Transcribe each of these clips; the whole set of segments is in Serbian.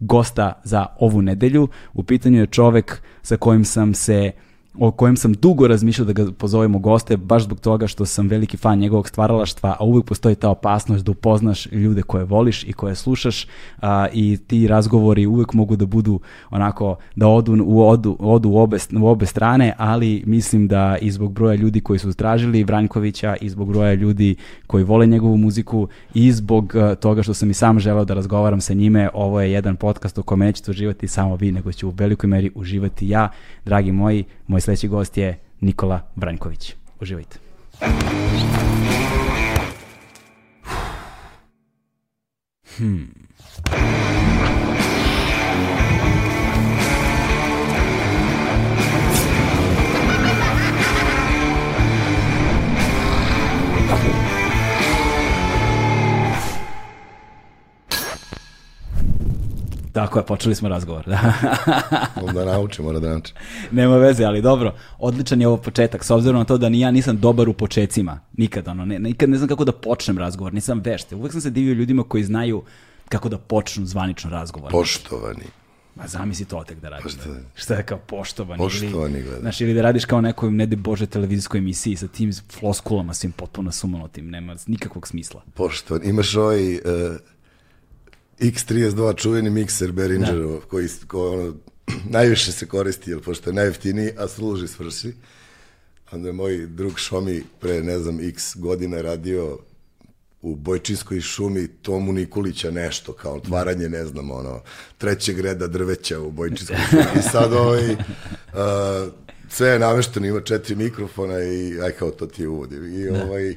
gosta za ovu nedelju. U pitanju je čovek sa kojim sam se o kojem sam dugo razmišljao da ga pozovemo goste, baš zbog toga što sam veliki fan njegovog stvaralaštva, a uvijek postoji ta opasnost da upoznaš ljude koje voliš i koje slušaš a, i ti razgovori uvijek mogu da budu onako, da odu u, odu, odu u, obe, u obe strane, ali mislim da i zbog broja ljudi koji su tražili Vranjkovića i zbog broja ljudi koji vole njegovu muziku i zbog a, toga što sam i sam želeo da razgovaram sa njime, ovo je jedan podcast u kome nećete uživati samo vi, nego ću u velikoj meri uživati ja, dragi moji, moj sledeći gost je Nikola Branjković. Uživajte. Hmm. Tako je, počeli smo razgovor. Da. Onda nauči, mora da nauči. Nema veze, ali dobro. Odličan je ovo početak, s obzirom na to da ni ja nisam dobar u počecima. Nikad, ono, ne, nikad ne znam kako da počnem razgovor, nisam vešt. Uvek sam se divio ljudima koji znaju kako da počnu zvanično razgovor. Poštovani. Ma zamisli to tek da radiš. Pa šta da. Šta je kao poštovani? Poštovani, ili, gledaj. Znaš, ili da radiš kao nekoj, ne de Bože, televizijskoj emisiji sa tim floskulama svim potpuno sumanutim. Nema nikakvog smisla. Poštovani. Imaš ovaj uh, X32 čuveni mikser Behringerov, Da. koji, koji ono, najviše se koristi, jer pošto je najjeftiniji, a služi svrši. Onda je moj drug Šomi pre, ne znam, x godina radio u Bojčinskoj šumi Tomu Nikolića nešto, kao otvaranje, ne znam, ono, trećeg reda drveća u Bojčinskoj šumi. I sad ovaj, uh, sve je namešteno, ima četiri mikrofona i aj kao to ti je. I ovaj,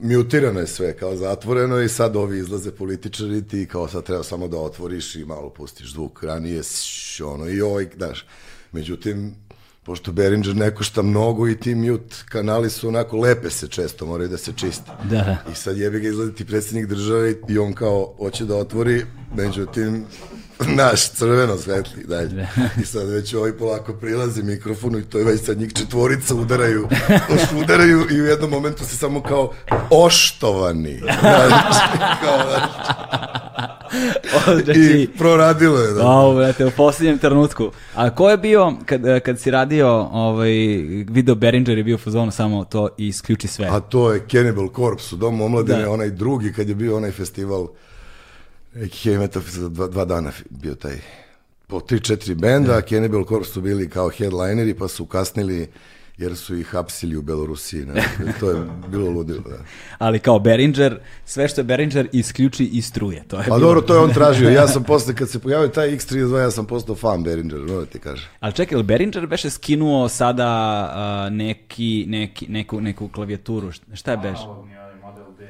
mutirano je sve, kao zatvoreno i sad ovi izlaze političari ti kao sad treba samo da otvoriš i malo pustiš zvuk. Ranije š, ono i ovaj, znaš, međutim, pošto Behringer ne košta mnogo i ti mute kanali su onako lepe se često, moraju da se čiste. Da, da. I sad jebi ga izgleda ti predsjednik države i on kao hoće da otvori, međutim, naš crveno svetli dalje. I sad već ovaj polako prilazi mikrofonu i to je već sad njih četvorica udaraju, udaraju i u jednom momentu se samo kao oštovani. Znaš, kao, Znači, I proradilo je. Da. Au, brate, u posljednjem trenutku. A ko je bio, kad, kad si radio ovaj, video Behringer je bio u fazonu samo to i isključi sve. A to je Cannibal Corpse u Domu omladine, Da. onaj drugi kad je bio onaj festival neki heavy metal festival, dva, dva dana bio taj po tri, četiri benda, a Cannibal Corpse su bili kao headlineri, pa su kasnili jer su ih hapsili u Belorusiji. Ne? To je bilo ludilo, da. Ali kao Behringer, sve što je Behringer isključi i struje. To je Pa bilo- dobro, to je on tražio. Ja sam posle, kad se pojavio taj X32, ja sam postao fan Behringer, no da ti kažem. Ali čekaj, ili Behringer beše skinuo sada a, neki, neki, neku, neku klavijaturu? Šta- Šta je beš? Analogni onaj model D,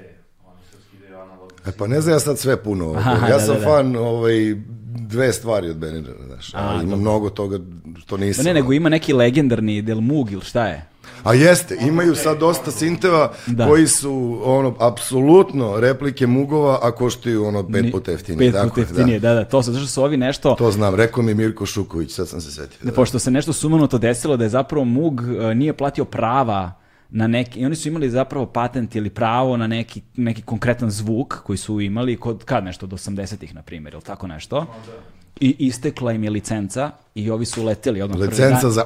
oni su skidaju analogni. E pa ne znam ja sad sve puno. Aha, ja da, sam da, da. fan ovaj, dve stvari od Behringera, znaš. A, ima mnogo toga što Pa nisam. ne, nego ima neki legendarni Del Mug ili šta je? A jeste, imaju sad dosta sinteva Da. koji su ono apsolutno replike Mugova, a koštaju ono pet puta jeftinije. Pet puta je, jeftinije, da. da, to su, zato što su ovi nešto... To znam, rekao mi Mirko Šuković, sad sam se setio. Da, pošto se nešto sumanuto desilo da je zapravo Mug e, nije platio prava na neki, i oni su imali zapravo patent ili pravo na neki, neki konkretan zvuk koji su imali kod, kad nešto, od 80-ih, na primjer, ili tako nešto. I istekla im je licenca i ovi su leteli odmah Licenca za...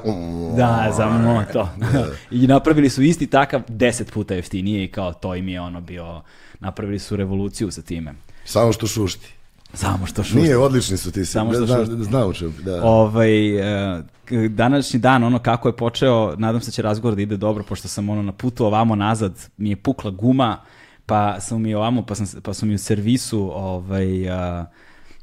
Da, za moto. I napravili su isti takav deset puta jeftinije i kao to im je ono bio, napravili su revoluciju sa time. Samo što šušti. Samo što šušti. Nije, odlični su ti. Samo što šušti. zna u čemu, da. Ovaj, e, današnji dan, ono kako je počeo, nadam se da će razgovor da ide dobro, pošto sam ono na putu ovamo nazad, mi je pukla guma, pa sam mi ovamo, pa, sam, pa su mi u servisu, ovaj, a,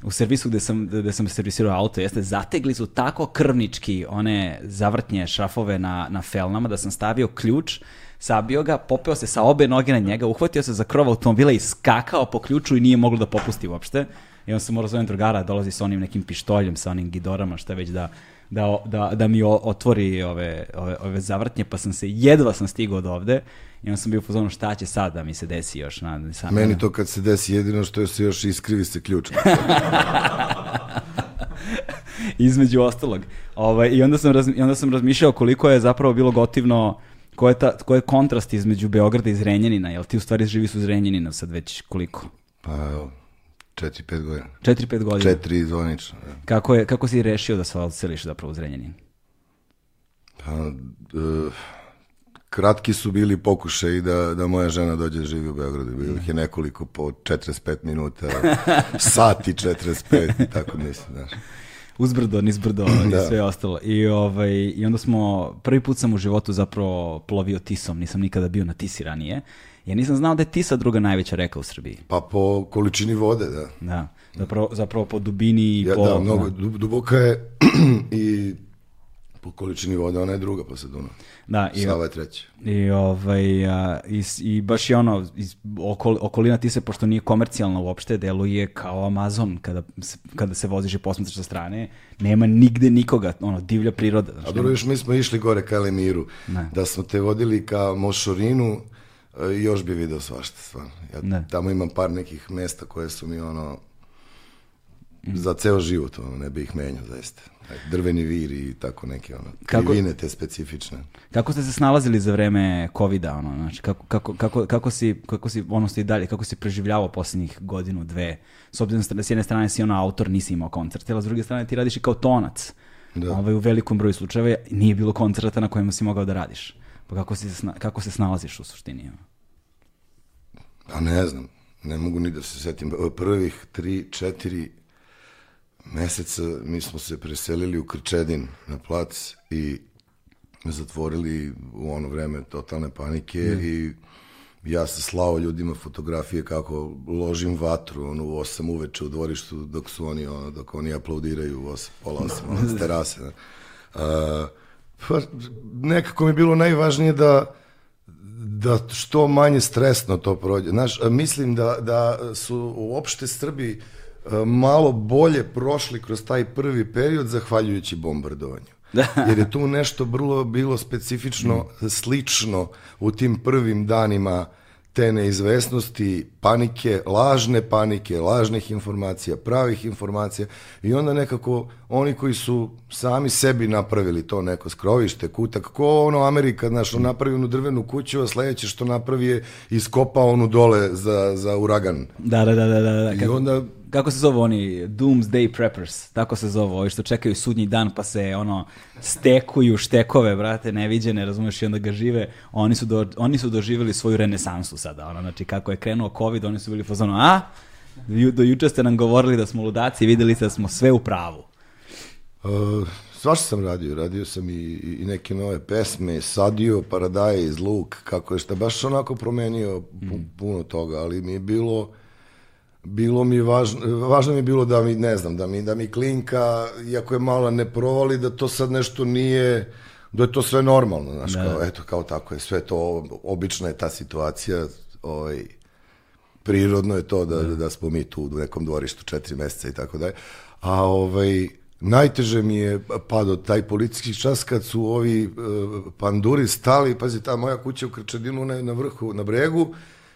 u servisu gde sam, gde sam servisirao auto, jeste, zategli su tako krvnički one zavrtnje šrafove na, na felnama da sam stavio ključ, sabio ga, popeo se sa obe noge na njega, uhvatio se za krov automobila i skakao po ključu i nije moglo da popusti uopšte. I onda sam morao zovem drugara, dolazi sa onim nekim pištoljem, sa onim gidorama, šta već da, da, da, da mi otvori ove, ove, ove zavrtnje, pa sam se, jedva sam stigao od ovde, i onda sam bio u fazonu šta će sad da mi se desi još. Na, sad, Meni to kad se desi jedino što je se još iskrivi se ključ. između ostalog. Ovaj, i, onda sam raz, I onda sam razmišljao koliko je zapravo bilo gotivno, ko je, ta, ko je kontrast između Beograda i Zrenjanina, jel ti u stvari živiš u Zrenjaninu sad već koliko? Pa evo, 4-5 godina. 4-5 godina. Četiri zvonično. da. Kako, je, kako si rešio da se odseliš zapravo u Zrenjanin? Pa, e, kratki su bili pokušaj da, da moja žena dođe da živi u Beogradu. Bilo ih je nekoliko po 45 minuta, sati 45, tako mislim, znaš. Uzbrdo, nizbrdo i Da. sve ostalo. I, ovaj, I onda smo, prvi put sam u životu zapravo plovio Tisom, nisam nikada bio na Tisi ranije. Ja nisam znao da je Tisa druga najveća reka u Srbiji. Pa po količini vode, da. Da, zapravo, zapravo po dubini i Ja, po... da, mnogo, dub- duboka je i po količini vode ona je druga posle Dunava. Da, i, Sava je treća. I, ovaj, a, i, i baš je ono, iz, okol, okolina ti se, pošto nije komercijalna uopšte, deluje kao Amazon kada se, kada se voziš i posmetraš sa strane. Nema nigde nikoga, ono, divlja priroda. Znači, A dobro, još mi smo išli gore ka Elemiru. Ne. Da smo te vodili ka Mošorinu, još bi video svašta, stvarno. Ja Ne. tamo imam par nekih mesta koje su mi ono za ceo život, ono, ne bi ih menjao, zaista. Drveni vir i tako neke, ono, Kako- krivine te specifične. Kako ste se snalazili za vreme covida, ono, znači, kako, kako, kako, kako si, kako si, ono ste i dalje, kako si preživljavao posljednjih godinu, dve, s obzirom da s jedne strane si ono autor, nisi imao koncerte, a s druge strane ti radiš i kao tonac. Da. Ovaj, u velikom broju slučajeva nije bilo koncerta na kojima si mogao da radiš. Pa kako, si, kako se snalaziš u suštini? ono? Pa ne znam, ne mogu ni da se setim. Prvih tri, četiri meseca mi smo se preselili u Krčedin na plac i zatvorili u ono vreme totalne panike i ja sam slao ljudima fotografije kako ložim vatru ono, u osam uveče u dvorištu dok su oni ono, dok oni aplaudiraju u osam, pola osam ono, s terase. A, pa, nekako mi je bilo najvažnije da da što manje stresno to prođe. Znaš, mislim da, da su uopšte Srbi e, malo bolje prošli kroz taj prvi period zahvaljujući bombardovanju. Jer je tu nešto vrlo bilo specifično, slično u tim prvim danima te neizvesnosti, panike, lažne panike, lažnih informacija, pravih informacija i onda nekako oni koji su sami sebi napravili to neko skrovište, kutak, ko ono Amerika, znaš, on napravi onu drvenu kuću, a sledeće što napravi je iskopao onu dole za, za uragan. Da, da, da, da, da. da. I onda kako se zove oni? Doomsday preppers. Tako se zove, ovi što čekaju sudnji dan pa se ono stekuju štekove, brate, neviđene, razumeš, i onda ga žive. Oni su, do, oni su doživjeli svoju renesansu sada. Ono, znači, kako je krenuo COVID, oni su bili fazonu, a? Do juče ste nam govorili da smo ludaci, videli ste da smo sve u pravu. Uh, svašta sam radio, radio sam i, i neke nove pesme, sadio Paradaje iz Luk, kako je šta, baš onako promenio pu- puno toga, ali mi je bilo, bilo mi važno, važno mi je bilo da mi, ne znam, da mi, da mi klinka, iako je mala ne provali, da to sad nešto nije, da je to sve normalno, znaš, kao, eto, kao tako je, sve to, obična je ta situacija, ovaj, prirodno je to da, da smo mi tu u nekom dvorištu četiri meseca i tako dalje. A ovaj, najteže mi je padao taj policijski čas kad su ovi uh, panduri stali, pazi, ta moja kuća u Krčedinu na, na vrhu, na bregu,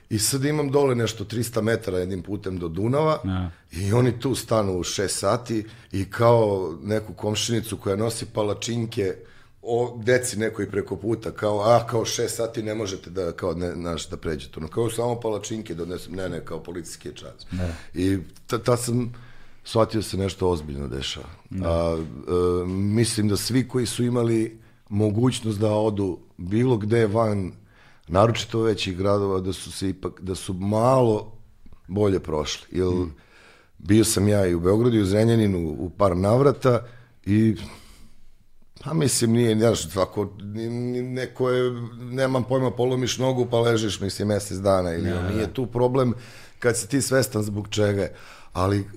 i sad imam dole nešto 300 metara jednim putem do Dunava Ja. i oni tu stanu u 6 sati i kao neku komšinicu koja nosi palačinke o deci nekoj preko puta, kao, a, kao šest sati ne možete da, kao, ne, znaš, da pređete. No, kao samo palačinke donesem, ne, ne, kao policijski čas. I ta, ta sam shvatio se nešto ozbiljno dešava. A, e, mislim da svi koji su imali mogućnost da odu bilo gde van, naročito većih gradova, da su se ipak, da su malo bolje prošli. Jer bio sam ja i u Beogradu i u Zrenjaninu u par navrata i Pa mislim, nije, znaš, ako ni- ni- neko je, nemam pojma, polomiš nogu pa ležiš, mislim, mesec dana ili ja, nije tu problem kad si ti svestan zbog čega je. Ali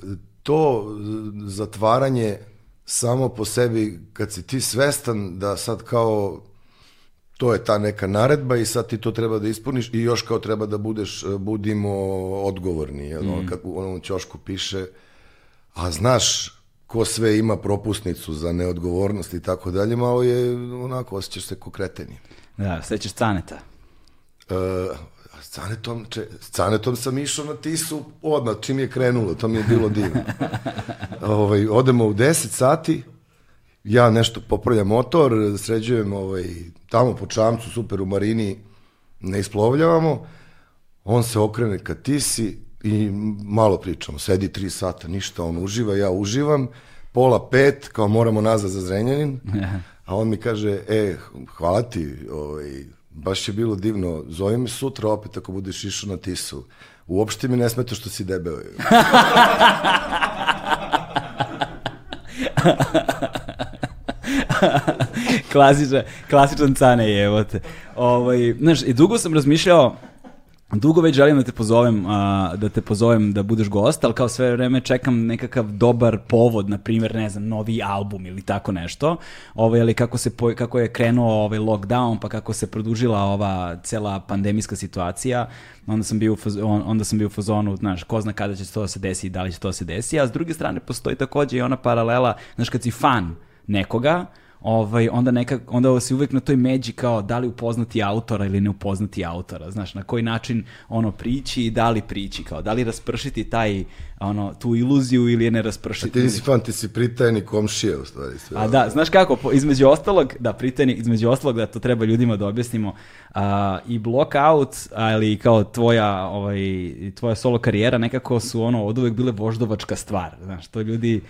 to zatvaranje samo po sebi, kad si ti svestan da sad kao to je ta neka naredba i sad ti to treba da ispuniš i još kao treba da budeš, e, budimo odgovorni. Jel? Mm. Kad u onom ćošku piše, a znaš ko sve ima propusnicu za neodgovornost i tako dalje, malo je onako, osjećaš se ko kreteni. Da, sećaš Caneta. Uh, s Canetom, če, s Canetom sam išao na Tisu odmah, čim je krenulo, to mi je bilo divno. ovaj, odemo u 10 sati, ja nešto popravljam motor, sređujem ovaj, tamo po čamcu, super u marini, ne isplovljavamo, on se okrene ka Tisi i malo pričamo, sedi tri sata, ništa, on uživa, ja uživam, pola pet, kao moramo nazad za Zrenjanin, a on mi kaže, e, hvala ti, ovaj, baš je bilo divno, zove me sutra opet ako budeš išao na Tisu. Uopšte mi ne smeta što si debeo. klasičan, klasičan cane je, evo te. Ovaj, znaš, i dugo sam razmišljao, Dugo već želim da te pozovem, a, da te pozovem da budeš gost, ali kao sve vreme čekam nekakav dobar povod, na primjer, ne znam, novi album ili tako nešto. Ovaj, ali kako, se, kako je krenuo ovaj lockdown, pa kako se produžila ova cela pandemijska situacija, onda sam bio u, faz- on- onda sam bio u fazonu, znaš, ko zna kada će to da se desi i da li će to da se desi, a s druge strane postoji takođe i ona paralela, znaš, kad si fan nekoga, ovaj, onda, neka, onda si uvek na toj međi kao da li upoznati autora ili ne upoznati autora, znaš, na koji način ono prići i da li prići, kao da li raspršiti taj, ono, tu iluziju ili je ne raspršiti. Ti nisi fan, ti si pritajni komšije, u stvari. Sve. A da, znaš kako, po- između ostalog, da, priteni, između ostalog da to treba ljudima da objasnimo, a, i Blockout, ali kao tvoja, ovaj, tvoja solo karijera nekako su ono od uvek bile voždovačka stvar, znaš, to ljudi,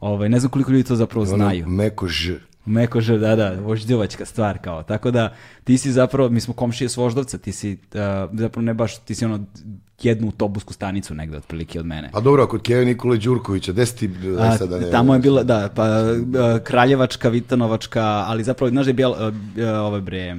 ovaj, ne znam koliko ljudi to zapravo Ono, znaju. meko ž. Meko že, da, da, voždovačka stvar kao. Tako da ti si zapravo, mi smo komšije s Voždovca, ti si uh, zapravo ne baš, ti si ono jednu autobusku stanicu negde otprilike od mene. Pa dobro, a kod Keve Nikole Đurkovića, gde si ti, aj A, sada ne... tamo je bila, da, pa uh, Kraljevačka, Vitanovačka, ali zapravo, znaš da je bijel, uh, uh, ove bre,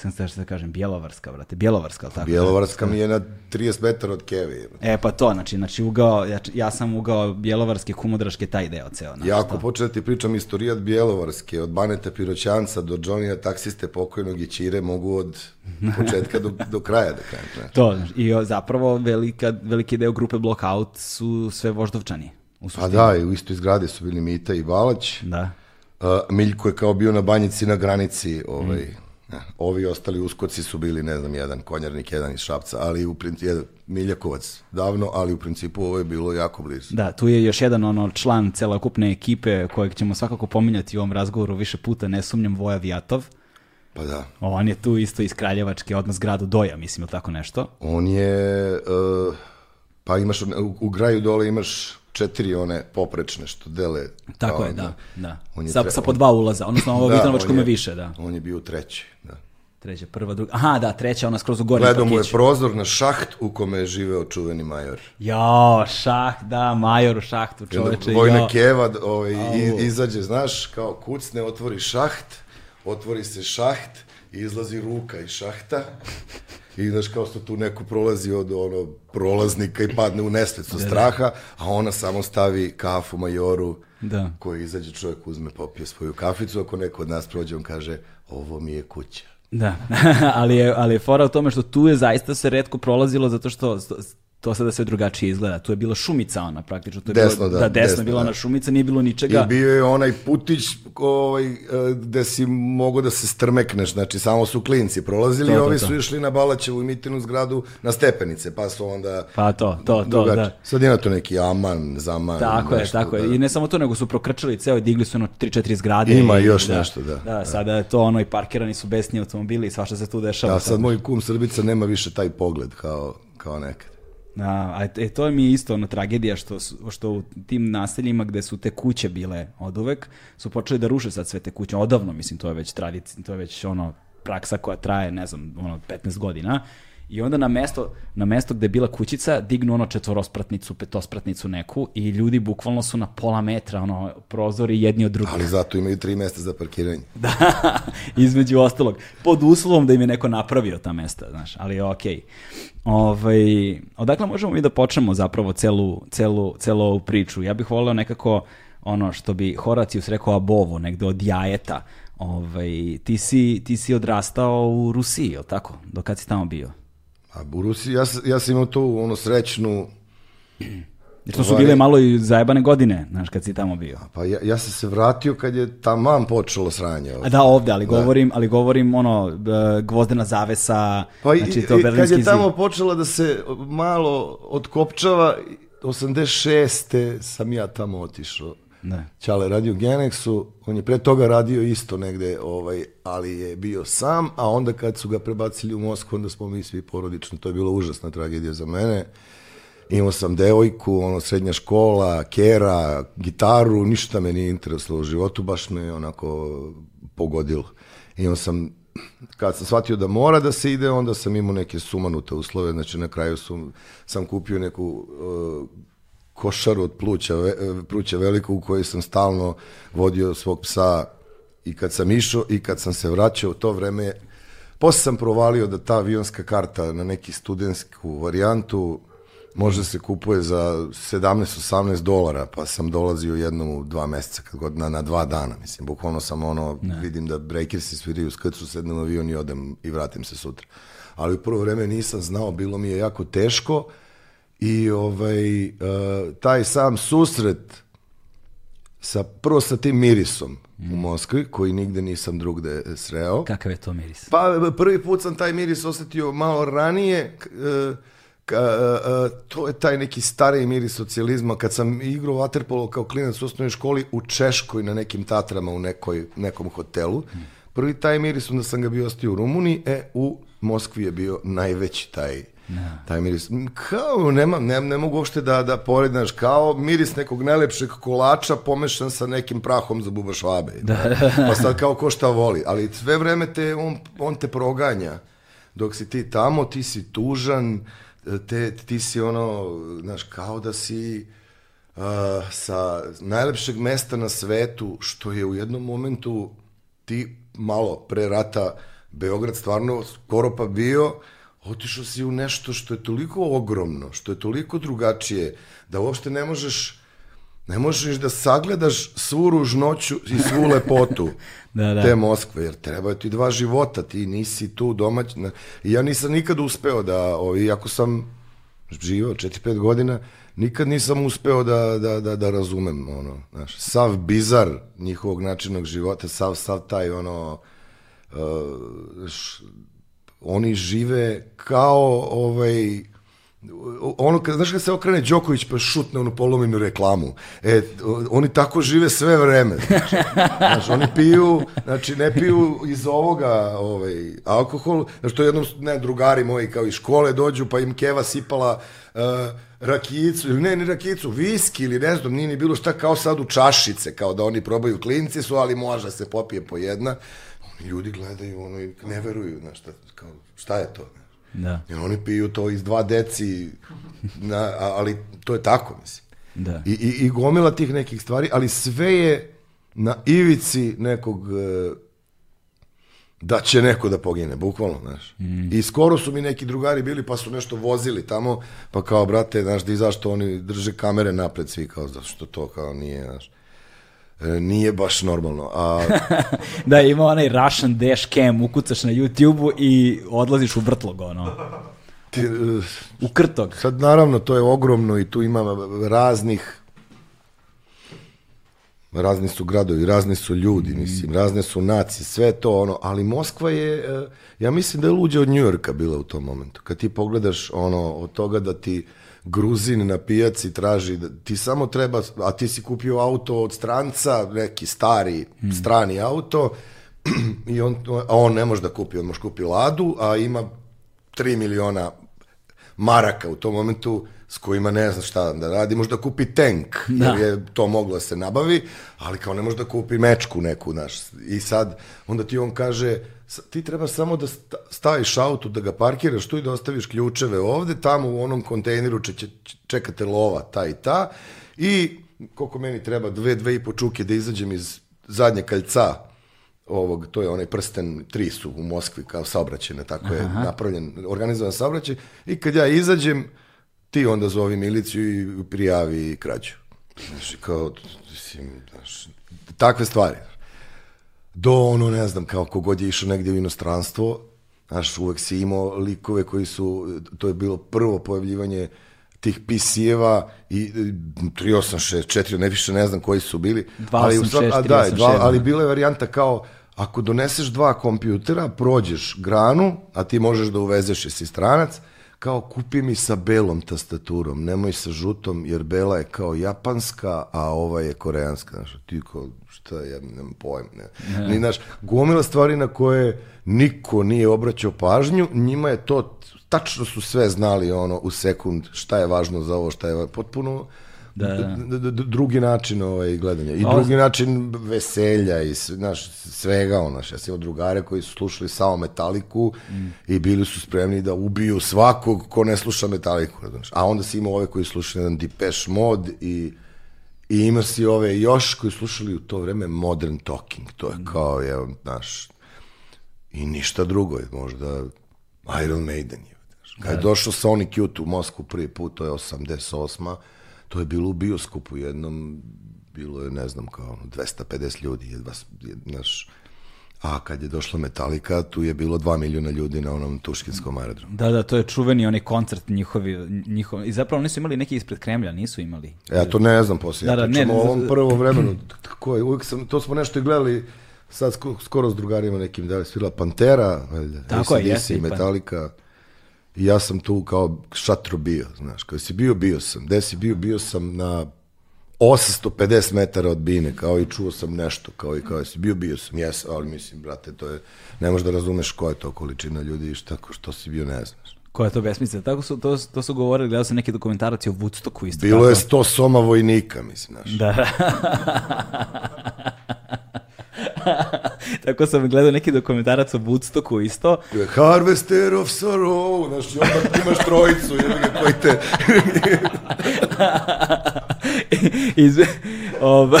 sam što da kažem, Bjelovarska, brate, Bjelovarska, ali tako? Bjelovarska mi je na 30 metara od Keve. E, pa to, znači, znači ugao, ja, ja sam ugao Bjelovarske, Kumodraške, taj deo ceo. Znači, Ja ako počnem da ti pričam istorijat Bjelovarske, od Baneta Piroćanca do Johnnyja taksiste pokojnog i Ćire, mogu od početka do, do kraja da kažem. Znači. To, znači, i zapravo velika, veliki deo grupe Blockout su sve voždovčani. U Pa suštini. da, i u istoj zgradi su bili Mita i Balać. Da. Uh, Miljko je kao bio na banjici na granici, ovaj, Mm. Eh, ovi ostali uskoci su bili, ne znam, jedan konjarnik, jedan iz Šapca, ali u principu, jedan Miljakovac davno, ali u principu ovo je bilo jako blizu. Da, tu je još jedan ono član celokupne ekipe kojeg ćemo svakako pominjati u ovom razgovoru više puta, ne sumnjam, Voja Vijatov. Pa da. On je tu isto iz Kraljevačke, odmah zgradu Doja, mislim, ili tako nešto. On je, uh, pa imaš, u, u graju dole imaš četiri one poprečne što dele. Tako je, da. da. On je Sa, tre- sa po dva ulaza, odnosno ovo Da, me je- više, da. On je bio u treći, da. Treća, prva, druga. Aha, da, treća, ona skroz u gornjem Gledao mu je prozor na šaht u kome je živeo čuveni major. Jo, šaht, da, major u šahtu, čoveče. Vojna jo. Keva ovaj, i, izađe, znaš, kao kucne, otvori šaht, otvori se šaht, izlazi ruka iz šahta i znaš kao što tu neko prolazi od ono prolaznika i padne u nesveć od straha, a ona samo stavi kafu majoru Da. koji izađe čovjek uzme popije svoju kaficu, ako neko od nas prođe on kaže ovo mi je kuća. Da, ali je, ali je fora u tome što tu je zaista se redko prolazilo zato što to sada sve drugačije izgleda. Tu je bila šumica ona praktično. To je Desno, bilo, da, desno, desno, je bila da. ona šumica, nije bilo ničega. I bio je onaj putić ovaj, eh, gde si mogo da se strmekneš, znači samo su klinci prolazili, To, to, ovi to. su išli na Balaćevu i Mitinu zgradu na stepenice, pa su onda Pa to, to, to, drugačije. da. Sad je na to neki aman, zaman. Tako je, nešto, tako je. da. I ne samo to, nego su prokrčali ceo i digli su ono 3-4 zgrade. Ima i, još nešto, da. Da, sada je to ono i parkirani su besni automobili i svašta se tu dešava. Da, sad moj kum Srbica nema više taj pogled kao, kao nekad. Da, a e, to mi je isto ona tragedija što, što u tim naseljima gde su te kuće bile od uvek, su počeli da ruše sad sve te kuće. Odavno, mislim, to je već tradicija, to je već ono praksa koja traje, ne znam, ono 15 godina. I onda na mesto, na mesto gde je bila kućica dignu ono četvorospratnicu, petospratnicu neku i ljudi bukvalno su na pola metra, ono, prozori jedni od drugih. Ali zato imaju tri mesta za parkiranje. Da, između ostalog. Pod uslovom da im je neko napravio ta mesta, znaš, ali je okej. Ovaj, odakle možemo mi da počnemo zapravo celu, celu, celu ovu priču? Ja bih voleo nekako ono što bi Horacius rekao abovo, negde od jajeta. Ovaj, ti, si, ti si odrastao u Rusiji, je tako? Do kad si tamo bio? A Rusiji, ja, ja sam imao tu ono srećnu Jer to su Ovaj- bile malo i zajebane godine, znaš, kad si tamo bio. Pa ja, ja sam se vratio kad je tamam počelo sranje. ovde. A da, ovde, ali govorim, ali govorim ono, gvozdena zavesa, Pa znači to i kad je zid. tamo počela da se malo otkopčava, 86. sam ja tamo otišao. Da. Ćale radio Genexu, on je pre toga radio isto negde, ovaj, ali je bio sam, a onda kad su ga prebacili u Moskvu, onda smo mi svi porodično, to je bila užasna tragedija za mene. Imao sam devojku, ono, srednja škola, kera, gitaru, ništa me nije interesovalo u životu, baš me onako pogodilo. Imao sam, kad sam shvatio da mora da se ide, onda sam imao neke sumanute uslove, znači na kraju su, sam kupio neku uh, košaru od pluća, ve, pluća veliko u kojoj sam stalno vodio svog psa i kad sam išao i kad sam se vraćao u to vreme, posle sam provalio da ta avionska karta na neki studentsku varijantu može se kupuje za 17-18 dolara, pa sam dolazio jednom u dva meseca, kad god, na, na dva dana, mislim, bukvalno sam ono, vidim da Breakersi sviraju skrcu, sednem u avion i odem i vratim se sutra. Ali u prvo vreme nisam znao, bilo mi je jako teško i ovaj, uh, taj sam susret sa, prvo sa tim mirisom u Moskvi, koji nigde nisam drugde sreo. Kakav je to miris? Pa prvi put sam taj miris osetio malo ranije, e, ka, e, to je taj neki stariji miris socijalizma, kad sam igrao vaterpolo kao klinac u osnovnoj školi u Češkoj na nekim tatrama u nekoj, nekom hotelu. Prvi taj miris, onda sam ga bio ostio u Rumuniji, e, u Moskvi je bio najveći taj taj miris. Kao, nema, ne, ne mogu uopšte da, da porednaš, kao miris nekog najlepšeg kolača pomešan sa nekim prahom za buba švabe. Da. pa sad kao ko šta voli. Ali sve vreme te, on, on te proganja. Dok si ti tamo, ti si tužan, te, ti si ono, znaš, kao da si uh, sa najlepšeg mesta na svetu, što je u jednom momentu ti malo pre rata Beograd stvarno skoro pa bio, otišao si u nešto što je toliko ogromno, što je toliko drugačije, da uopšte ne možeš ne možeš da sagledaš svu ružnoću i svu lepotu Da, da. te Moskve, jer trebaju ti dva života, ti nisi tu domać. I ja nisam nikad uspeo da, ovaj, iako sam živao 4-5 godina, nikad nisam uspeo da, da, da, da razumem, ono, znaš, sav bizar njihovog načinog života, sav, sav taj, ono, uh, š, oni žive kao, ovaj, ono, kad, znaš kad se okrene Đoković pa šutne onu polominu reklamu, e, oni tako žive sve vreme, znači, znaš, oni piju, znači ne piju iz ovoga ovaj, alkohol, znači to jednom, ne, drugari moji kao iz škole dođu pa im keva sipala uh, rakijicu, ili ne, ni rakijicu, viski ili ne znam, nije ni bilo šta kao sad u čašice, kao da oni probaju klinci su, ali može se popije po jedna, oni ljudi gledaju, ono, i ne veruju, znaš, šta, kao, šta je to. Da, Jer oni piju to iz dva deci, na, ali to je tako, mislim. da. I, i, I gomila tih nekih stvari, ali sve je na ivici nekog e, da će neko da pogine, bukvalno, znaš. I skoro su mi neki drugari bili, pa su nešto vozili tamo, pa kao, brate, znaš, di zašto oni drže kamere napred svi, kao, zašto to, kao, nije, znaš. E, nije baš normalno. A, Da, ima onaj Russian dash cam, ukucaš na YouTube-u i odlaziš u vrtlog, ono. ti, e, U krtog. Sad naravno to je ogromno i tu ima raznih razni su gradovi, razni su ljudi, mislim, razne su nacije, sve to ono, ali Moskva je, e, ja mislim da je luđa od Njujorka bila u tom momentu. Kad ti pogledaš ono, od toga da ti Gruzin na pijaci traži, da ti samo treba, a ti si kupio auto od stranca, neki stari, strani auto, i on, a on ne može da kupi, on može kupi Ladu, a ima 3 miliona maraka u tom momentu s kojima ne zna šta da radi, možda kupi tank, Da. jer je to moglo da se nabavi, ali kao ne može da kupi mečku neku, znaš. I sad, onda ti on kaže, "S- ti treba samo da sta- staviš auto, da ga parkiraš tu i da ostaviš ključeve ovde, tamo u onom kontejneru će, čekate lova, ta i ta, i koliko meni treba, dve, dve i po čuke da izađem iz zadnje kaljca, ovog, to je onaj prsten, tri su u Moskvi kao saobraćene, tako je napravljen, organizovan saobraćaj, i kad ja izađem, ti onda zovi miliciju i prijavi krađu. Znaš, kao, mislim, znaš, takve stvari. Do ono, ne znam, kao kogod je išao negdje u inostranstvo, znaš, uvek si imao likove koji su, to je bilo prvo pojavljivanje tih PC-eva i i 386, 4, ne više ne znam koji su bili. 286, ali, u svak- a, da, 386, dva, ali da. bila je varijanta kao ako doneseš dva kompjutera, prođeš granu, a ti možeš da uvezeš jesi stranac, kao kupi mi sa belom tastaturom, nemoj sa žutom, jer bela je kao japanska, a ova je koreanska. Znaš, ti kao, šta je, nemam pojem. Ne. Ni, znaš, gomila stvari na koje niko nije obraćao pažnju, njima je to, tačno su sve znali ono u sekund šta je važno za ovo, šta je potpuno Da, da. d- d- d- drugi način ovaj, gledanja. I drugi način veselja i znaš, svega. Ono, ja sam imao drugare koji su slušali samo metaliku i bili su spremni da ubiju svakog ko ne sluša metaliku. Znaš. A onda si imao ove koji slušali jedan Depeche Mode i I ima si ove još koji slušali u to vreme Modern Talking. To je kao, je, znaš, i ništa drugo je, možda Iron Maiden je. Znaš. Kad je došao Sonic Youth u Moskvu prvi put, to je 88. To je bilo u bioskopu jednom, bilo je, ne znam, kao 250 ljudi, jedva, znaš, a kad je došla Metallica, tu je bilo 2 miliona ljudi na onom tuškinskom aerodromu. Da, da, to je čuveni onaj koncert njihovi, njihov, i zapravo oni su imali neki ispred Kremlja, nisu imali. Ja to ne znam poslije, Da, da, ja ne, pričam o z- ovom prvom vremenu, tako je, uvijek sam, to smo nešto i gledali, sad sko- skoro s drugarima nekim, da je svila Pantera, valjda, Tako je, AC/DC, jeste, i Pan- Metallica, i ja sam tu kao šatro bio, znaš, kada si bio, bio sam, gde si bio, bio sam na 850 metara od bine, kao i čuo sam nešto, kao i kao si bio, bio sam, jes, ali mislim, brate, to je, ne možeš da razumeš koja je to količina ljudi i šta, što si bio, ne znaš. Koja je to besmislica? Tako su, to, to su govorili, gledao sam neki dokumentaraci o Woodstocku isto Bilo tako. je 100 soma vojnika, mislim, znaš. Da. tako sam gledao neki dokumentarac o Woodstocku isto. Harvester of Sorrow, znaš, i onda imaš trojicu, koji te... Iz, ova,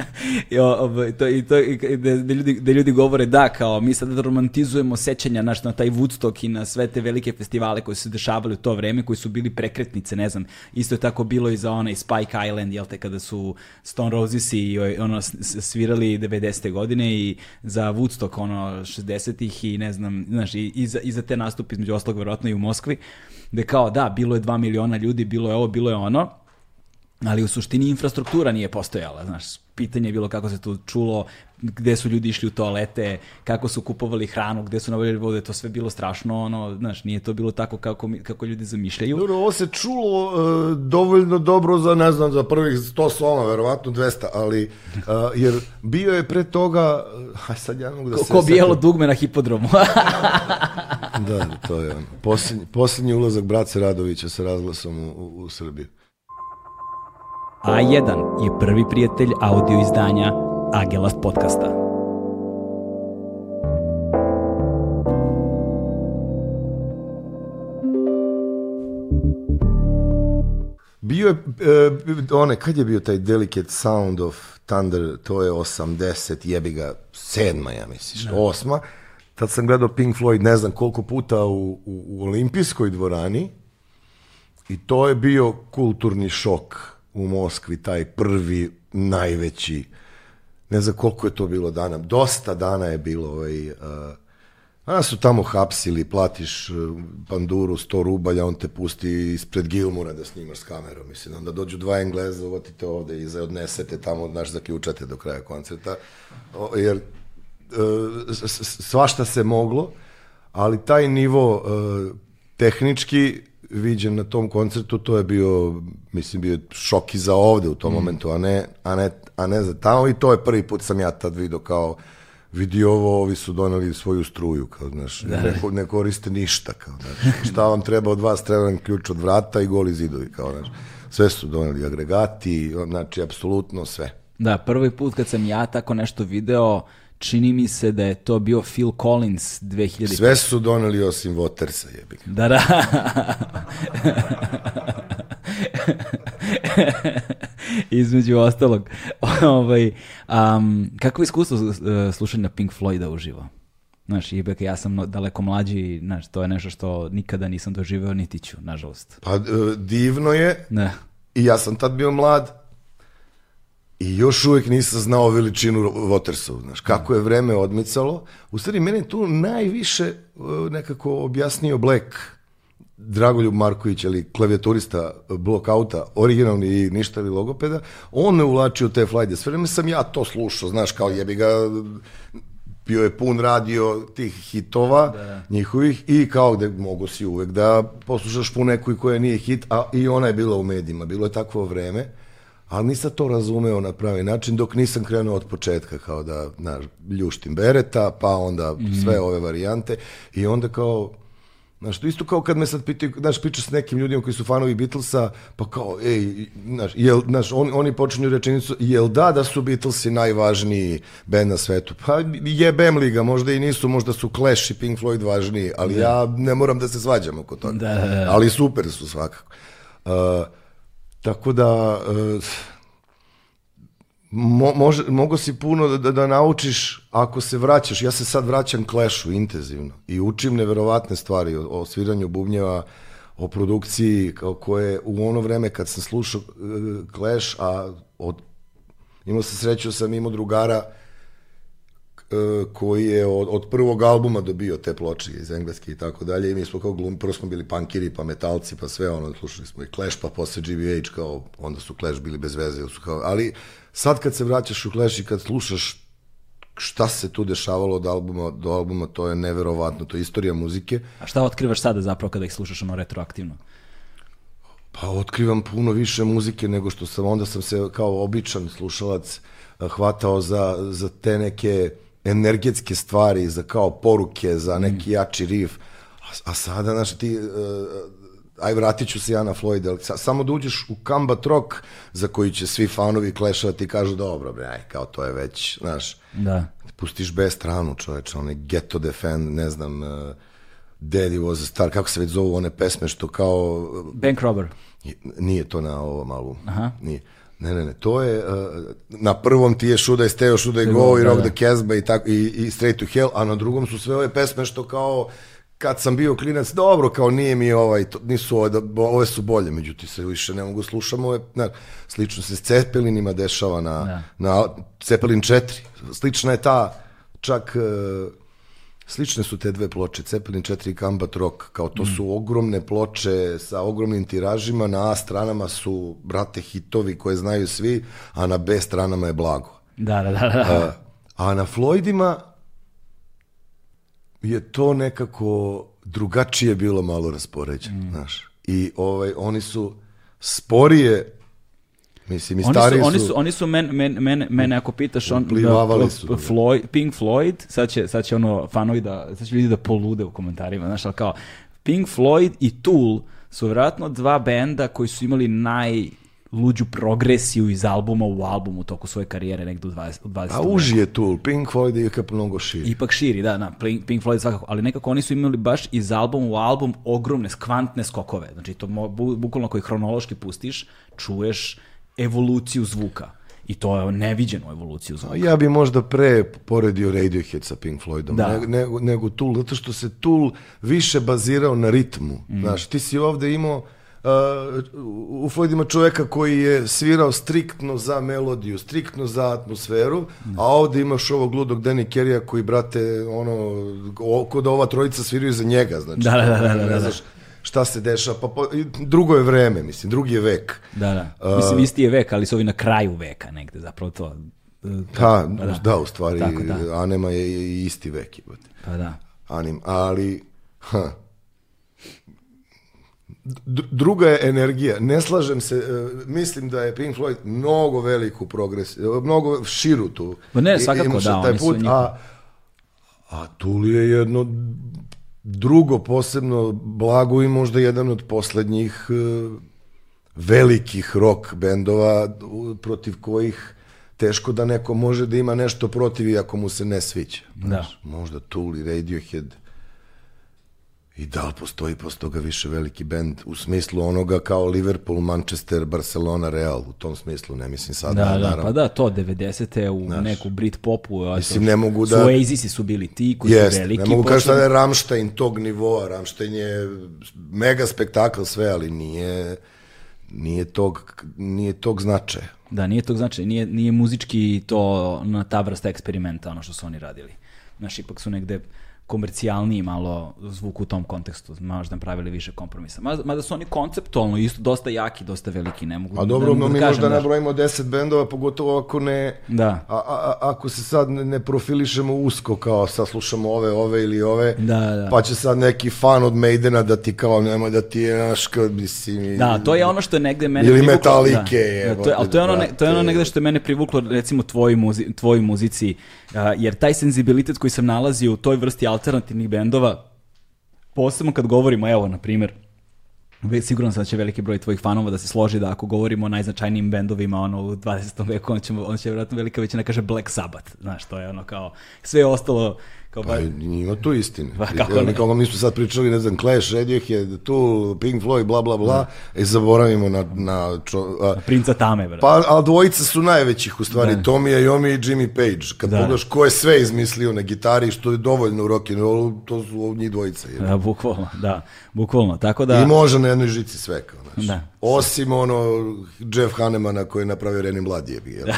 i, ova, to, i to, da, da, ljudi, da ljudi govore da, kao mi sad romantizujemo sećanja naš, na taj Woodstock i na sve te velike festivale koji su se dešavali u to vreme, koji su bili prekretnice, ne znam, isto je tako bilo i za onaj Spike Island, jel te, kada su Stone Roses i ono, svirali 90. godine i za Woodstock, ono, 60-ih i ne znam, znaš, i, i, za, i za te nastupe, između ostalog, verovatno i u Moskvi, gde kao, da, bilo je 2 miliona ljudi, bilo je ovo, bilo je ono, ali u suštini infrastruktura nije postojala, znaš, pitanje je bilo kako se to čulo, gde su ljudi išli u toalete, kako su kupovali hranu, gde su nabavljali vode, to sve bilo strašno, ono, znaš, nije to bilo tako kako, mi- kako ljudi zamišljaju. Dobro, ovo se čulo e, dovoljno dobro za, ne znam, za prvih 100 soma, verovatno 200, ali, e, jer bio je pre toga, a sad ja mogu da Ko, se... ko bijelo dugme na hipodromu. Da, to je ono. Posljednji, posljednji ulazak Brace Radovića sa razglasom u, u, u Srbiju. A1 je prvi prijatelj audio izdanja Agelast podcasta. Bio je, e, one, kad je bio taj Delicate Sound of Thunder, to je 80, jebi ga, sedma, ja misliš, osma. Tad sam gledao Pink Floyd ne znam koliko puta u, u, u olimpijskoj dvorani i to je bio kulturni šok u Moskvi, taj prvi, najveći, ne znam koliko je to bilo dana, dosta dana je bilo ovaj, uh, a su tamo hapsili, platiš uh, panduru 100 rubalja, on te pusti ispred Gilmura da snimaš s kamerom, mislim, onda dođu dva Engleza, uvatite ovde i odnesete tamo, znaš, zaključate do kraja koncerta, o, jer uh, svašta se moglo, ali taj nivo uh, tehnički viđen na tom koncertu, to je bio, mislim, bio šok i za ovde u tom momentu, a ne, a, ne, a ne za tamo. I to je prvi put sam ja tad vidio kao vidi ovo, ovi su doneli svoju struju, kao, znaš, ne, ko- ne koriste ništa, kao, znaš, šta vam treba od vas, treba vam ključ od vrata i goli zidovi, kao, znaš, sve su doneli agregati, znači, apsolutno sve. Da, prvi put kad sam ja tako nešto video, čini mi se da je to bio Phil Collins 2000. Sve su doneli osim Watersa, jebi ga. Da, da. Između ostalog. ovaj, um, kako je iskustvo uh, slušanja Pink Floyda uživo? Znaš, Ibek, ja sam daleko mlađi, znaš, to je nešto što nikada nisam doživeo, niti ću, nažalost. Pa, e, divno je, Ne. I ja sam tad bio mlad i još uvijek nisam znao veličinu Watersov, znaš, kako je vreme odmicalo. U stvari, mene je tu najviše uh, nekako objasnio Black. Dragoljub Marković, ali klavijaturista blokauta, originalni i ništa ili logopeda, on me uvlačio te flajde. Sve vreme sam ja to slušao, znaš, kao jebi ga, bio je pun radio tih hitova da. njihovih i kao gde mogu si uvek da poslušaš po nekoj koja nije hit, a i ona je bila u medijima, bilo je takvo vreme, ali nisam to razumeo na pravi način dok nisam krenuo od početka kao da, znaš, ljuštim bereta, pa onda mm. sve ove varijante i onda kao Znaš, to isto kao kad me sad pitaju, znaš, pričaš s nekim ljudima koji su fanovi Beatlesa, pa kao, ej, znaš, jel, znaš on, oni počinju rečenicu, jel da da su Beatlesi najvažniji band na svetu? Pa jebem li ga, možda i nisu, možda su Clash i Pink Floyd važniji, ali da. ja ne moram da se svađam oko toga. Da, da, da. Ali super su svakako. Uh, tako da... Uh, mo, može, mogo si puno da, da, da naučiš ako se vraćaš. Ja se sad vraćam Clashu intenzivno i učim neverovatne stvari o, o sviranju bubnjeva, o produkciji kao koje u ono vreme kad sam slušao uh, Clash, a od, imao sam sreću da sam imao drugara koji je od, od prvog albuma dobio te ploče iz engleske i tako dalje i mi smo kao glum, prvo smo bili pankiri pa metalci pa sve ono, slušali smo i Clash pa posle GBH kao, onda su Clash bili bez veze, su kao, ali sad kad se vraćaš u Clash i kad slušaš šta se tu dešavalo od albuma do albuma, to je neverovatno, to je istorija muzike. A šta otkrivaš sada zapravo kada ih slušaš ono retroaktivno? Pa otkrivam puno više muzike nego što sam, onda sam se kao običan slušalac eh, hvatao za, za te neke energetske stvari, za kao poruke, za neki mm. jači riff. A, a sada, znaš, ti uh, aj vratit ću se ja na Floyd, ali samo da uđeš u Combat Rock za koji će svi fanovi Clash-a ti kažu dobro, bre, aj, kao to je već, znaš, da. pustiš bez stranu čoveče, onaj Ghetto Defend, ne znam, uh, Daddy was a star, kako se već zovu one pesme što kao... Uh, Bank Robber. Nije to na ovom albumu. Aha. Nije. Ne, ne, ne, to je, uh, na prvom ti je Should I Stay, Should I Go, i Rock da, the Casbah i, tako, i, i Straight to Hell, a na drugom su sve ove pesme što kao kad sam bio klinac, dobro, kao nije mi ovaj, to, nisu ove, ove su bolje, međutim se više ne mogu slušamo, ove, ne, slično se s Cepelinima dešava na, da. na Cepelin 4, slična je ta, čak, e, slične su te dve ploče, Cepelin 4 i Combat Rock, kao to mm. su ogromne ploče sa ogromnim tiražima, na A stranama su, brate, hitovi koje znaju svi, a na B stranama je blago. Da, da, da. da. A, a na Floydima, je to nekako drugačije bilo malo raspoređeno, mm. znaš. I ovaj, oni su sporije Mislim, i stari su, oni su, oni su men, men, men, mene ako pitaš, on, da, su, Floyd, Pink Floyd, sad će, sad će ono fanovi da, sad će ljudi da polude u komentarima, znaš, ali kao, Pink Floyd i Tool su vjerojatno dva benda koji su imali naj luđu progresiju iz albuma u albumu toku svoje karijere negde u 20. U 20 A uži je tu, Pink Floyd je ipak mnogo širi. Ipak širi, da, na, Pink Floyd svakako, ali nekako oni su imali baš iz albuma u album ogromne, kvantne skokove. Znači, to bu, bukvalno koji hronološki pustiš, čuješ evoluciju zvuka. I to je neviđenu evoluciju zvuka. Ja bi možda pre poredio Radiohead sa Pink Floydom, da. ne, ne, nego Tool, zato što se Tool više bazirao na ritmu. Mm. Znaš, ti si ovde imao u Floyd ima čoveka koji je svirao striktno za melodiju, striktno za atmosferu, a ovde imaš ovog ludog Danny Kerrya koji, brate, ono, kod ova trojica sviraju za njega, znači. Da, da, da, da, da, ne znaš šta se dešava, pa, pa drugo je vreme, mislim, drugi je vek. Da, da. Mislim, isti je vek, ali su ovi na kraju veka negde, zapravo to. Pa, pa da, da, u stvari, Tako, da. Anema je isti vek. Jebate. Pa da. Anim, ali, ha, druga je energija. Ne slažem se, uh, mislim da je Pink Floyd mnogo veliku progres, mnogo širu tu. Ma ne, svakako da, taj put, a, a Tuli je jedno drugo posebno blago i možda jedan od poslednjih uh, velikih rock bendova protiv kojih teško da neko može da ima nešto protiv iako mu se ne sviđa. Da. Možda Tuli, Radiohead, I da li postoji posle toga više veliki bend u smislu onoga kao Liverpool, Manchester, Barcelona, Real, u tom smislu, ne mislim sad. Da, da, naravno. pa da, to 90. u Znaš, neku Brit popu, a mislim, ne mogu da... Su Oasisi su bili ti koji jest, su veliki. Ne mogu kažem da je Ramstein tog nivoa, Ramstein je mega spektakl sve, ali nije, nije, tog, nije tog značaja. Da, nije tog značaja, nije, nije muzički to na ta vrsta eksperimenta, ono što su oni radili. Znaš, ipak su negde komercijalniji malo zvuk u tom kontekstu, možda pravili više kompromisa. Mada, su oni konceptualno isto dosta jaki, dosta veliki, ne mogu, A dobro, ne mogu mi da kažem, možda nabrojimo 10 bendova, pogotovo ako ne... Da. A, a, ako se sad ne profilišemo usko, kao sad slušamo ove, ove ili ove, Da, da. pa će sad neki fan od Maidena da ti kao, nemoj da ti je naš, kao, mislim... Da, to je ono što je negde mene Ili privuklo. Metalike, da. Da, to je, ali to je ono, ne, to je ono negde što je mene privuklo, recimo, tvoj muzi, tvoj muzici, a, jer taj senzibilitet koji sam nalazio u toj vrsti alternativnih bendova, posebno kad govorimo, evo, na primjer, Siguran sam da će veliki broj tvojih fanova da se složi da ako govorimo o najznačajnijim bendovima ono, u 20. veku, on će, on će vjerojatno velika većina kaže Black Sabbath. Znaš, to je ono kao, sve ostalo, kao ba, Pa ima tu istine. Pa, kako ne? Kako mi smo sad pričali, ne znam, Clash, Radiohead, Tool, Pink Floyd, bla, bla, bla, i zaboravimo na... na čo, a, princa Tame, brate. Pa, a dvojica su najvećih u stvari, Da. Tommy Iommi i Jimmy Page. Kad Da. pogledaš ko je sve izmislio na gitari, što je dovoljno u rock'n'rollu, to su njih dvojica. je. Da, bukvalno, da, bukvalno. Tako da... I može na jednoj žici sve, kao, znaš. Da. Osim ono Jeff Hannemana koji je napravio Reni Mladi, jel?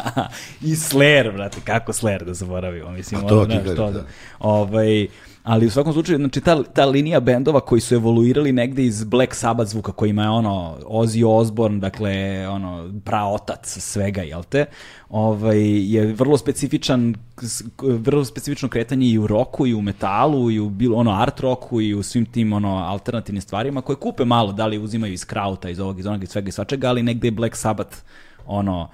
I Slayer, brate, kako Slayer da zaboravimo, mislim, A to ono, ti to, da. ovaj, ali u svakom slučaju, znači, ta, ta linija bendova koji su evoluirali negde iz Black Sabbath zvuka, kojima je ono, Ozzy Osbourne, dakle, ono, praotac svega, jel te, ovaj, je vrlo specifičan, vrlo specifično kretanje i u roku, i u metalu, i u bilo, ono, art roku, i u svim tim, ono, alternativnim stvarima, koje kupe malo, da li uzimaju iz krauta, iz ovog, iz onog, iz svega i svačega, ali negde je Black Sabbath, ono,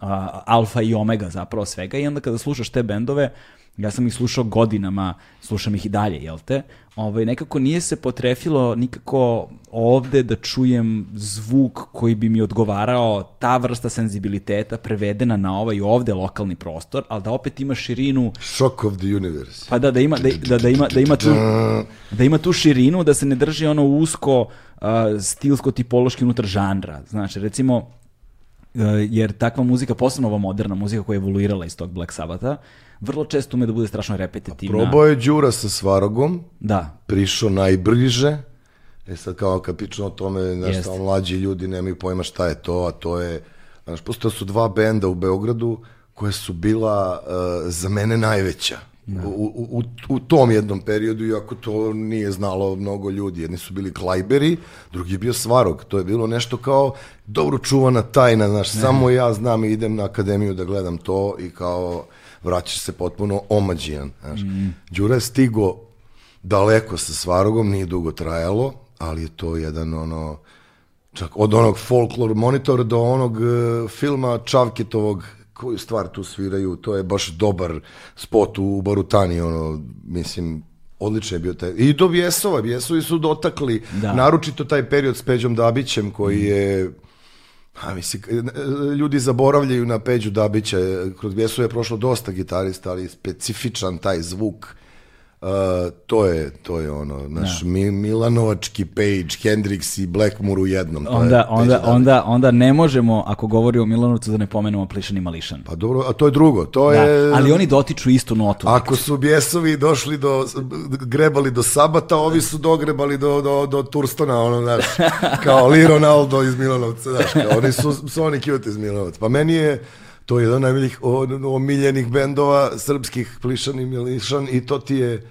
a, alfa i omega zapravo svega i onda kada slušaš te bendove, ja sam ih slušao godinama, slušam ih i dalje, jel te? Ovaj, nekako nije se potrefilo nikako ovde da čujem zvuk koji bi mi odgovarao ta vrsta senzibiliteta prevedena na ovaj ovde lokalni prostor, ali da opet ima širinu Shock of the universe. pa da, da ima, da, da, da ima, da ima tu, da ima tu širinu, da se ne drži ono usko uh, stilsko tipološki unutar žanra. Znači, recimo, uh, jer takva muzika, posebno ova moderna muzika koja je evoluirala iz tog Black Sabbatha, vrlo često ume da bude strašno repetitivna. Probao je Đura sa Svarogom, Da, prišao najbliže. E sad kao kad pričamo o tome, znaš, kao mlađi ljudi nemaju pojma šta je to, a to je, znaš, postoje su dva benda u Beogradu koje su bila uh, za mene najveća. U, u, u, u tom jednom periodu, iako to nije znalo mnogo ljudi. Jedni su bili Klajberi, drugi je bio Svarog. To je bilo nešto kao dobro čuvana tajna, znaš, samo ja znam i idem na akademiju da gledam to i kao vraćaš se potpuno omađijan. Znaš. Đura je stigo daleko sa Svarogom, nije dugo trajalo, ali je to jedan ono, čak od onog folklor monitor do onog e, filma Čavketovog, koju stvar tu sviraju, to je baš dobar spot u Barutani, ono, mislim, odličan je bio taj. I do Bjesova, Bjesovi su dotakli, Da. naročito taj period s Peđom Dabićem, koji je a mislim, ljudi zaboravljaju na Peđu Dabića, kroz Bjesove je prošlo dosta gitarista, ali specifičan taj zvuk, uh, to je to je ono, naš Mi, Milanovački Page, Hendrix i Blackmore u jednom. to je onda, Peđa onda, onda, onda ne možemo, ako govorimo o Milanovcu, da ne pomenemo Plišani Mališan. Pa dobro, a to je drugo, to Da, je... ali oni dotiču istu notu. Ako su bjesovi došli do, grebali do Sabata, ovi su dogrebali do, do, do Turstona, ono, znaš, kao Lee Ronaldo iz Milanovca, znaš, kao, oni su Sonic Youth iz Milanovca. Pa meni je to je jedan od najboljih omiljenih bendova srpskih, Plišan i Milišan, i to ti je,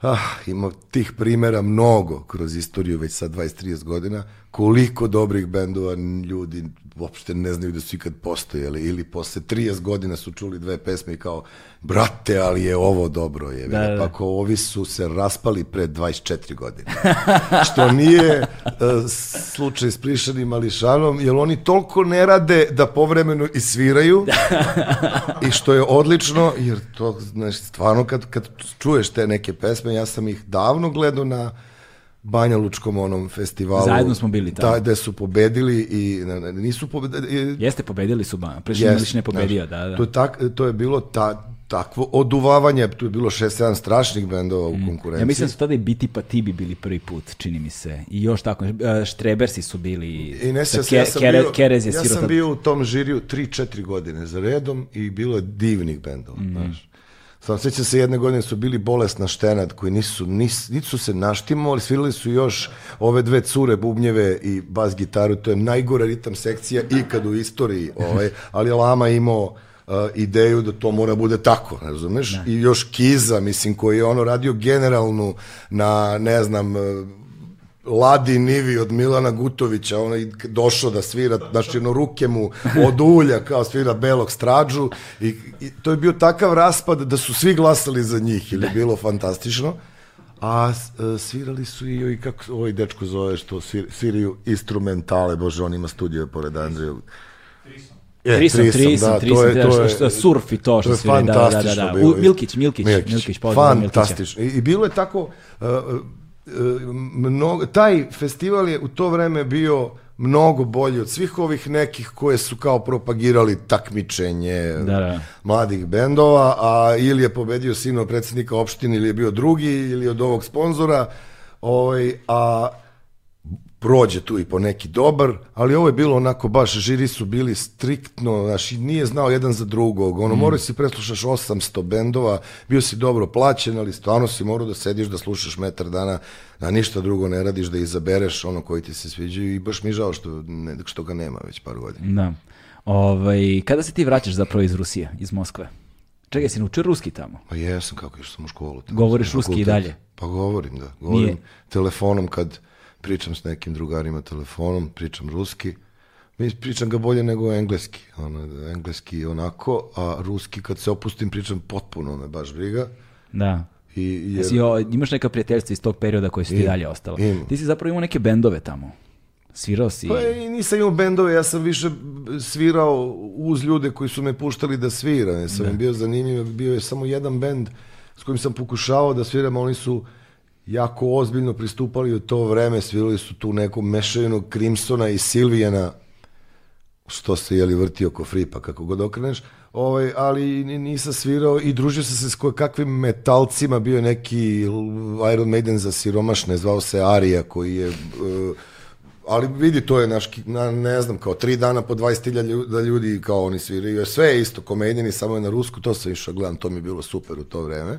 ah, ima tih primera mnogo kroz istoriju, već sad 20-30 godina, koliko dobrih bendova ljudi uopšte ne znaju da su ikad postojali, ili posle 30 godina su čuli dve pesme i kao, brate, ali je ovo dobro, je. Da, da. Pa ako ovi su se raspali pre 24 godine. Što nije uh, slučaj s Plišanim Mališanom, jer oni toliko ne rade da povremeno i sviraju, i što je odlično, jer to, znaš, stvarno kad, kad čuješ te neke pesme, ja sam ih davno gledao na Banja Lučkom onom festivalu. Zajedno smo bili tamo. Da, gde su pobedili i ne, ne, nisu pobedili. Jeste, pobedili su, ba. Plišani Mališan je pobedio, da, da. To je, tak, to je bilo ta, takvo oduvavanje, tu je bilo 6-7 strašnih bendova u konkurenciji. Mm. Ja mislim da su tada i Biti pa ti bi bili prvi put, čini mi se. I još tako, e, Štrebersi su bili. I ne se, ja Ke- sam, Kere- bio, Kerez je ja sam tad- bio u tom žiriju 3-4 godine za redom i bilo je divnih bendova, Mm. znaš. Sam sjećam se jedne godine su bili bolesna štenad koji nisu, nis, niti su se naštimali, svirali su još ove dve cure, bubnjeve i bas gitaru, to je najgora ritam sekcija ikad u istoriji, ovaj, ali Lama imao uh, ideju da to mora bude tako, razumeš? I još Kiza, mislim, koji je ono radio generalnu na, ne znam, uh, Ladi Nivi od Milana Gutovića, on je došao da svira, znači ono ruke mu od ulja kao svira belog strađu i, i to je bio takav raspad da su svi glasali za njih ili je bilo fantastično. A e, svirali su i, i kako ovaj dečko zove što svir, sviraju instrumentale, bože, on ima studio pored Andreja. E, Trisom, trisom, trisom, to je- to je- što- surf i to što je svira, da, da, da, da. U- Milkić, Milkić, Milkić, za Milkića. Fantastično. I, I bilo je tako, uh, uh, mnogo, taj festival je u to vreme bio mnogo bolji od svih ovih nekih koje su kao propagirali takmičenje Da, da. mladih bendova, a ili je pobedio sino predsjednika opštine ili je bio drugi ili od ovog sponzora, ovaj, a prođe tu i po neki dobar, ali ovo je bilo onako baš, žiri su bili striktno, znaš, i nije znao jedan za drugog, ono, morao si preslušaš 800 bendova, bio si dobro plaćen, ali stvarno si morao da sediš, da slušaš metar dana, da ništa drugo ne radiš, da izabereš ono koji ti se sviđaju i baš mi žao što, ne, što ga nema već par godina. Da. Ovaj, kada se ti vraćaš zapravo iz Rusije, iz Moskve? Čekaj, si naučio ruski tamo? Pa jesam, kako išao sam u školu. tamo Govoriš ruski i dalje? Pa govorim, da. Govorim Nije. telefonom kad pričam s nekim drugarima telefonom, pričam ruski. Mi pričam ga bolje nego engleski. Ono, engleski onako, a ruski kad se opustim pričam potpuno me baš briga. Da. I, jer, Jesi, o, imaš neka prijateljstva iz tog perioda koje su ti Imam, dalje ostalo? imam. Ti si zapravo imao neke bendove tamo. Svirao si... Pa i nisam imao bendove, ja sam više svirao uz ljude koji su me puštali da sviram. Ja sam im bio zanimljiv, bio je samo jedan bend s kojim sam pokušavao da sviram, oni su jako ozbiljno pristupali u to vreme, svirali su tu neku mešavinu Crimsona i Silvijana, što se jeli vrti oko fripa, kako god okreneš, ovaj, ali ni- nisam svirao i družio sam se s kakvim metalcima, bio neki Iron Maiden za siromašne, zvao se Arija, koji je... eh, ali vidi, to je naš, na, ne znam, kao tri dana po 20.000 lju- da ljudi kao oni sviraju, sve je isto, komedijni, samo je na rusku, to sam išao gledam, to mi je bilo super u to vreme.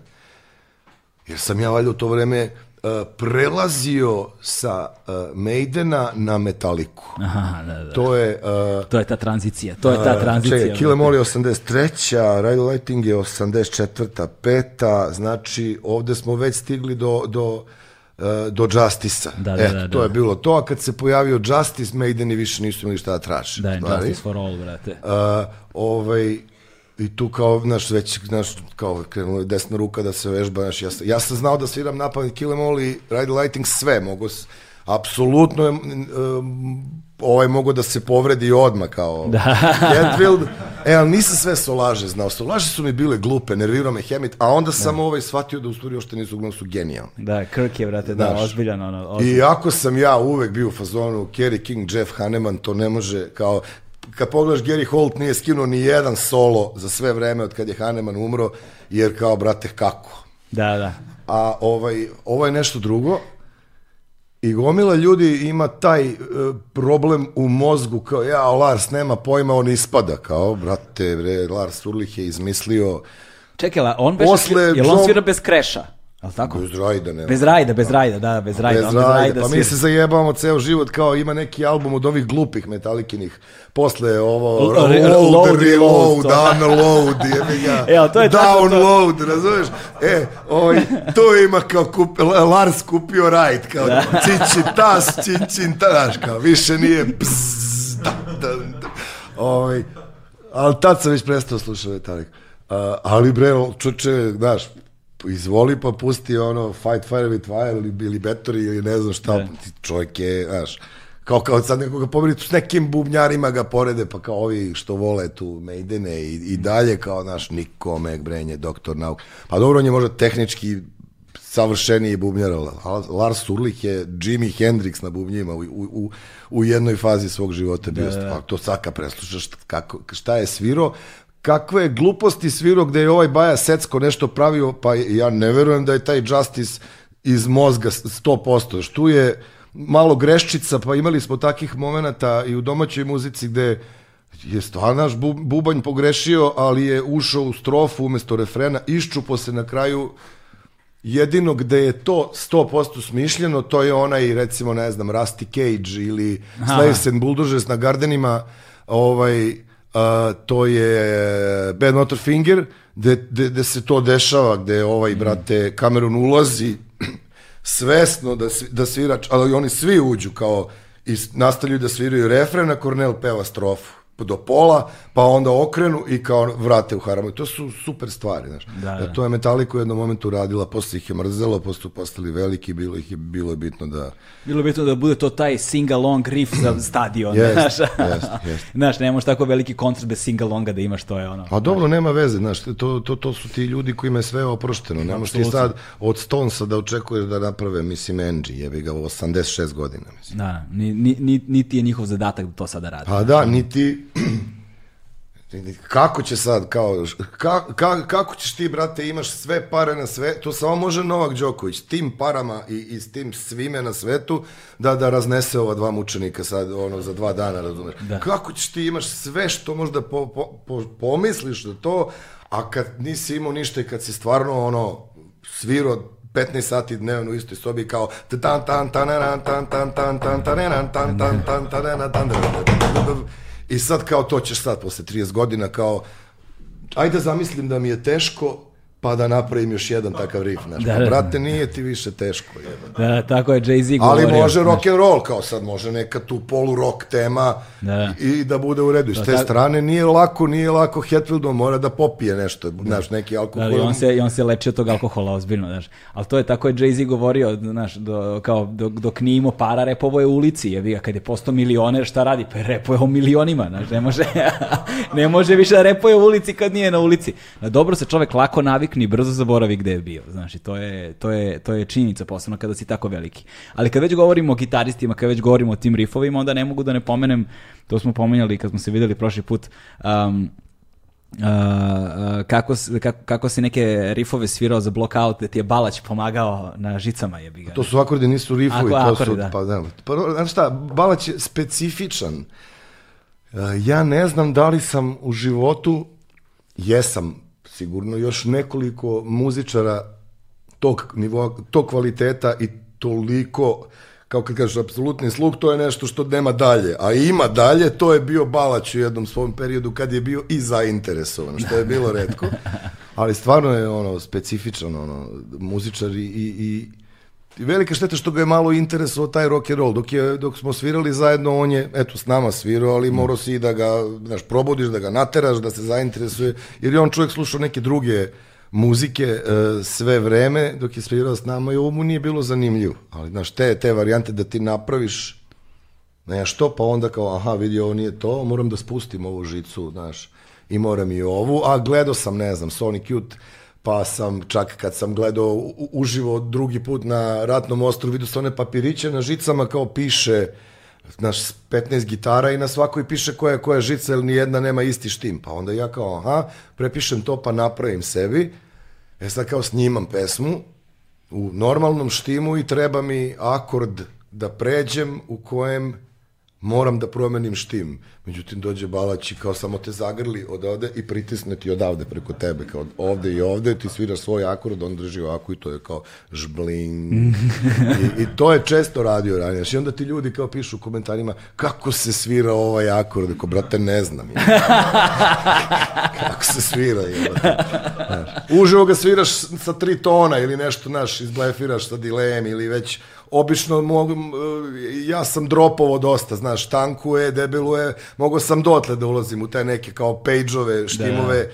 Jer sam ja valjda u to vreme uh, prelazio sa uh, Maidena na Metaliku. Aha, da, da. To je... Uh, To je ta tranzicija, to je ta tranzicija. Čekaj, Kill Em All je 83. Ride Lighting je 84. peta, znači ovde smo već stigli do, do, uh, do Justice-a. Da, da, Eto, da, to da. je bilo to, a kad se pojavio Justice, Maideni više nisu imali šta da traže. Da. Justice for All, brate. Uh, ovaj, I tu kao, znaš, već, znaš, kao krenula je desna ruka da se vežba, znaš, ja, sam- ja sam znao da sviram Em All i Ride Lighting sve, mogu, apsolutno je, um, ovaj mogo da se povredi odmah kao da. Hetfield, e, ali nisam sve solaže znao, solaže su mi bile glupe, nervirao me Hemit, a onda sam ovaj shvatio da u stvari uopšte nisu, uglavnom su genijalni. Da, Kirk je, brate, da, ozbiljan, ono, ozbiljan. I ako sam ja uvek bio u fazonu Kerry King, Jeff Hanneman, to ne može kao kad pogledaš Gary Holt nije skinuo ni jedan solo za sve vreme od kad je Hanneman umro, jer kao, brate, kako? Da, da. A ovaj, ovo je nešto drugo i gomila ljudi ima taj e, problem u mozgu kao, ja, Lars nema pojma, on ispada, kao, brate, bre, Lars Urlich je izmislio Čekaj, on beše, Posle jel on svira bez kreša? Jel tako? bez rajda, nema. Bez rajda, bez rajda, da, bez rajda. Bez on rajda, pa mi se zajebamo ceo život kao ima neki album od ovih glupih metalikinih posle ovo L- load, load, reload, reload, to. unload, jebi ga, Evo, to je to. download, razumeš? E, ovaj, to ima kao kup, Lars kupio rajd, kao cići tas, čićin taš, kao više nije bzz, da, da, da. Ovaj, ali tad sam već prestao slušati Metallica. Uh, ali bre, čoče, znaš, izvoli pa pusti ono Fight Fire with Fire ili, ili Battery ili ne znam šta, Da. ti čovjek je, znaš, kao kao sad nekoga pobedi s nekim bubnjarima ga porede, pa kao ovi što vole tu Maidene i, i dalje, kao, znaš, Niko, Meg Brenje, Doktor Nauk. Pa dobro, on je možda tehnički savršeniji bubnjar, Lars Urlich je Jimi Hendrix na bubnjima u, u, u, u jednoj fazi svog života bio. Da, to sad kad preslušaš kako, šta je svirao, kakve je gluposti svirao gde je ovaj Baja Secko nešto pravio, pa ja ne verujem da je taj Justice iz mozga 100%. Što je malo greščica, pa imali smo takih momenata i u domaćoj muzici gde je stvarno naš bu, bubanj pogrešio, ali je ušao u strofu umesto refrena, iščupo se na kraju jedino gde je to 100% smišljeno, to je onaj, recimo, ne znam, Rusty Cage ili Slaves and Bulldozers na Gardenima, ovaj, a, to je Bad Motor Finger, gde, gde, gde se to dešava, gde ovaj, brate, Cameron ulazi svesno da, da svira, ali oni svi uđu kao i nastavljaju da sviraju refren, a Kornel peva strofu do pola, pa onda okrenu i kao vrate u harmoniju. To su super stvari, znaš. Da, da. To je Metallica u jednom momentu radila, posle ih je mrzelo, posle su postali veliki, bilo ih je, bilo je bitno da... Bilo bi bitno da bude to taj sing-along riff za stadion, Jest, znaš. jest, jest. Znaš, ne možeš tako veliki koncert bez sing-alonga da imaš, to je ono. A dobro, nema veze, znaš, to, to, to su ti ljudi kojima je sve oprošteno. Ne možeš ti sad od Stonesa da očekuješ da naprave, mislim, Angie, jebi ga, 86 godina, mislim. Da, ni, ni, ni, niti je njihov zadatak da to sada radi. Pa da, niti... Kako će sad, kao, ka, ka, kako ćeš ti, brate, imaš sve pare na sve, to samo može Novak Đoković, tim parama i, i s tim svime na svetu, da da raznese ova dva mučenika sad, ono, za dva dana, razumeš? Da. Kako ćeš ti imaš sve što možda po, po, po, pomisliš da to, a kad nisi imao ništa i kad si stvarno, ono, svirao 15 sati dnevno u istoj sobi kao tan tan tan tan tan tan tan tan tan tan tan tan tan tan tan tan i sad kao to ćeš sad posle 30 godina kao ajde zamislim da mi je teško pa da napravim još jedan takav riff, znaš. Da, da. brate, nije ti više teško, jebe. Da, tako je Jay-Z Ali govorio. može znaš. rock and roll, kao sad može neka tu polu rock tema Da. i, i da bude u redu. I s te tako- strane nije lako, nije lako Hetfieldom, mora da popije nešto, znaš, neki Da, alkohol. ali on se, i on se leči od tog alkohola, ozbiljno, znaš. Ali to je tako je Jay-Z govorio, znaš, do, kao, dok, dok nije imao para, repovo je u ulici, jebi ga, kad je postao milioner, šta radi? Pa repuje o milionima, znaš, ne može, ne može više da repuje u ulici kad nije na ulici. Na dobro se čovek lako navikne i brzo zaboravi gde je bio, znaš, i to je, to je, to je činjenica, posebno kada si tako veliki. Ali kad već govorimo o gitaristima, kad već govorimo o tim rifovima, onda ne mogu da ne pomenem, to smo pomenjali kad smo se videli prošli put, um, Uh, uh, kako, kako, kako si neke rifove svirao za blockout, da ti je Balać pomagao na žicama ga. To su akordi, nisu rifovi, Ako- to akordi, su, da. pa da. Pa, znaš šta, Balać je specifičan. E, Ja ne znam da li sam u životu, jesam sigurno još nekoliko muzičara tog nivoa, tog kvaliteta i toliko kao kad kažeš apsolutni sluh, to je nešto što nema dalje. A ima dalje, to je bio Balać u jednom svom periodu kad je bio i zainteresovan, što je bilo redko. Ali stvarno je ono specifičan ono, muzičar i, i, i i velika šteta što ga je malo interesovao taj rock and roll. Dok, je, dok smo svirali zajedno, on je, eto, s nama svirao, ali morao si i da ga, znaš, probudiš, da ga nateraš, da se zainteresuje, jer je on čovjek slušao neke druge muzike e, sve vreme dok je svirao s nama i ovo mu nije bilo zanimljivo. Ali, znaš, te, te varijante da ti napraviš nešto, pa onda kao, aha, vidi, ovo nije to, moram da spustim ovu žicu, znaš, i moram i ovu, a gledao sam, ne znam, Sonic Youth, pa sam čak kad sam gledao uživo drugi put na Ratnom ostru, vidio sam one papiriće na žicama kao piše, znaš, 15 gitara i na svakoj piše koja je koja žica, jer nijedna nema isti štim. Pa onda ja kao, aha, prepišem to pa napravim sebi, e sad kao snimam pesmu, u normalnom štimu i treba mi akord da pređem u kojem moram da promenim štim. Međutim, dođe Balać i kao samo te zagrli odavde i pritisne ti odavde preko tebe, kao ovde i ovde, ti sviraš svoj akord, on drži ovako i to je kao žbling. I, I to je često radio ranije. I onda ti ljudi kao pišu u komentarima kako se svira ovaj akord, ako brate ne znam. Je. kako se svira. Je, Uživo ga sviraš sa tri tona ili nešto, naš, izblefiraš sa dilejem ili već obično mogu, ja sam dropovo dosta, znaš, tankuje, debeluje, mogao sam dotle da ulazim u te neke kao page-ove, štimove, e,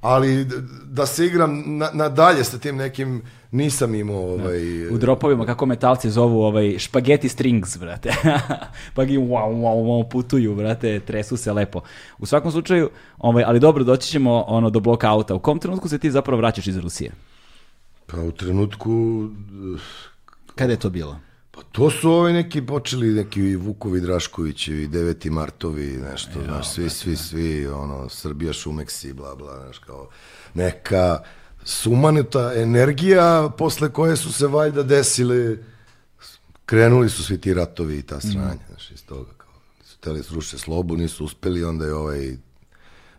ali da se igram na, na dalje sa tim nekim, nisam imao ovaj... U dropovima, kako metalci zovu, ovaj, špageti strings, brate. pa gi wow, wow, wow, putuju, brate, tresu se lepo. U svakom slučaju, ovaj, ali dobro, doći ćemo ono, do blockouta. U kom trenutku se ti zapravo vraćaš iz Rusije? Pa u trenutku... Kada je to bilo? Pa to su ovaj neki počeli neki Vukovi Draškovićevi, 9. martovi, nešto, znaš, svi, svi, svi, ono, Srbija šumeksi, bla, bla, znaš, kao neka sumanuta energija posle koje su se valjda desile, krenuli su svi ti ratovi i ta sranja, znaš, iz toga, kao, su teli sruše slobu, nisu uspeli, onda je ovaj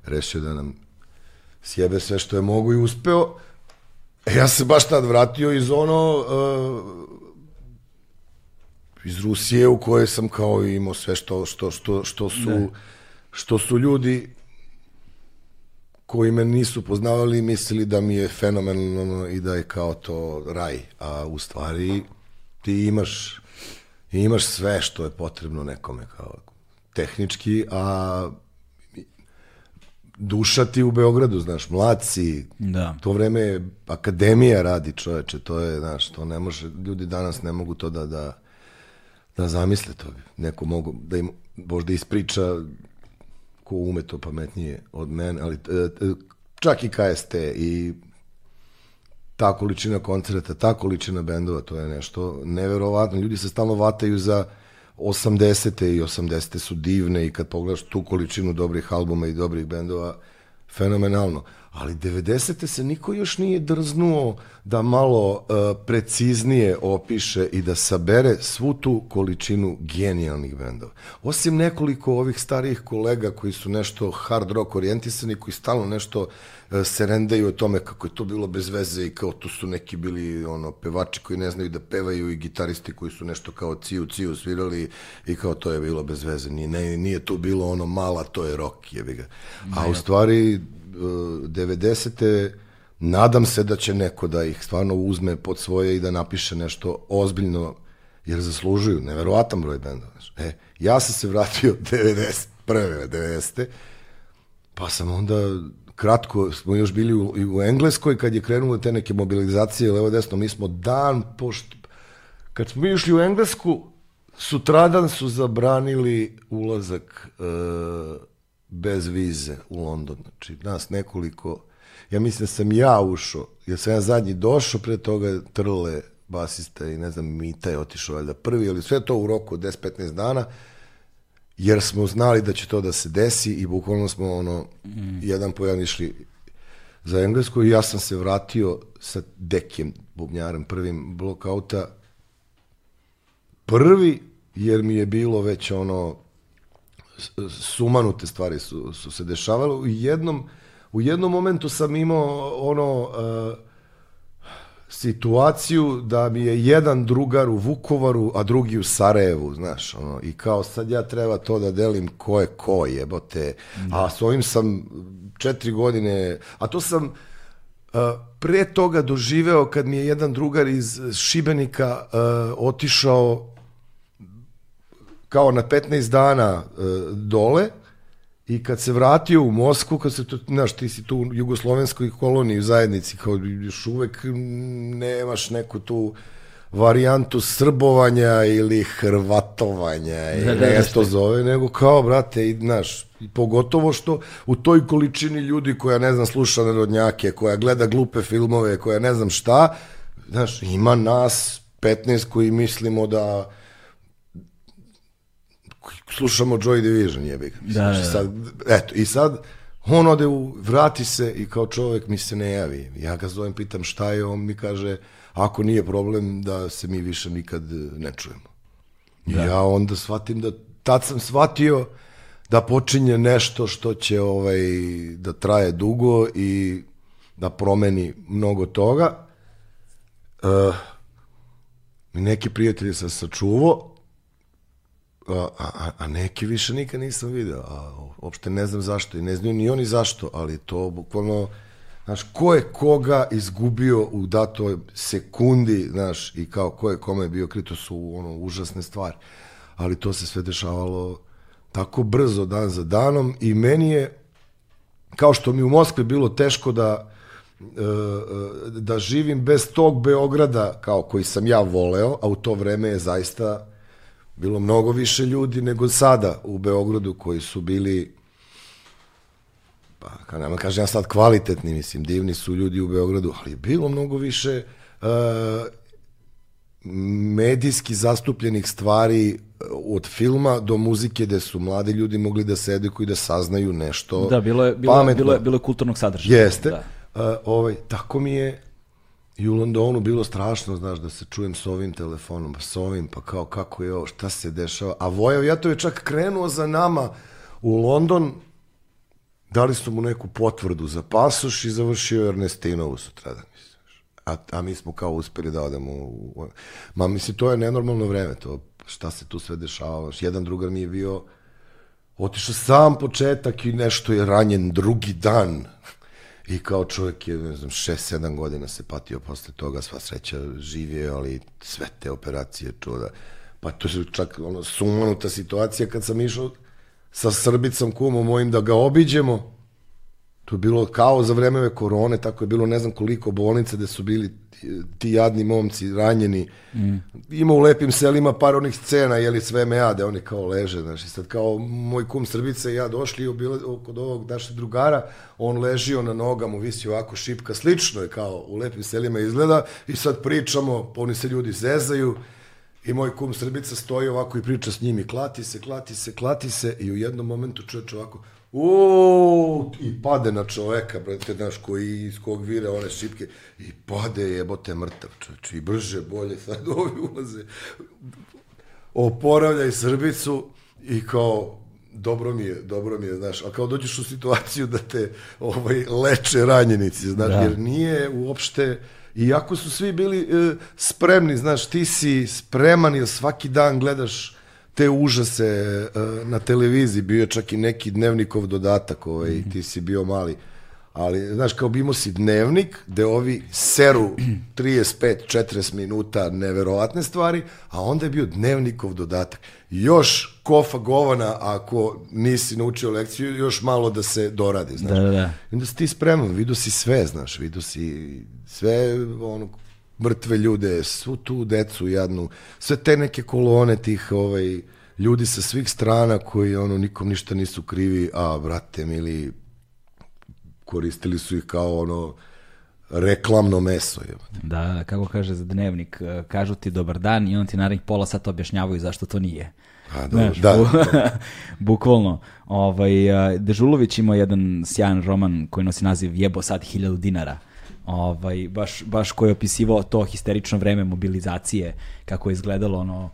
rešio da nam sjebe sve što je mogu i uspeo. E, ja se baš tad vratio iz ono, uh, iz Rusije u kojoj sam kao imao sve što, što, što, što su što su ljudi koji me nisu poznavali mislili da mi je fenomenalno i da je kao to raj, a u stvari ti imaš imaš sve što je potrebno nekome kao tehnički, a duša ti u Beogradu, znaš, mlad si, Da. to vreme je akademija radi čoveče, to je, znaš, to ne može, ljudi danas ne mogu to da, da, da zamisle to. Neko mogu da im možda ispriča ko ume to pametnije od mene, ali e, e, čak i KST i ta količina koncerta, ta količina bendova, to je nešto neverovatno. Ljudi se stalno vataju za 80. i 80. su divne i kad pogledaš tu količinu dobrih albuma i dobrih bendova, fenomenalno. Ali 90. se niko još nije drznuo da malo uh, preciznije opiše i da sabere svu tu količinu genijalnih bendova. Osim nekoliko ovih starijih kolega koji su nešto hard rock orijentisani, koji stalno nešto uh, se rendaju o tome kako je to bilo bez veze i kao tu su neki bili ono pevači koji ne znaju da pevaju i gitaristi koji su nešto kao ciju ciju svirali i kao to je bilo bez veze. Nije, ne, nije tu bilo ono mala, to je rock, jebi ga. A u stvari 90. nadam se da će neko da ih stvarno uzme pod svoje i da napiše nešto ozbiljno, jer zaslužuju neverovatan broj znaš. E, ja sam se vratio 90, prve 90. Pa sam onda kratko, smo još bili u, u Engleskoj kad je krenulo te neke mobilizacije levo desno, mi smo dan pošto kad smo išli u Englesku, sutradan su zabranili ulazak e, bez vize u London. Znači, nas nekoliko, ja mislim da sam ja ušao, jer sam ja zadnji došao, pre toga Trle, basista i ne znam, Mita je otišao valjda prvi, ali sve to u roku od 10-15 dana, jer smo znali da će to da se desi i bukvalno smo ono, mm. jedan po jedan išli za Englesku i ja sam se vratio sa Dekijem, bubnjarem, prvim blokauta, prvi, jer mi je bilo već ono, sumanute stvari su, su se dešavale. U jednom, u jednom momentu sam imao ono, uh, situaciju da mi je jedan drugar u Vukovaru, a drugi u Sarajevu, znaš, ono, i kao sad ja treba to da delim ko je ko, jebote, a s ovim sam četiri godine, a to sam uh, pre toga doživeo kad mi je jedan drugar iz Šibenika uh, otišao kao na 15 dana e, dole i kad se vratio u Moskvu, kad se znaš, ti si tu u jugoslovenskoj koloniji u zajednici, kao još uvek nemaš neku tu varijantu srbovanja ili hrvatovanja ili Da, da, ne da, se to zove, nego kao, brate, i, znaš, pogotovo što u toj količini ljudi koja, ne znam, sluša narodnjake, koja gleda glupe filmove, koja ne znam šta, znaš, ima nas 15 koji mislimo da slušamo Joy Division, jebi ga. Da, znači da, da. Sad, eto, i sad on ode u, vrati se i kao čovek mi se ne javi. Ja ga zovem, pitam šta je, on mi kaže, ako nije problem da se mi više nikad ne čujemo. I ja onda shvatim da, tad sam shvatio da počinje nešto što će ovaj, da traje dugo i da promeni mnogo toga. Uh, neki prijatelji sam sačuvao, a, a, a neke više nikad nisam video, a uopšte ne znam zašto i ne znaju ni oni zašto, ali to bukvalno, znaš, ko je koga izgubio u datoj sekundi, znaš, i kao ko je kome bio krit, to su ono, užasne stvari. Ali to se sve dešavalo tako brzo, dan za danom i meni je, kao što mi u Moskvi bilo teško da e, e, da živim bez tog Beograda kao koji sam ja voleo, a u to vreme je zaista bilo mnogo više ljudi nego sada u Beogradu koji su bili pa kao nema kažem ja sad kvalitetni, mislim, divni su ljudi u Beogradu, ali je bilo mnogo više uh, medijski zastupljenih stvari e, od filma do muzike gde su mladi ljudi mogli da se edukuju i da saznaju nešto Da, bilo je, bilo, pametno. bilo, je, bilo je kulturnog sadržaja. Jeste. Da. Uh, ovaj, tako mi je i u Londonu bilo strašno, znaš, da se čujem s ovim telefonom, s ovim, pa kao kako je ovo, šta se dešava. A Vojav Jato je čak krenuo za nama u London, dali su mu neku potvrdu za pasoš i završio Ernestinovu sutradan. A, a mi smo kao uspeli da odemo u... Ma, mislim, to je nenormalno vreme, to šta se tu sve dešavalo. Jedan drugar mi je bio otišao sam početak i nešto je ranjen drugi dan. I kao čovjek je, ne znam, 6-7 godina se patio posle toga, sva sreća živije, ali sve te operacije čuda. Pa to je čak ono, sumanuta situacija kad sam išao sa Srbicom kumom mojim da ga obiđemo. To je bilo kao za vreme korone, tako je bilo ne znam koliko bolnica gde su bili ti, jadni momci ranjeni. Mm. Ima u lepim selima par onih scena, jeli sve mea, da oni kao leže. Znači, sad kao moj kum Srbica i ja došli obile, kod ovog našeg drugara, on ležio na nogama, visi ovako šipka, slično je kao u lepim selima izgleda i sad pričamo, oni se ljudi zezaju i moj kum Srbica stoji ovako i priča s njim i klati se, klati se, klati se i u jednom momentu čovječ ovako, Uuu, i pade na čoveka, brate, znaš, koji iz kog vire one šipke, i pade jebote mrtav, čovječ, i brže, bolje, sad ovi ulaze, oporavljaj Srbicu i kao, dobro mi je, dobro mi je, znaš, a kao dođeš u situaciju da te ovaj, leče ranjenici, znaš, da. jer nije uopšte, iako su svi bili e, spremni, znaš, ti si spreman jer svaki dan gledaš te užase uh, na televiziji, bio je čak i neki dnevnikov dodatak, ovaj, mm -hmm. ti si bio mali, ali, znaš, kao bi imao si dnevnik, gde ovi seru 35-40 minuta neverovatne stvari, a onda je bio dnevnikov dodatak. Još kofa govana, ako nisi naučio lekciju, još malo da se doradi, znaš. Da, da, da. I onda si ti spreman, vidio si sve, znaš, vidio si sve, ono, mrtve ljude, svu tu decu jadnu, sve te neke kolone tih ovaj, ljudi sa svih strana koji ono nikom ništa nisu krivi, a brate mili koristili su ih kao ono reklamno meso. Je. Da, kako kaže za dnevnik, e, kažu ti dobar dan i on ti narednih pola sata objašnjavaju zašto to nije. A, dobro, Znaš, da, bu, da. bukvalno. Ovaj, e, Dežulović ima jedan sjajan roman koji nosi naziv Jebo sad hiljadu dinara ovaj, baš, baš koji je opisivao to histerično vreme mobilizacije, kako je izgledalo ono,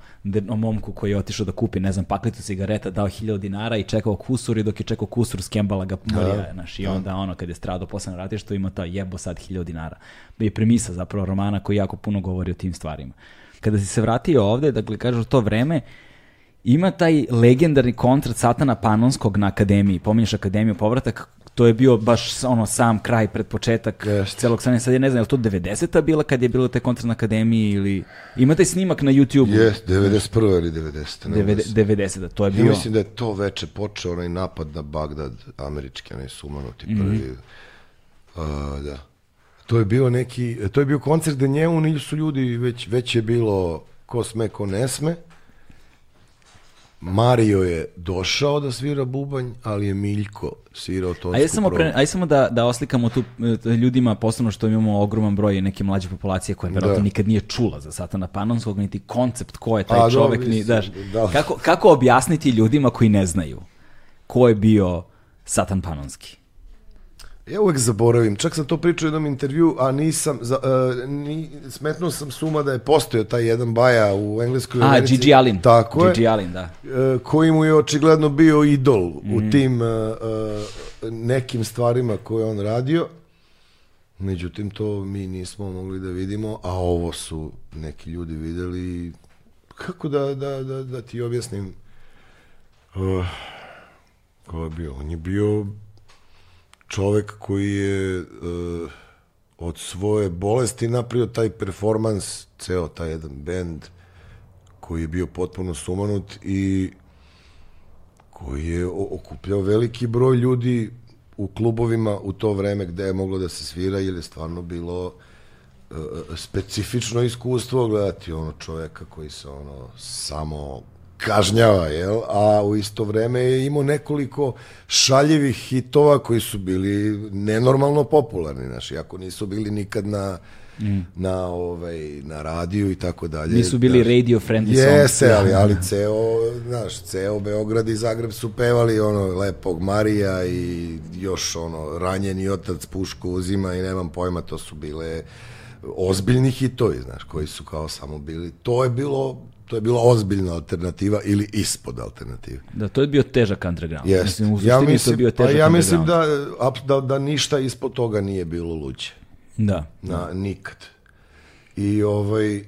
o momku koji je otišao da kupi, ne znam, paklitu cigareta, dao hiljadu dinara i čekao kusur i dok je čekao kusur, skembala ga morija, da, znaš, i da. onda ono, kad je stradao posle na ratištu, ima to jebo sad hiljadu dinara. Je premisa zapravo romana koji jako puno govori o tim stvarima. Kada si se vratio ovde, dakle, kažeš to vreme, ima taj legendarni koncert Satana Panonskog na Akademiji, pominješ Akademiju povratak, to je bio baš ono sam kraj pred početak yes. celog stanja. Sad je ne znam, je li to 90-a bila kad je bilo taj koncert na akademiji ili imate snimak na YouTube? Jes, 91. ili 90. 90, to je bio. Ja mislim da je to veče počeo onaj napad na Bagdad, američki, onaj sumanuti prvi. Mm -hmm. uh, da. To je bio neki, to je bio koncert gde njemu nisu ljudi, već, već je bilo ko sme, ko ne sme. Mario je došao da svira bubanj, ali je Miljko svirao to. Ajde samo, pre, ajde samo da, da oslikamo tu e, ljudima, posebno što imamo ogroman broj neke mlađe populacije koja verovatno da. nikad nije čula za Satana Panonskog, niti koncept ko je taj A, čovek. Do, ni, daš, da. kako, kako objasniti ljudima koji ne znaju ko je bio Satan Panonski? Ja uvek zaboravim, čak sam to pričao u jednom intervju, a nisam, za, uh, ni, smetnuo sam suma da je postojao taj jedan baja u engleskoj A, Americi. Gigi Allen. Tako Gigi je. Allen, da. Uh, koji mu je očigledno bio idol mm. u mhm. tim uh, uh, nekim stvarima koje on radio. Međutim, to mi nismo mogli da vidimo, a ovo su neki ljudi videli. Kako da, da, da, da ti objasnim? Uh, ko je bio? On je bio čovek koji je uh, od svoje bolesti napravio taj performans, ceo taj jedan bend koji je bio potpuno sumanut i koji je okupljao veliki broj ljudi u klubovima u to vreme gde je moglo da se svira jer je stvarno bilo uh, specifično iskustvo gledati ono čoveka koji se ono samo kažnjava, jel? a u isto vreme je imao nekoliko šaljivih hitova koji su bili nenormalno popularni, znaš, iako nisu bili nikad na mm. na ovaj na radiju i tako dalje. Nisu bili znaš, radio friendly songs. Jeste, ali ali ceo, znaš, ceo Beograd i Zagreb su pevali ono lepog Marija i još ono ranjeni otac pušku uzima i nemam pojma, to su bile ozbiljni hitovi, znaš, koji su kao samo bili. To je bilo to je bila ozbiljna alternativa ili ispod alternative. Da, to je bio težak underground. Yes. Mislim, u ja mislim, to bio težak pa ja mislim da, da, da ništa ispod toga nije bilo luđe. Da. Na, nikad. I ovaj,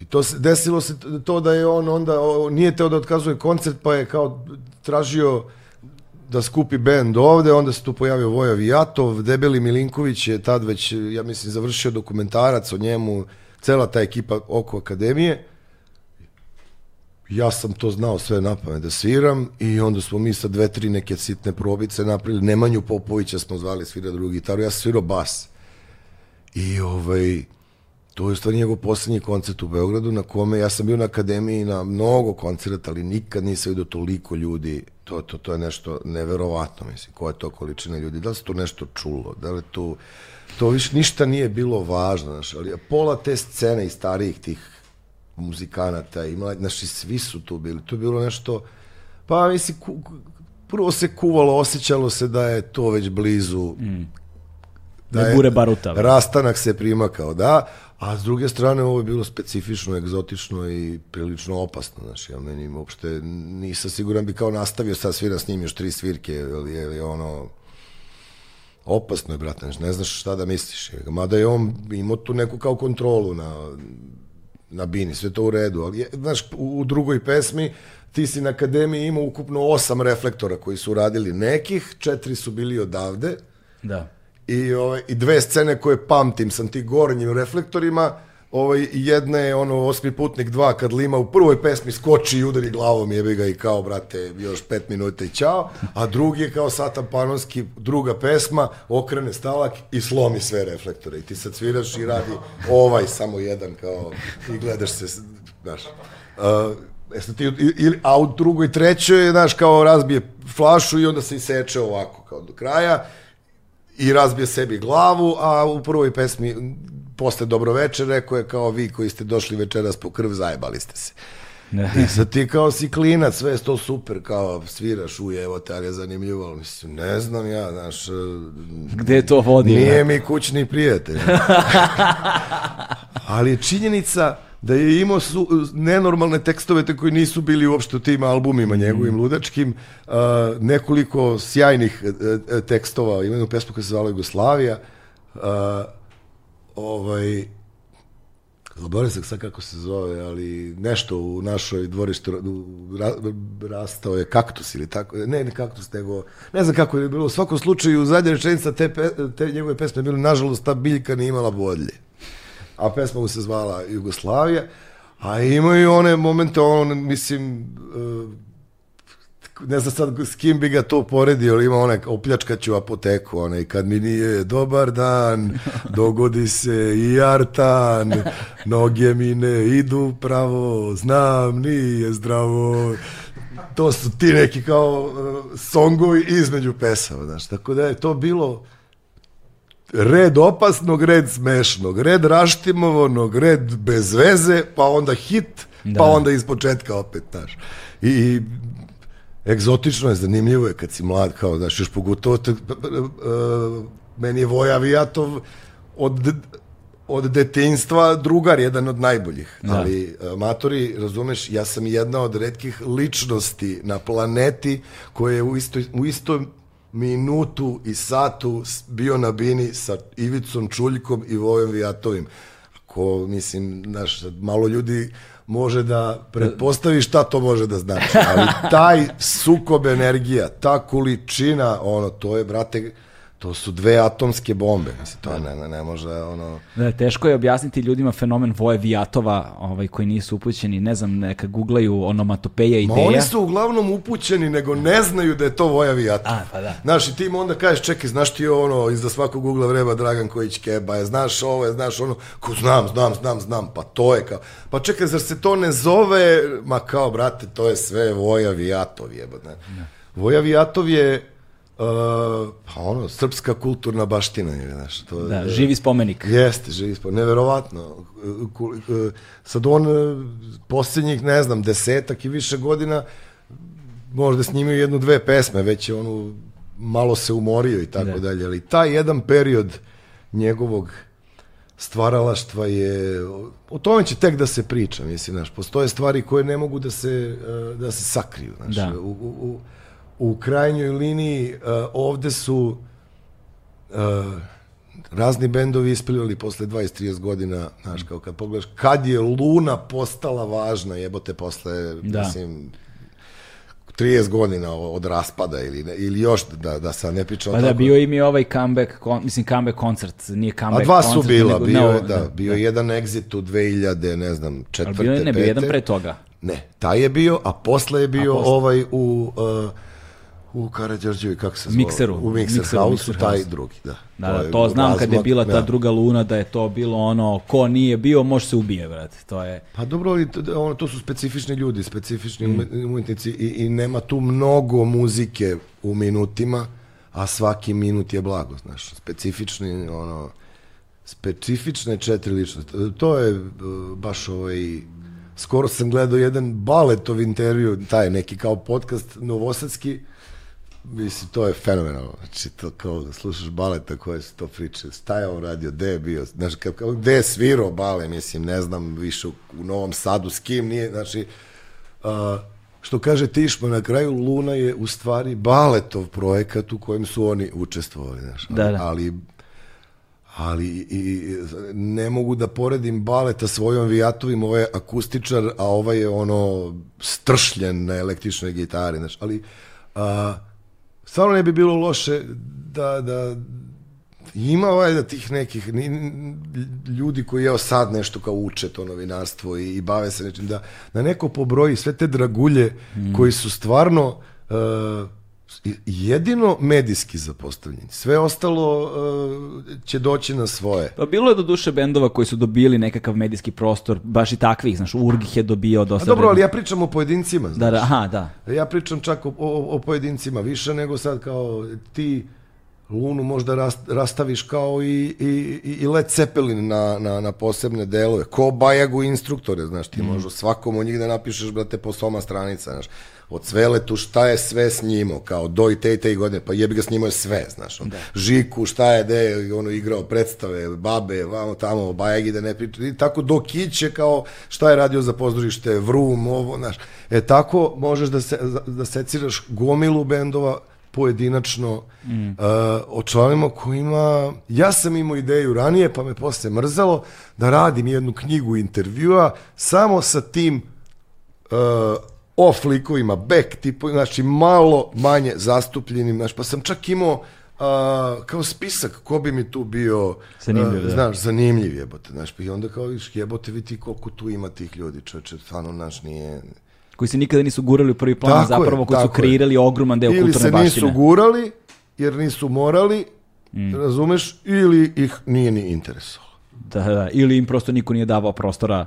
I to se, desilo se to da je on onda, o, nije teo da otkazuje koncert, pa je kao tražio da skupi bend ovde, onda se tu pojavio Voja Vijatov, Debeli Milinković je tad već, ja mislim, završio dokumentarac o njemu, cela ta ekipa oko akademije. Ja sam to znao sve na pamet da sviram i onda smo mi sa dve, tri neke sitne probice napravili. Nemanju Popovića smo zvali svira drugu gitaru, ja sam svirao bas. I ovaj, to je u njegov poslednji koncert u Beogradu na kome ja sam bio na akademiji na mnogo koncerta, ali nikad nisam vidio toliko ljudi. To, to, to je nešto neverovatno, mislim, koja je to količina ljudi. Da li se tu nešto čulo? Da li tu... To više ništa nije bilo važno, znaš, ali pola te scene i starijih tih muzikanata i mladi, znaš, i svi su tu bili. To je bilo nešto, pa mislim, ku, prvo se kuvalo, osjećalo se da je to već blizu, Da je bure baruta. Rastanak se primakao, da, a s druge strane ovo je bilo specifično, egzotično i prilično opasno, znači, ja meni uopšte nisam siguran bi kao nastavio sad svira s njim još tri svirke, ili, ili ono, opasno je, brate, znači, ne znaš šta da misliš, mada je on imao tu neku kao kontrolu na, na bini, sve to u redu, ali je, znaš, u, drugoj pesmi ti si na akademiji imao ukupno osam reflektora koji su radili nekih, četiri su bili odavde, Da. i, ovaj, i dve scene koje pamtim sam ti gornjim reflektorima, ovaj, jedna je ono osmi putnik 2 kad Lima u prvoj pesmi skoči i udari glavom jebi ga i kao brate još pet minuta i čao, a drugi je kao Satan Panonski druga pesma okrene stalak i slomi sve reflektore. I ti sad sviraš i radi ovaj samo jedan kao i gledaš se znaš. Uh, Jeste ti, ili, a u drugoj, trećoj, znaš, kao razbije flašu i onda se iseče ovako, kao do kraja, i razbije sebi glavu, a u prvoj pesmi posle dobroveče rekao je kao vi koji ste došli večeras po krv, zajebali ste se. Ne. I sad ti kao si klinac, sve je to super, kao sviraš, uje, evo te, ali je zanimljivo, ali mislim, ne znam ja, znaš, e, Gde to vodi? nije mi kućni prijatelj. ali je činjenica da je imao su, nenormalne tekstove te koji nisu bili uopšte u tim albumima njegovim ludačkim, uh, nekoliko sjajnih uh, tekstova, ima jednu pesmu koja se zvala Jugoslavija, uh, ovaj, Zaboravim se sad kako se zove, ali nešto u našoj dvorištu ra, rastao je kaktus ili tako, ne, ne kaktus, nego, ne znam kako je bilo, u svakom slučaju, zadnja rečenica te, pe, te njegove pesme je bilo, nažalost, ta biljka nije imala bodlje. A pesma mu se zvala Jugoslavija, a imaju one momente, on, mislim, uh, ne znam sad s kim bi ga to poredio, ali ima one opljačkaću apoteku, onaj kad mi nije dobar dan, dogodi se i artan, noge mi ne idu pravo, znam nije zdravo. To su ti neki kao uh, songovi između pesama, znaš, tako da je to bilo red opasnog, red smešnog, red raštimovnog, red bez veze, pa onda hit, Da. pa onda iz početka opet, znaš. I egzotično je, zanimljivo je kad si mlad, kao, znaš, još pogotovo, te, uh, meni je Voja Vijatov od, od detinjstva drugar, jedan od najboljih. Da. Ali, uh, matori, razumeš, ja sam jedna od redkih ličnosti na planeti koje je u istoj, u istom minutu i satu bio na bini sa Ivicom Čuljkom i Vojom Vijatovim. Ako, mislim, znaš, malo ljudi može da pretpostavi šta to može da znači. Ali taj sukob energija, ta količina, ono, to je, brate, to su dve atomske bombe. Mislim, to ne, ne, ne može, ono... Da, teško je objasniti ljudima fenomen Voje Vijatova, ovaj, koji nisu upućeni, ne znam, neka googlaju onomatopeja Ma ideja. oni su uglavnom upućeni, nego ne znaju da je to Voja Vijatov. A, pa da. Znaš, i ti im onda kažeš, čekaj, znaš ti ono, iza svakog ugla vreba Dragan Kojić Keba, je, znaš ovo, je, znaš ono, ko znam, znam, znam, znam, pa to je kao, pa čekaj, zar se to ne zove, ma kao, brate, to je sve Voja Vijatov, jebate. Ne? Voja Vijatov je, uh, pa ono, srpska kulturna baština, je, znaš, to Da, je, živi spomenik. Jeste, živi sport, neverovatno. E, Sad on, e, posljednjih, ne znam, desetak i više godina, možda snimio jednu, dve pesme, već je onu malo se umorio i tako Da. dalje, ali taj jedan period njegovog stvaralaštva je, o tome će tek da se priča, mislim, znaš, postoje stvari koje ne mogu da se, e, da se sakriju, znaš, Da. u, u, u, u krajnjoj liniji e, ovde su e, razni bendovi ispilili posle 20-30 godina, znaš, kao kad pogledaš, kad je Luna postala važna, jebote, posle, Da. mislim, 30 godina od raspada ili, ne, ili još da, da sad ne pričam Pa da, toliko. bio im je ovaj comeback, kon, mislim comeback koncert, nije A comeback dva su koncert, bila, nego- bio, no, je, da, bio je jedan exit u 2000, ne znam, Ali četvrte, bio je, ne, bio je jedan pete. pre toga. Ne, taj je bio, a posle je bio posle? ovaj u... Uh, u Karađorđevi, kako se zove? Mikseru. U Mixer Mikseru, House-u, Mixer taj House. drugi, da. Da, da, je to znam kad je bila ta da. druga luna, da je to bilo ono, ko nije bio, može se ubije, brate. To je... Pa dobro, ali to, ono, to su specifični ljudi, specifični Mm. ume- umetnici i, i nema tu mnogo muzike u minutima, a svaki minut je blago, znaš, specifični, ono, specifične četiri ličnosti. To je uh, baš ovaj, skoro sam gledao jedan baletov intervju, taj neki kao podcast novosadski, Mislim, to je fenomenalno. Znači, to kao da slušaš baleta koje su to priče. Šta je on radio, gde je bio? Znači, kao, gde je svirao bale, mislim, ne znam više u, u Novom Sadu, s kim nije, znači, a, što kaže Tišma, na kraju Luna je u stvari baletov projekat u kojem su oni učestvovali, znaš. Ali, Da, da. ali ali i, i, ne mogu da poredim baleta svojom vijatovim, ovo je akustičar, a ovaj je ono stršljen na električnoj gitari, znaš, ali a, stvarno ne bi bilo loše da, da ima ovaj da tih nekih ljudi koji evo sad nešto kao uče to novinarstvo i, i bave se nečim, da, da neko pobroji sve te dragulje koji su stvarno uh, jedino medijski zapostavljeni. Sve ostalo uh, će doći na svoje. Pa bilo je do duše bendova koji su dobili nekakav medijski prostor, baš i takvih, znaš, Urgih je dobio A dosta... dobro, ali ja pričam o pojedincima. Znaš. Da, da, aha, da. Ja pričam čak o, o, o pojedincima više nego sad kao ti Lunu možda rast, rastaviš kao i, i, i Led Zeppelin na, na, na posebne delove. Ko Bajagu instruktore, znaš, ti možeš svakom od njih da napišeš, brate, po soma stranica, znaš. Od Sveletu šta je sve snimao, kao do i te i te godine, pa jebi ga snimao je sve, znaš. On. Žiku šta je, de ono igrao predstave, babe, vamo tamo, Bajagi da ne priča, i tako do Kiće kao šta je radio za pozorište, Vrum, ovo, znaš. E tako možeš da, se, da seciraš gomilu bendova pojedinačno mm. uh, o članima kojima ja sam imao ideju ranije pa me posle mrzelo da radim jednu knjigu intervjua samo sa tim uh, off likovima, back tipo, znači malo manje zastupljenim, znači pa sam čak imao uh, kao spisak ko bi mi tu bio Zanimljiv, uh, da. znaš, zanimljiv jebote, znaš, pa i onda kao viš jebote vidi koliko tu ima tih ljudi, čoveče, stvarno, znaš, nije, Koji se nikada nisu gurali u prvi plan, Tako je, zapravo koji su tako je. kreirali ogroman deo ili kulturne se baštine. nisu gurali jer nisu morali, razumeš, ili ih nije ni interesovalo. Da, da, ili im prosto niko nije davao prostora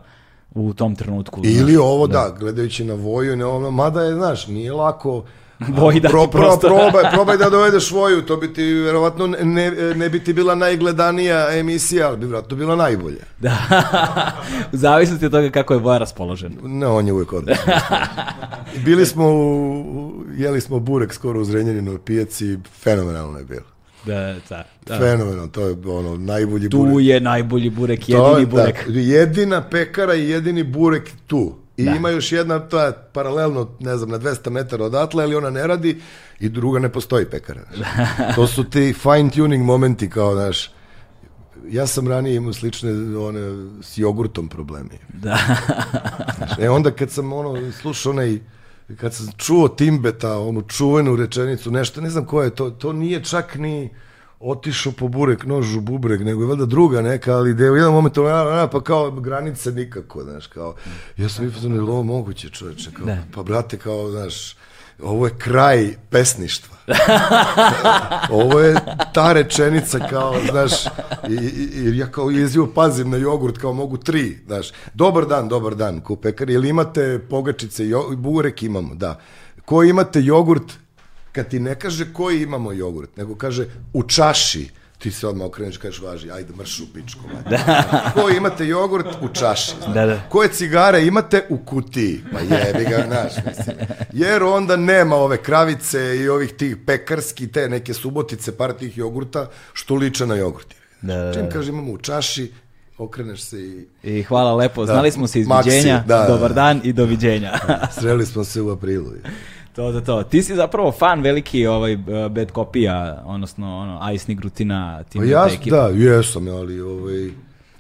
u tom trenutku. Ili znaš. ovo da, gledajući na voju, ne ono, mada je, znaš, nije lako Voji dati pro, pro, probaj, probaj da dovedeš voju, to bi ti verovatno ne, ne bi ti bila najgledanija emisija, ali bi vjerojatno bila najbolja. Da. u zavisnosti od toga kako je Voja raspoložen. Ne, on je uvijek odličan. Bili smo, u, jeli smo burek skoro u Zrenjaninoj pijaci, fenomenalno je bilo. Da, da, da. Fenomenalno, to je ono, najbolji Tu burek. je najbolji burek, To jedini je, burek. Da, jedina pekara i jedini burek tu. I Da. ima još jedna, to je paralelno, ne znam, na 200 metara odatle, ali ona ne radi i druga ne postoji pekara. To su ti fine tuning momenti kao, znaš, ja sam ranije imao slične one s jogurtom problemi. Da. E onda kad sam ono slušao onaj kad sam čuo Timbeta, onu čuvenu rečenicu, nešto, ne znam ko je to, to nije čak ni otišao po burek, nož u bubreg, nego je valjda druga neka, ali da je u jedan moment, ono, a, a, pa kao granice nikako, znaš, kao, ja sam je li ovo moguće, čoveče, kao, Da. pa brate, kao, znaš, ovo je kraj pesništva. ovo je ta rečenica kao, znaš, i, i, i ja kao jezivo pazim na jogurt, kao mogu tri, znaš. Dobar dan, dobar dan, ko pekari, jel imate pogačice, jo, burek imamo, da. Ko imate jogurt, kad ti ne kaže koji imamo jogurt, nego kaže u čaši, ti se odmah okreneš i kažeš važi, ajde mrš u pičku. Da. Ko imate jogurt u čaši. Da, da. Koje cigare imate u kutiji? Pa jebi ga, znaš, mislim. Jer onda nema ove kravice i ovih tih pekarski, te neke subotice, par tih jogurta, što liče na jogurt. Da, da, da. Čim kaže imamo u čaši, okreneš se i I hvala lepo, znali smo se izviđenja, da, da, dobar da. dan i doviđenja. sreli smo se u aprilu. To, to, to. Ti si zapravo fan veliki ovaj, uh, bad kopija, odnosno ono, Ice Grutina, Pa tim ja, te ekipe. da, jesam, ali ovaj,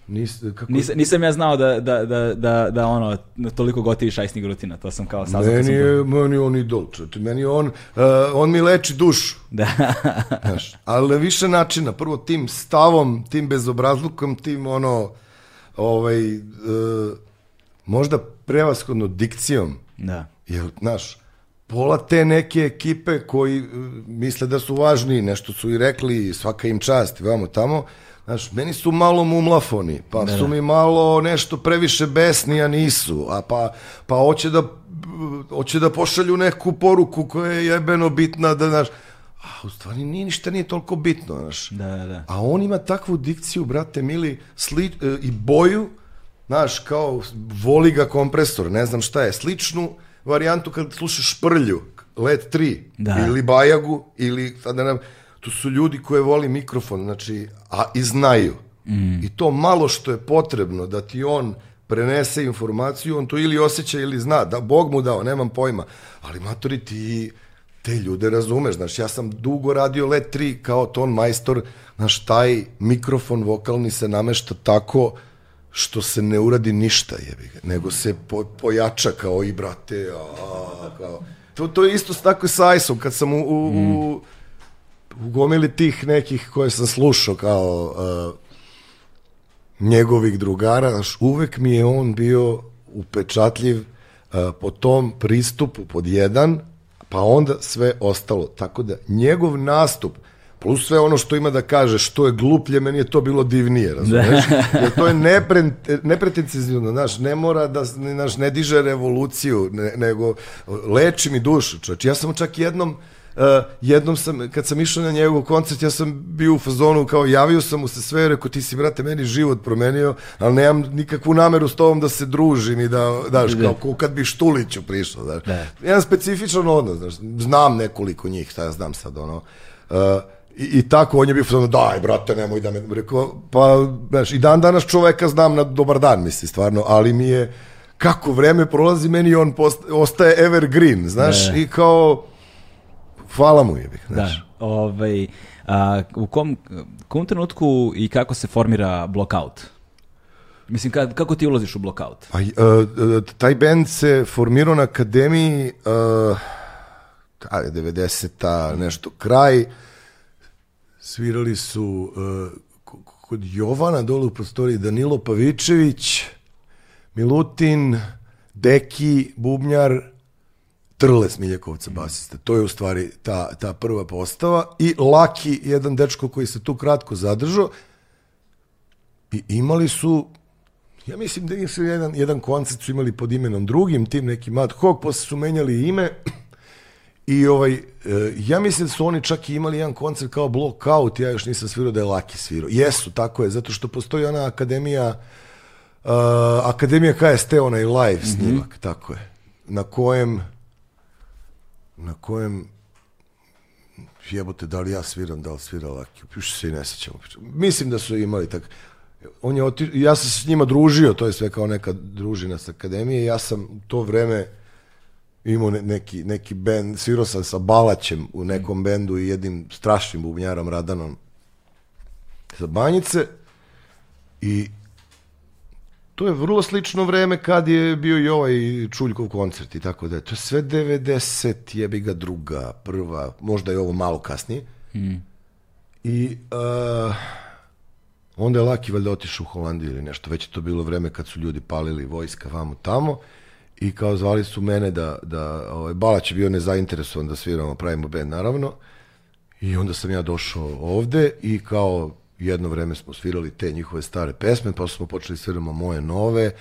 nis, kako, Nisam, nisam ja znao da, da, da, da, da ono, toliko gotiviš Ice Grutina, to sam kao saznao. meni sam- je, meni on idol, čoče, meni on, uh, on mi leči dušu. Da. Znaš, ali više načina. Prvo tim stavom, tim bezobrazlukom, tim ono, ovaj, e, možda prevashodno dikcijom. da. Jer, znaš, pola te neke ekipe koji e, misle da su važni, nešto su i rekli, svaka im čast, vamo tamo, znaš, meni su malo mumlafoni, pa su mi malo nešto previše besni, a nisu, a pa, pa hoće da, hoće da pošalju neku poruku koja je jebeno bitna, da, znaš, a u stvari nije, ništa nije toliko bitno, znaš. Da, da, da. A on ima takvu dikciju, brate mili, sli, e, i boju, znaš, kao voli ga kompresor, ne znam šta je, sličnu varijantu kad slušaš Šprlju, Let 3, Da. ili Bajagu, ili, sad nam, tu su ljudi koje voli mikrofon, znači, a i znaju. I to malo što je potrebno da ti on prenese informaciju, on to ili osjeća ili zna, da Bog mu dao, nemam pojma. Ali matori ti te ljude razumeš, znaš, ja sam dugo radio Let 3 kao ton majstor, znaš, taj mikrofon vokalni se namešta tako što se ne uradi ništa, jebi ga, nego se po, pojača kao i brate, a, kao. To, to je isto tako i sa Ice-om, kad sam u, u, u, u gomili tih nekih koje sam slušao kao uh, njegovih drugara, znaš, uvek mi je on bio upečatljiv uh, po tom pristupu pod jedan, pa onda sve ostalo. Tako da njegov nastup, plus sve ono što ima da kaže, što je gluplje, meni je to bilo divnije, razumeš? Jer to je nepre, nepretencizno, znaš, ne mora da, znaš, ne diže revoluciju, ne, nego leči mi dušu, čovječ. Ja sam čak jednom, Uh, jednom sam, kad sam išao na njegov koncert, ja sam bio u fazonu, kao javio sam mu se sve, rekao ti si, brate, meni život promenio, ali nemam nikakvu nameru s tobom da se družim i da, daš, kao, kao kad bi Štuliću prišao, znaš. Da. Jedan specifičan odnos, znaš, znam nekoliko njih, šta ja znam sad, ono, uh, i, i tako, on je bio fazonu, daj, brate, nemoj da me, rekao, pa, znaš, i dan danas čoveka znam na dobar dan, misli, stvarno, ali mi je, kako vreme prolazi, meni on post, ostaje evergreen, znaš, Ne. i kao, hvala mu je, Da. znaš. Ovaj, a, u kom, kom trenutku i kako se formira blockout? Mislim, ka, kako ti ulaziš u blockout? Pa, uh, taj band se formirao na akademiji uh, ajde, 90-a, nešto kraj. Svirali su uh, ko- kod Jovana dole u prostoriji Danilo Pavičević, Milutin, Deki, Bubnjar, Trle Smiljakovca, basista. To je u stvari ta, ta prva postava. I Laki, jedan dečko koji se tu kratko zadržao. I imali su Ja mislim da su jedan, jedan koncert su imali pod imenom drugim, tim nekim ad hoc, posle su menjali ime i ovaj, e, ja mislim da su oni čak i imali jedan koncert kao Blockout, ja još nisam svirao da je Laki svirao. Jesu, tako je, zato što postoji ona akademija, uh, akademija KST, onaj live snimak, tako je, na kojem, na kojem jebote, da li ja sviram, da li svira Laki, više se i ne sećamo. Mislim da su imali tak. On je oti... ja sam se s njima družio, to je sve kao neka družina s akademije, ja sam to vreme imao ne, neki, neki bend, svirao sam sa Balaćem u nekom bendu i jednim strašnim bubnjarom Radanom sa Banjice i to je vrlo slično vreme kad je bio i ovaj Čuljkov koncert i tako da je. To je sve 90, jebi ga druga, prva, možda je ovo malo kasnije. I uh, onda je Laki valjda otišao u Holandiju ili nešto, već je to bilo vreme kad su ljudi palili vojska vamo tamo i kao zvali su mene da, da ovaj, Balać je bio nezainteresovan da sviramo, pravimo band naravno i onda sam ja došao ovde i kao jedno vreme smo svirali te njihove stare pesme, pa smo počeli sviramo moje nove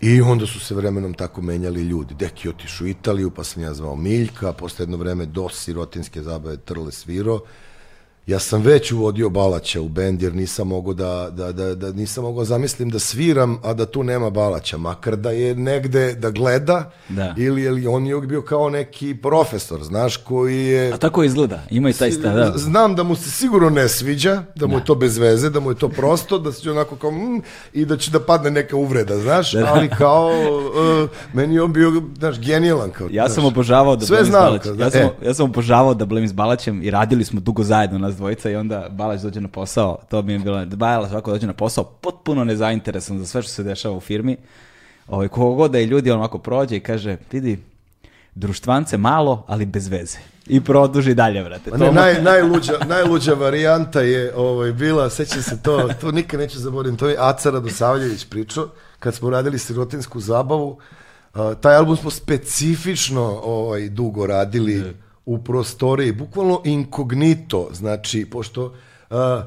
i onda su se vremenom tako menjali ljudi. Deki je otišao u Italiju, pa sam ja zvao Miljka, posle jedno vreme do sirotinske zabave Trle svirao ja sam već uvodio Balaća u bend jer nisam mogao da, da, da, da nisam mogao zamislim da sviram, a da tu nema Balaća, makar da je negde da gleda Da. ili, ili on je bio kao neki profesor, znaš, koji je A tako izgleda, ima i taj stav, da. Znam da mu se sigurno ne sviđa, da mu je to bez veze, da mu je to prosto, da će onako kao mm, i da će da padne neka uvreda, znaš, ali kao uh, meni je on bio, znaš, genijalan kao. Ja znaš. sam obožavao da Sve znam, kao, Ja sam, e. ja sam obožavao da Blem s Balaćem i radili smo dugo zajedno nas dvojica i onda Balać dođe na posao, to mi je bilo, Bala svako dođe na posao, potpuno nezainteresan za sve što se dešava u firmi. Ovaj, god da je ljudi, on ovako prođe i kaže, vidi, društvance malo, ali bez veze. I produži dalje, To Ne, naj, najluđa, najluđa varijanta je ovaj, bila, sećam se to, to nikad neću zaboraviti, to je Aca Radosavljević pričao, kad smo radili sirotinsku zabavu, a, taj album smo specifično ovaj, dugo radili u prostoriji, bukvalno inkognito, znači, pošto a,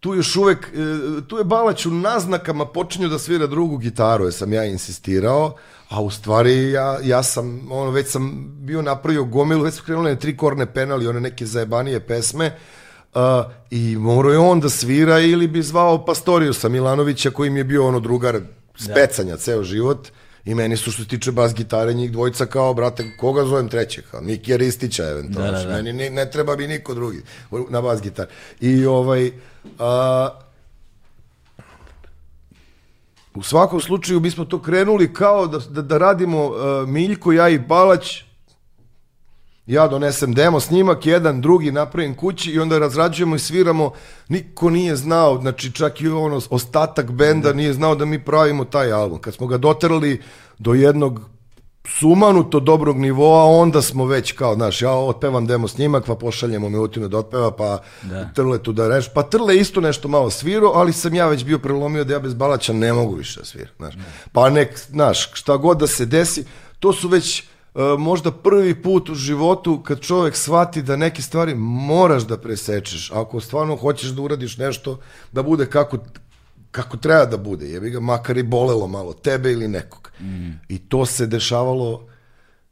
tu još uvek, e, tu je Balać u naznakama počinju da svira drugu gitaru, jer sam ja insistirao, a u stvari ja, ja sam, ono, već sam bio napravio gomilu, već su krenule tri korne penali, one neke zajebanije pesme, uh, i morao je on da svira ili bi zvao Pastoriusa Milanovića koji mi je bio ono drugar specanja ceo život i meni su što se tiče bas gitare njih dvojica kao, brate, koga zovem trećeg? Kao, Miki Ristića eventualno. Da, da, da. Meni ne, ne treba mi niko drugi na bas gitar. I ovaj, a, u svakom slučaju bismo to krenuli kao da, da, da radimo uh, Miljko, ja i Balać, ja donesem demo snimak, jedan, drugi napravim kući i onda razrađujemo i sviramo. Niko nije znao, znači čak i ono ostatak benda nije znao da mi pravimo taj album. Kad smo ga doterali do jednog sumanuto dobrog nivoa, onda smo već kao, znaš, ja otpevam demo snimak, pa pošaljemo Milutinu da otpeva, pa Da. Trle tu da reš. Pa Trle isto nešto malo svirao, ali sam ja već bio prelomio da ja bez Balaća ne mogu više da sviram, znaš. Pa nek, znaš, šta god da se desi, to su već možda prvi put u životu kad čovjek shvati da neke stvari moraš da presečeš. Ako stvarno hoćeš da uradiš nešto, da bude kako, kako treba da bude. Jebi ga, makar i bolelo malo, tebe ili nekog. I to se dešavalo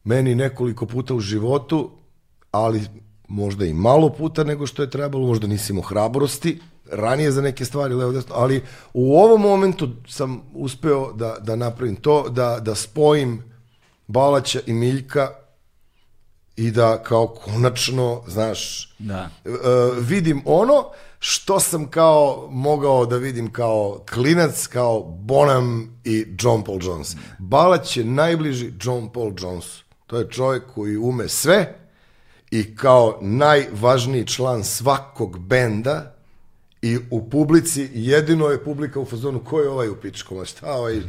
meni nekoliko puta u životu, ali možda i malo puta nego što je trebalo, možda nisi imao hrabrosti, ranije za neke stvari, levo desno, ali u ovom momentu sam uspeo da, da napravim to, da, da spojim Balaća i Miljka i da kao konačno, znaš, Da. e, vidim ono što sam kao mogao da vidim kao klinac, kao Bonham i John Paul Jones. Balać je najbliži John Paul Jones. To je čovjek koji ume sve i kao najvažniji član svakog benda i u publici jedino je publika u fazonu ko je ovaj u pičkom, šta ovaj,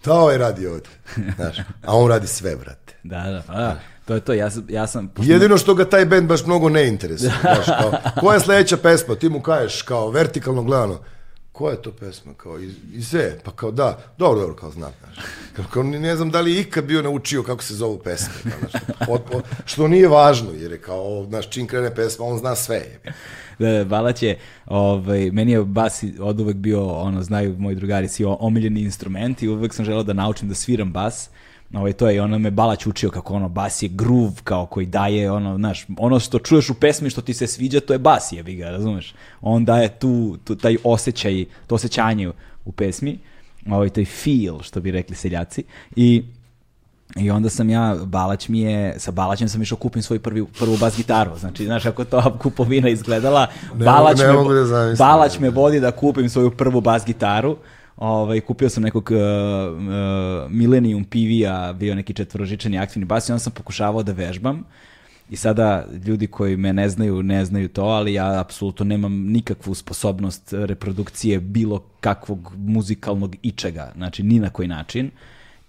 šta ovaj radi ovdje? Znaš, a on radi sve, brate. Da, da, pa da. To je to, ja sam, ja sam pošto- Jedino što ga taj bend baš mnogo ne interesuje. Znaš, kao, koja je sledeća pesma? Ti mu kažeš kao vertikalno gledano. Koja je to pesma? Kao iz, iz sve? Pa kao da, dobro, dobro, kao znam. Znaš. Kao, kao, ne znam da li je ikad bio naučio kako se zovu pesme. Kao, znaš, od- od- što nije važno, jer je kao, znaš, čim krene pesma, on zna sve. jebi. Da, da, Balać je, ovaj, meni je bas od uvek bio, ono, znaju moji drugari, si omiljeni instrument i uvek sam želeo da naučim da sviram bas. Ovaj, to je, i ono me Balać učio kako ono, bas je groove, kao koji daje, ono, znaš, ono što čuješ u pesmi što ti se sviđa, to je bas, jebi ga, razumeš? On daje tu, tu taj osjećaj, to osjećanje u pesmi, ovaj, taj feel, što bi rekli seljaci, i I onda sam ja, Balać mi je, sa Balaćem sam išao kupim svoju prvi, prvu bas gitaru. Znači, znaš kako to kupovina izgledala, Ne Balać, ne me, mogu da zamislim. Balać me vodi da kupim svoju prvu bas gitaru. Ovaj, kupio sam nekog uh, uh, Millennium PV-a, bio neki četvorožičani aktivni bas i onda sam pokušavao da vežbam. I sada ljudi koji me ne znaju, ne znaju to, ali ja apsolutno nemam nikakvu sposobnost reprodukcije bilo kakvog muzikalnog ičega, znači ni na koji način.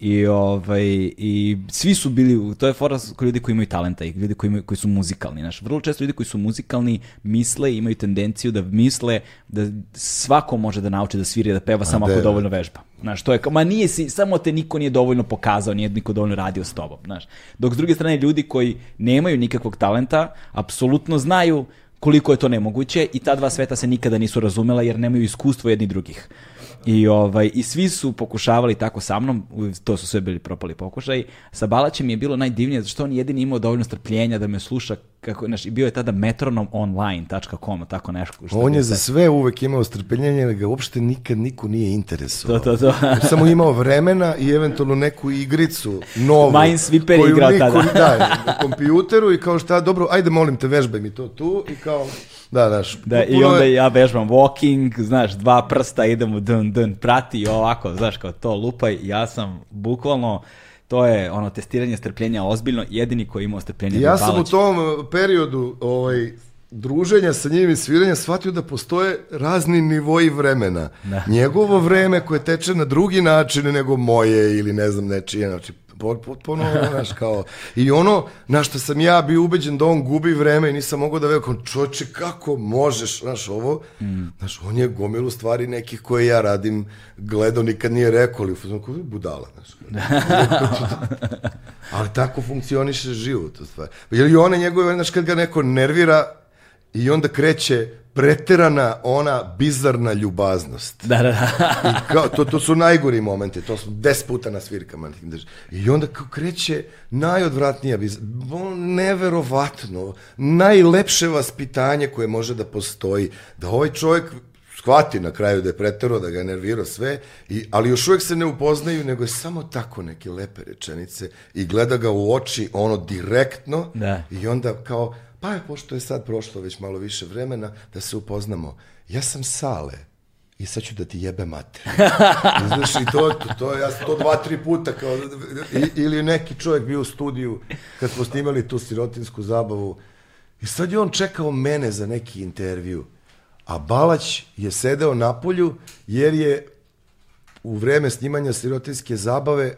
I, ovaj, I svi su bili, to je fora kod ljudi koji imaju talenta i ljudi koji, imaju, koji su muzikalni. Znaš, vrlo često ljudi koji su muzikalni misle i imaju tendenciju da misle da svako može da nauči da svira i da peva samo da, ako da. dovoljno vežba. Znaš, to je kao, ma nije si, samo te niko nije dovoljno pokazao, nije niko dovoljno radio s tobom, znaš. Dok s druge strane ljudi koji nemaju nikakvog talenta, apsolutno znaju koliko je to nemoguće i ta dva sveta se nikada nisu razumela jer nemaju iskustvo jedni drugih. I, ovaj, I svi su pokušavali tako sa mnom, to su sve bili propali pokušaj. Sa Balaćem je bilo najdivnije, zato što on jedini imao dovoljno strpljenja da me sluša, kako, znaš, bio je tada metronomonline.com, tako nešto. što On je za sve uvek imao strpljenje, ali ga uopšte nikad niko nije interesovao. To, to, to. Samo imao vremena i eventualno neku igricu novu. Minesweeper koju igrao niko- tada. Da, na kompjuteru i kao šta, dobro, ajde molim te, vežbaj mi to tu i kao, da, znaš. Da, i onda ja vežbam walking, znaš, dva prsta, idemo dun, dun, prati i ovako, znaš, kao to lupaj, ja sam bukvalno, to je ono testiranje strpljenja ozbiljno, jedini koji je imao strpljenja Ja bio sam u tom uh, periodu ovaj, druženja sa njim i sviranja shvatio da postoje razni nivoji vremena. Da. Njegovo vreme koje teče na drugi način nego moje ili ne znam nečije, znači potpuno, znaš, kao, i ono na što sam ja bio ubeđen da on gubi vreme i nisam mogao da verujem, čoče, kako možeš, znaš, ovo, znaš, on je gomilu stvari nekih koje ja radim, gledao, nikad nije rekao, ali fazonu, kao, budala, znaš, ali tako funkcioniše život u stvari. Jer i one njegove, znaš, kad ga neko nervira i onda kreće preterana ona bizarna ljubaznost. Da, da, da. I kao, to, to su najgori momenti, to su des puta na svirkama. I onda kao kreće najodvratnija, biz- ono, neverovatno, najlepše vaspitanje koje može da postoji, da ovaj čovjek shvati na kraju da je pretero, da ga je nervirao sve, i, ali još uvijek se ne upoznaju, nego je samo tako neke lepe rečenice i gleda ga u oči, ono direktno, Da. i onda kao, pa je, pošto je sad prošlo već malo više vremena, da se upoznamo. Ja sam Sale i sad ću da ti jebe mater. Znaš, i to, to, to, ja sam to dva, tri puta, kao, i, ili neki čovjek bio u studiju, kad smo snimali tu sirotinsku zabavu, i sad je on čekao mene za neki intervju, a Balać je sedeo na polju, jer je u vreme snimanja sirotinske zabave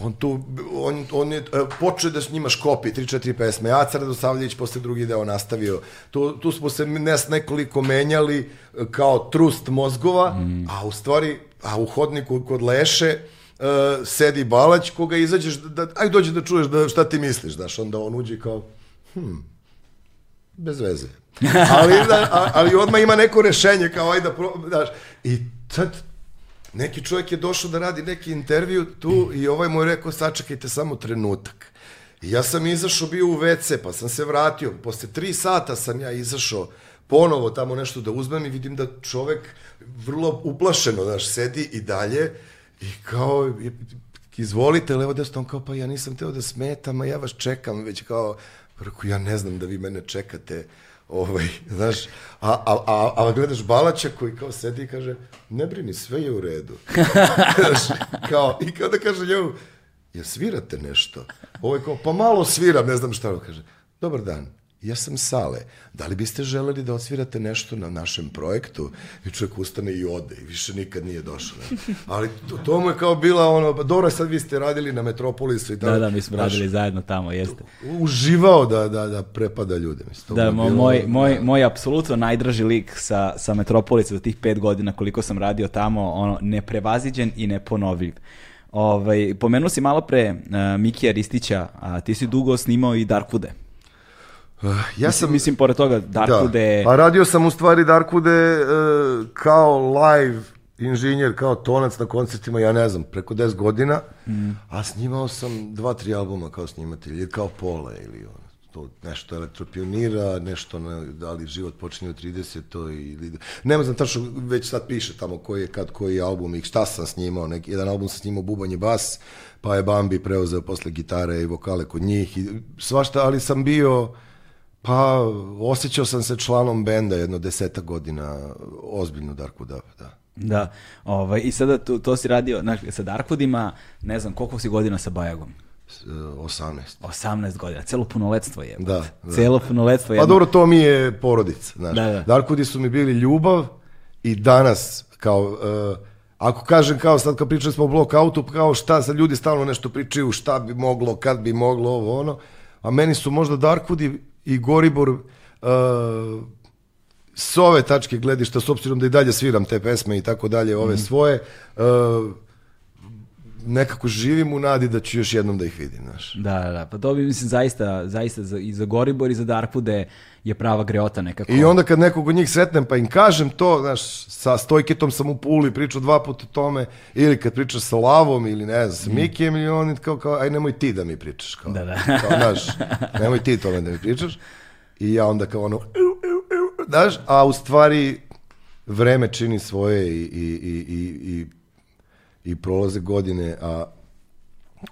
on tu, on, on je e, počeo da snima škopi, tri, četiri pesme, Acar Radosavljević posle drugi deo nastavio. Tu, tu smo se nes nekoliko menjali e, kao trust mozgova, a u stvari, a u hodniku kod Leše uh, sedi Balać koga izađeš, da, da, aj dođe da čuješ da, šta ti misliš, znaš, onda on uđe kao, hm, bez veze. ali, da, a- ali odmah ima neko rešenje, kao ajde da pro, znaš, i tad neki čovjek je došao da radi neki intervju tu i ovaj mu je rekao sačekajte samo trenutak. I ja sam izašao bio u WC, pa sam se vratio. Posle tri sata sam ja izašao ponovo tamo nešto da uzmem i vidim da čovek vrlo uplašeno, znaš, sedi i dalje i kao, izvolite, levo desno, on kao, pa ja nisam teo da smetam, a ja vas čekam, već kao, rekao, ja ne znam da vi mene čekate, ovaj, znaš, a, a, a, a gledaš Balaća koji kao sedi i kaže, ne brini, sve je u redu. Znaš, kao, I kao da kaže njemu, jel svirate nešto? Ovo je kao, pa malo sviram, ne znam šta. Kaže, dobar dan, ja sam Sale. Da li biste želeli da odsvirate nešto na našem projektu? I čovjek ustane i ode i više nikad nije došao. Ne? Ali to, to mu je kao bila ono, pa dobro, sad vi ste radili na Metropolisu i tako. Da, da, mi smo Znaš, radili zajedno tamo, jeste. Uživao da, da, da prepada ljude. Mislim, Da, mo, bilo- moj, moj, moj apsolutno najdraži lik sa, sa Metropolisa za tih pet godina koliko sam radio tamo, ono, neprevaziđen i neponovljiv. Ovaj, pomenuo si malo pre uh, Mikija Ristića, a ti si dugo snimao i Darkwoode. Ja sam, Mislim, pored toga, Darkwoode... Da. Pa radio sam u stvari Darkude uh, kao live inženjer, kao tonac na koncertima, ja ne znam, preko 10 godina, Mm. a snimao sam dva, tri albuma kao snimatelj, ili kao pola, ili ono, to nešto elektropionira, nešto, na, da li život počinje u 30. To ili, nema znam tačno, već sad piše tamo koji je kad koji album i šta sam snimao, neki, jedan album sam snimao bubanje bas, pa je Bambi preuzeo posle gitare i vokale kod njih, i svašta, ali sam bio, Pa, osjećao sam se članom benda jedno deseta godina, ozbiljno Darko Dava, da. Da, ovaj, i sada to, to si radio znaš, sa Darkwoodima, ne znam, koliko si godina sa Bajagom? S- e, 18. 18 godina, celo punoletstvo je. Da, da. Celo punoletstvo je. Pa dobro, to mi je porodica, znaš. Da, da. Darkudi su mi bili ljubav i danas, kao, e, ako kažem kao sad kad pričali smo o blokautu, kao šta sad ljudi stalno nešto pričaju, šta bi moglo, kad bi moglo, ovo ono, a meni su možda Darkudi i Goribor e, s ove tačke gledišta, s obzirom da i dalje sviram te pesme i tako dalje, ove svoje, e, nekako živim u nadi da ću još jednom da ih vidim, znaš. Da, da, da. Pa to bi, mislim, zaista, zaista za, i za Goribor i za Darkwoode je prava greota nekako. I onda kad nekog od njih sretnem pa im kažem to, znaš, sa Stojketom sam u Puli pričao dva puta o tome, ili kad pričaš sa Lavom ili ne znam, sa Mikijem ili oni kao, kao, aj nemoj ti da mi pričaš. Kao, Mm. Da, da. Kao, znaš, nemoj ti tome da mi pričaš. I ja onda kao ono, "Eu, eu, eu", znaš, a u stvari vreme čini svoje i, i, i, i, i, i prolaze godine, a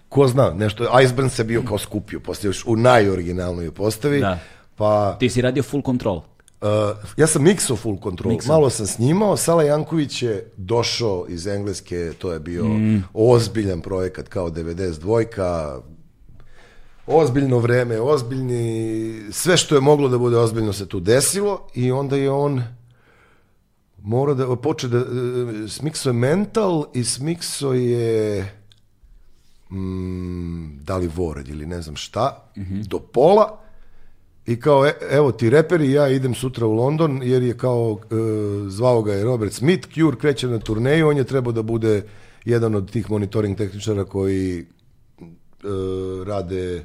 ko zna, nešto, Iceburn se bio kao skupio, posle još u najoriginalnoj postavi, Da. pa Ti si radio full control. Uh, ja sam miksao full control, Miksao. malo sam snimao, Sala Janković je došao iz Engleske, to je bio Mm. ozbiljan projekat kao 92-ka, ozbiljno vreme, ozbiljni, sve što je moglo da bude ozbiljno se tu desilo i onda je on morao da poče da, uh, smiksao je mental i smiksao je mm, da li Vored ili ne znam šta, do pola. I kao, e, evo ti reperi, ja idem sutra u London, jer je kao, e, zvao ga je Robert Smith, Cure kreće na turneju, on je trebao da bude jedan od tih monitoring tehničara koji e, rade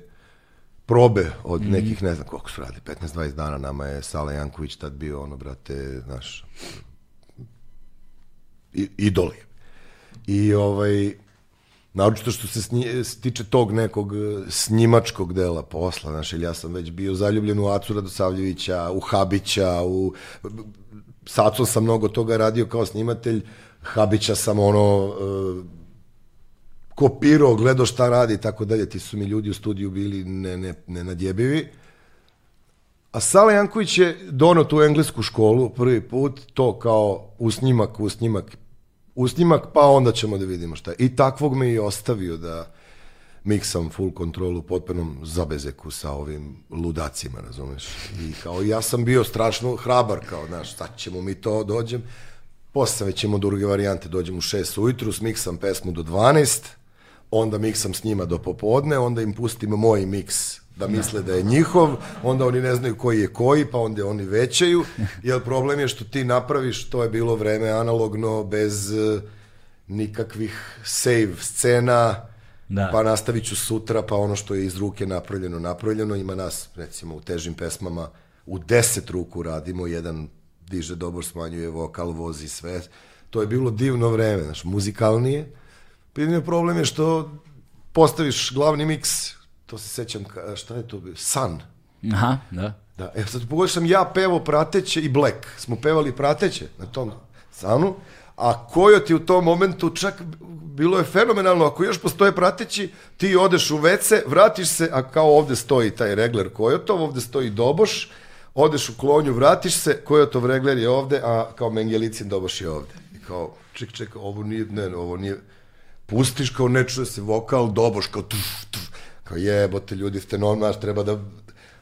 probe od nekih, ne znam koliko su radili, 15-20 dana, nama je Sala Janković tad bio, ono, brate, znaš, i- idol je. I ovaj, naročito što se snije, tiče tog nekog e, snimačkog dela posla, znaš, ili ja sam već bio zaljubljen u Acu Radosavljevića, u Habića, u... S Acom sam mnogo toga radio kao snimatelj, Habića sam ono... e, kopirao, gledao šta radi i tako dalje. Ti su mi ljudi u studiju bili ne, ne, nenadjebivi. A Sala Janković je donao tu englesku školu prvi put, to kao usnimak, usnimak, usnimak, pa onda ćemo da vidimo šta je. I takvog me i ostavio da miksam full control u potpunom zabezeku sa ovim ludacima, razumeš? I kao ja sam bio strašno hrabar, kao, znaš, sad ćemo mi to, dođem. Posle već ćemo druge varijante, dođem u 6 ujutru, smiksam pesmu do 12, onda miksam s njima do popodne, onda im pustim moj miks da misle da je njihov, onda oni ne znaju koji je koji, pa onda oni većaju, jer problem je što ti napraviš, to je bilo vreme analogno, bez eh, nikakvih save scena, Da. pa nastavit ću sutra, pa ono što je iz ruke napravljeno, napravljeno, ima nas, recimo, u težim pesmama, u deset ruku radimo, jedan diže dobro, smanjuje vokal, vozi sve, to je bilo divno vreme, znaš, muzikalnije, Jedini problem je što postaviš glavni miks, to se sećam, šta je to bio, Sun. Aha, da. Da, e sad pogodiš sam ja pevao prateće i Black. Smo pevali prateće na tom Sunu, a Kojot je u tom momentu čak bilo je fenomenalno, ako još postoje prateći, ti odeš u WC, vratiš se, a kao ovde stoji taj regler Kojotov, ovde stoji Doboš, odeš u klonju, vratiš se, Kojotov regler je ovde, a kao Mengelicin Doboš je ovde. I kao, ček, ček, ovo nije, ne, ovo nije, pustiš kao ne čuje se vokal, Doboš kao tuf, tuf, kao jebote ljudi ste normalni, treba da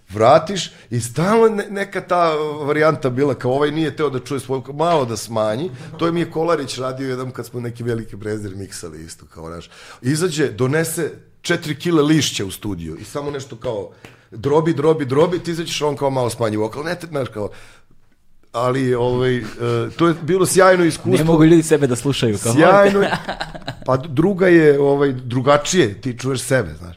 vratiš i stalno ne, neka ta varijanta bila kao ovaj nije teo da čuje svoj malo da smanji. To je mi je Kolarić radio jedan kad smo neki veliki brezir miksali isto kao naš. Izađe, donese 4 kile lišća u studiju i samo nešto kao drobi, drobi, drobi, ti izađeš on kao malo smanji vokal. Ne, te, znaš, kao, ali ovaj, e, to je bilo sjajno iskustvo. Ne mogu ljudi sebe da slušaju. Kao, Sjajno. Pa druga je ovaj drugačije, ti čuješ sebe, znaš.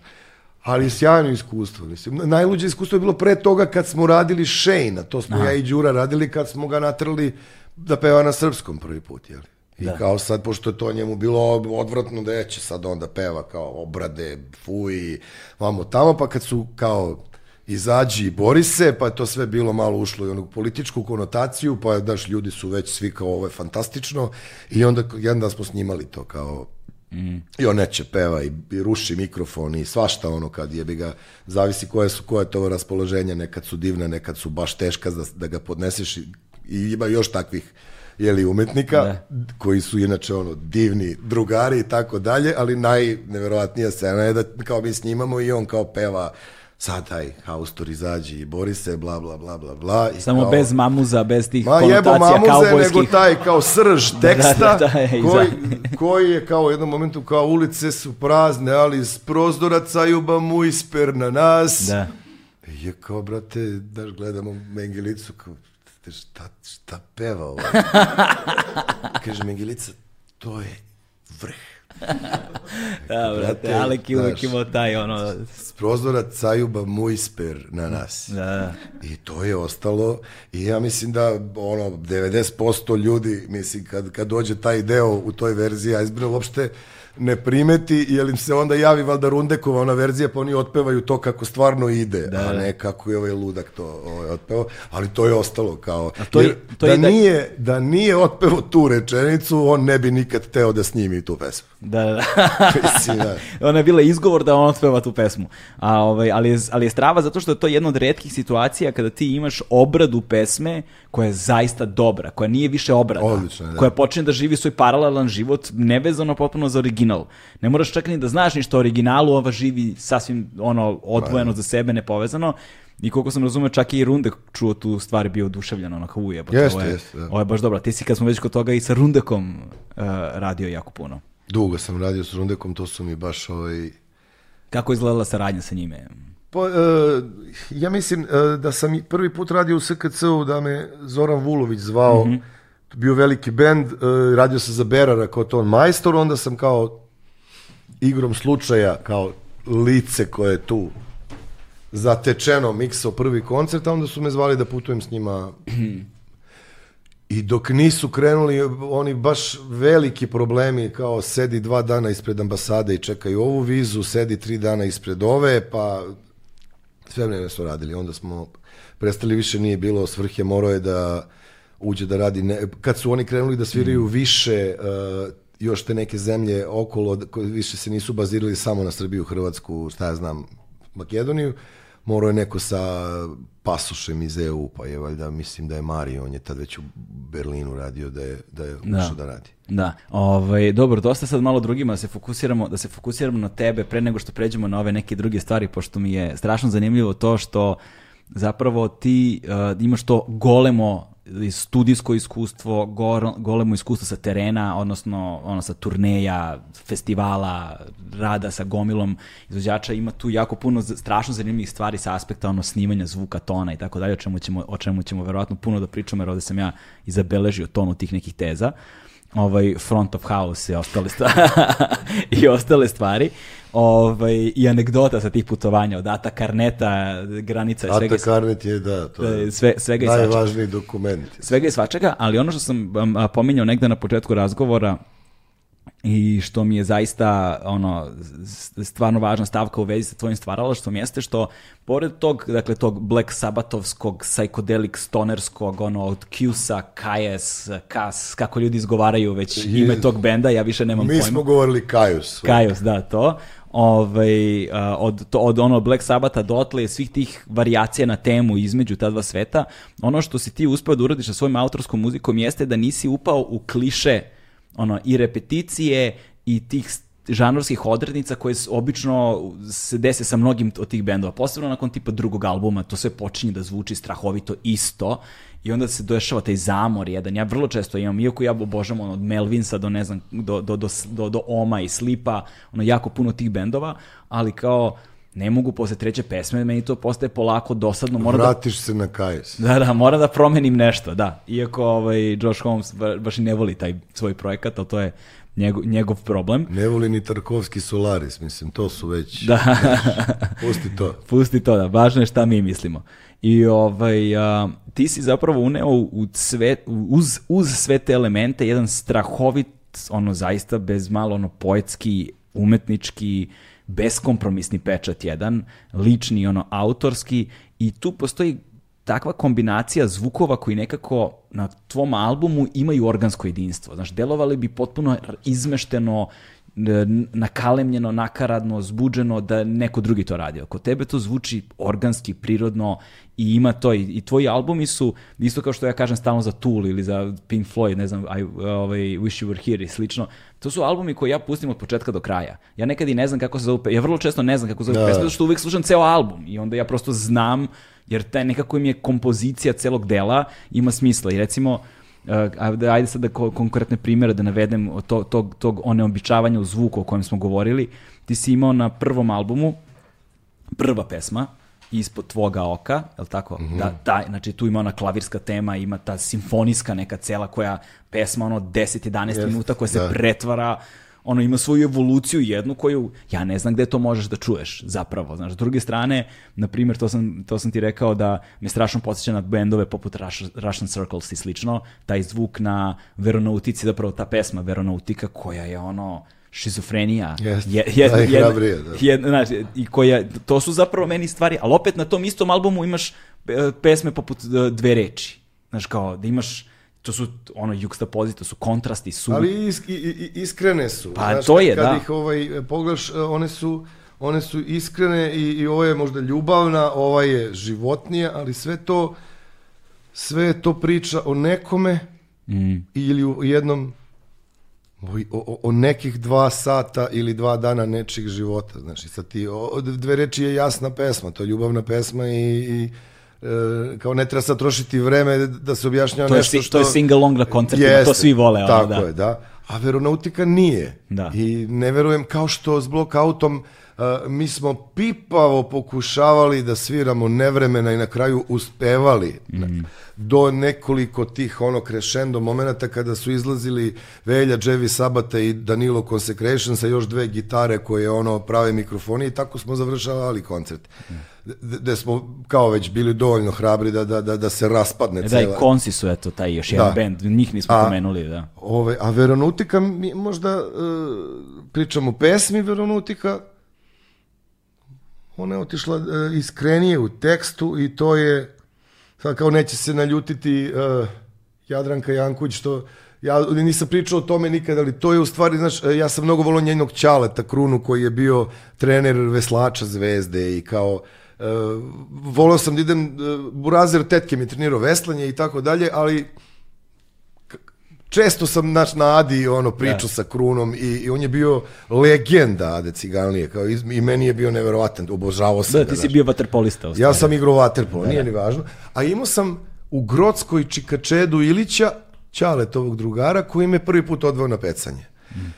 Ali sjajno iskustvo, mislim. Najluđe iskustvo je bilo pre toga kad smo radili Shane, to smo ja i Đura radili kad smo ga natrli da peva na srpskom prvi put, jel? I Da. kao sad, pošto je to njemu bilo odvratno da će sad onda peva kao obrade, fuj, vamo tamo, pa kad su kao izađi i bori se, pa je to sve bilo malo ušlo i onu političku konotaciju, pa daš, ljudi su već svi kao ovo je fantastično i onda jedan dan smo snimali to kao Mm. I on neće peva i, i ruši mikrofon i svašta ono kad je bi ga, zavisi koje su, koje je to raspoloženja, nekad su divne, nekad su baš teška da, da ga podneseš i, i ima još takvih jeli, umetnika Da. koji su inače ono divni drugari i tako dalje, ali najneverovatnija scena je da kao mi snimamo i on kao peva sad taj haustor izađi i bori se, bla, bla, bla, bla, bla. I Samo kao, bez mamuza, bez tih Ma jebo konotacija mamuze, kaubojskih. nego taj kao srž teksta, da, da, i koji, za- koji je kao u jednom momentu kao ulice su prazne, ali iz prozora cajuba mu isper na nas. Da. I je kao, brate, daš, gledamo Mengelicu, kao, šta, šta peva ovo? Kaže Mengelica, to je vrh. Da, brate, Brate, Alek je znaš. imao taj, ono, S prozora cajuba muisper na nas. da, I to je ostalo i ja mislim da ono 90% ljudi, mislim kad, kad dođe taj deo u toj verziji Iceberg uopšte ne primeti, jer im se onda javi valjda Rundekova ona verzija, pa oni otpevaju to kako stvarno ide, a ne kako je ovaj ludak to ovaj, otpevao, ali to je ostalo kao, to je- jer to da, da- nije, da nije otpevao tu rečenicu, on ne bi nikad teo da snimi tu pesmu. Da, da. Mislim, da. Ona je bila izgovor da on otpeva tu pesmu. A, ovaj, ali, je, ali je strava zato što je to jedna od retkih situacija kada ti imaš obradu pesme koja je zaista dobra, koja nije više obrada. Odlično da. Koja počne da živi svoj paralelan život, nevezano potpuno za original. Ne moraš čak ni da znaš ništa o originalu, ova živi sasvim ono odvojeno za sebe, nepovezano. I koliko sam razumeo, čak i Rundek čuo tu stvar bio oduševljen, ono kao uje, Jeste, jeste, da. ovo je baš dobro. Ti si kad smo već kod toga i sa Rundekom uh, radio jako puno. Dugo sam radio s Rundekom, to su mi baš ovaj, Kako je izgledala saradnja sa njime? Pa, e, ja mislim e, da sam prvi put radio u SKC-u da me Zoran Vulović zvao, to je bio veliki bend, e, radio sam za Berara kao ton majstor, onda sam kao igrom slučaja, kao lice koje je tu zatečeno miksao prvi koncert, a onda su me zvali da putujem s njima I dok nisu krenuli oni baš veliki problemi kao sedi dva dana ispred ambasade i čekaju ovu vizu, sedi tri dana ispred ove, pa sve vreme su radili. Onda smo prestali, više nije bilo svrhe, morao je da uđe da radi. Ne, kad su oni krenuli da sviraju više, uh, još te neke zemlje okolo, koje više se nisu bazirali samo na Srbiju, Hrvatsku, šta ja znam, Makedoniju, morao je neko sa pasošem iz EU, pa je valjda, mislim da je Mario, on je tad već u Berlinu radio, da je, da je ušao da radi. Da, ovaj, dobro, dosta sad malo drugima da se fokusiramo, da se fokusiramo na tebe pre nego što pređemo na ove neke druge stvari, pošto mi je strašno zanimljivo to što zapravo ti uh, imaš to golemo studijsko iskustvo, gor- golemo iskustvo sa terena, odnosno ono sa turneja, festivala, rada sa gomilom izvođača, ima tu jako puno strašno zanimljivih stvari sa aspekta ono snimanja zvuka, tona i tako dalje, o čemu ćemo, o čemu ćemo verovatno puno da pričamo, jer ovde sam ja i zabeležio tonu tih nekih teza. Ovaj front of house i ostale stvari i ostale stvari ovaj i anegdota sa tih putovanja od Ata Karneta granica i svega Ata Karnet je, da, to je sve, svega najvažniji dokument. svega i svačega, ali ono što sam um, pominjao negde na početku razgovora i što mi je zaista ono stvarno važna stavka u vezi sa tvojim stvaralaštvom jeste što pored tog dakle tog Black Sabbatovskog psychedelic stonerskog ono od Qsa, Kajes, Kas kako ljudi izgovaraju već ime tog benda ja više nemam Mi pojma smo govorili Kajus. Kajos, da, to. Ovaj, od, od ono Black Sabbatha dotle svih tih varijacija na temu između ta dva sveta, ono što si ti uspeo da uradiš sa svojim autorskom muzikom jeste da nisi upao u kliše ono, i repeticije i tih žanrovskih odrednica koje obično se dese sa mnogim od tih bendova. Posebno nakon tipa drugog albuma, to sve počinje da zvuči strahovito isto i onda se dešava taj zamor jedan. Ja vrlo često imam, iako ja obožavam ono, od Melvinsa do ne znam, do, do, do, do, do Oma i Slipa, ono jako puno tih bendova, ali kao ne mogu posle treće pesme, meni to postaje polako dosadno, moram da Vratiš se na Kajus. da, da, moram da promenim nešto, da. Iako ovaj, Josh Holmes ba- baš i ne voli taj svoj projekat, ali to je njegov, njegov problem. Ne voli ni Tarkovski Solaris, mislim, to su već... Da, Pusti to. pusti to da, važno je šta mi mislimo. I ovaj, a, ti si zapravo uneo u sve, uz, uz sve te elemente jedan strahovit, ono zaista bez malo ono poetski, umetnički, beskompromisni pečat jedan, lični, ono autorski i tu postoji takva kombinacija zvukova koji nekako na tvom albumu imaju organsko jedinstvo. Znaš, delovali bi potpuno izmešteno, nakalemljeno, nakaradno, zbuđeno da neko drugi to radio. Kod tebe to zvuči organski, prirodno i ima to. I, i tvoji albumi su, isto kao što ja kažem stalno za Tool ili za Pink Floyd, ne znam, I, ovaj, Wish You Were Here i slično, to su albumi koje ja pustim od početka do kraja. Ja nekad i ne znam kako se zove, ja vrlo često ne znam kako se zove Da. pesma, zato što uvek slušam ceo album i onda ja prosto znam, jer taj nekako im je kompozicija celog dela ima smisla i recimo Uh, ajde, ajde sad da ko, konkretne primjere da navedem od tog, tog, tog oneobičavanja u zvuku o kojem smo govorili. Ti si imao na prvom albumu prva pesma ispod tvoga oka, je li tako? Da, da, znači tu ima ona klavirska tema, ima ta simfonijska neka cela koja pesma ono 10-11 Jest, minuta koja se da. pretvara ono ima svoju evoluciju jednu koju ja ne znam gde to možeš da čuješ zapravo. Znaš, s druge strane, na primjer, to sam, to sam ti rekao da me strašno podsjeća na bendove poput Rush, Russian Circles i slično, taj zvuk na Veronautici, zapravo ta pesma Veronautika koja je ono šizofrenija. Jeste, je, je, da. je, znaš, i koja, to su zapravo meni stvari, ali opet na tom istom albumu imaš e, pesme poput e, dve reči. Znaš, kao da imaš to su ono juxtapozi, to su kontrasti, su Ali is, i, i, iskrene su. Pa, Znaš, to kad- je, kad da. ih ovaj, pogledaš, e, one su, one su iskrene i, i ovo je možda ljubavna, ova je životnija, ali sve to, sve to priča o nekome Mm. ili u jednom o, o, o nekih dva sata ili dva dana nečijeg života. Znači, sad ti, o, dve reči je jasna pesma, to je ljubavna pesma i, i kao ne treba sad trošiti vreme da se objašnjava To je, nešto si- što... to je sing-along na koncertima, to Jeste, svi vole. Ono, Tako da. je, da. A veronautika nije. Da. I ne verujem kao što s blokautom uh, mi smo pipavo pokušavali da sviramo nevremena i na kraju uspevali Mhm. do nekoliko tih ono crescendo momenata kada su izlazili Velja, Jevi Sabata i Danilo Consecration sa još dve gitare koje ono prave mikrofoni i tako smo završavali koncert. D- Gde smo kao već bili dovoljno hrabri da, da, da, da se raspadne E Da, cela. i Konci su, eto, taj još jedan Da. band, njih nismo A- pomenuli, da. Ove, a veronautika, mi možda e, pričamo pesmi veronautika, ona je otišla e, iskrenije u tekstu i to je, sad kao neće se naljutiti e, Jadranka Janković, što ja nisam pričao o tome nikada, ali to je u stvari, znaš, e, ja sam mnogo volio njenog Ćaleta Krunu koji je bio trener veslača zvezde i kao e, volio sam da idem, e, Burazer tetke mi trenirao veslanje i tako dalje, ali često sam naš na Adi ono pričao sa Krunom i, i on je bio legenda Ade Ciganlije kao iz, i meni je bio neverovatan obožavao sam Da, ga, ti si znaš. bio vaterpolista. ja sam igrao vaterpolo nije ni važno. A imao sam u Grocskoj Čikačedu Ilića Ćaletovog drugara koji me prvi put odveo na pecanje.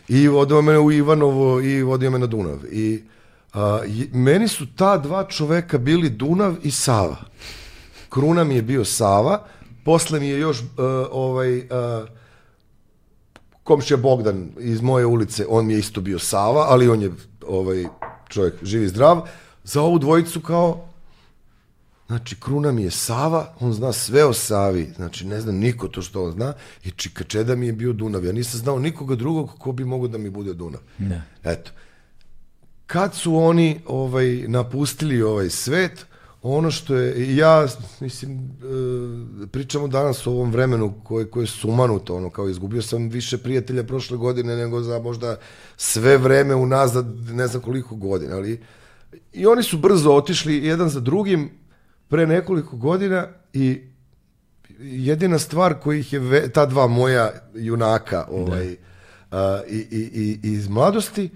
I vodio mene u Ivanovo i vodio me na Dunav. I a, i- meni su ta dva čoveka bili Dunav i Sava. Kruna mi je bio Sava, posle mi je još uh, ovaj uh, komšija Bogdan iz moje ulice, on mi je isto bio Sava, ali on je ovaj čovjek živ i zdrav. Za ovu dvojicu kao Znači, Kruna mi je Sava, on zna sve o Savi, znači ne zna niko to što on zna, i Čikačeda mi je bio Dunav. Ja nisam znao nikoga drugog ko bi mogao da mi bude Dunav. Da. Eto. Kad su oni ovaj napustili ovaj svet, ono što je, ja, mislim, e, pričamo danas o ovom vremenu koje, koje je sumanuto, ono, kao izgubio sam više prijatelja prošle godine nego za možda sve vreme unazad, ne znam koliko godina, ali i oni su brzo otišli jedan za drugim pre nekoliko godina i jedina stvar koji ih je ve, ta dva moja junaka ovaj, a, i, i, i, i iz mladosti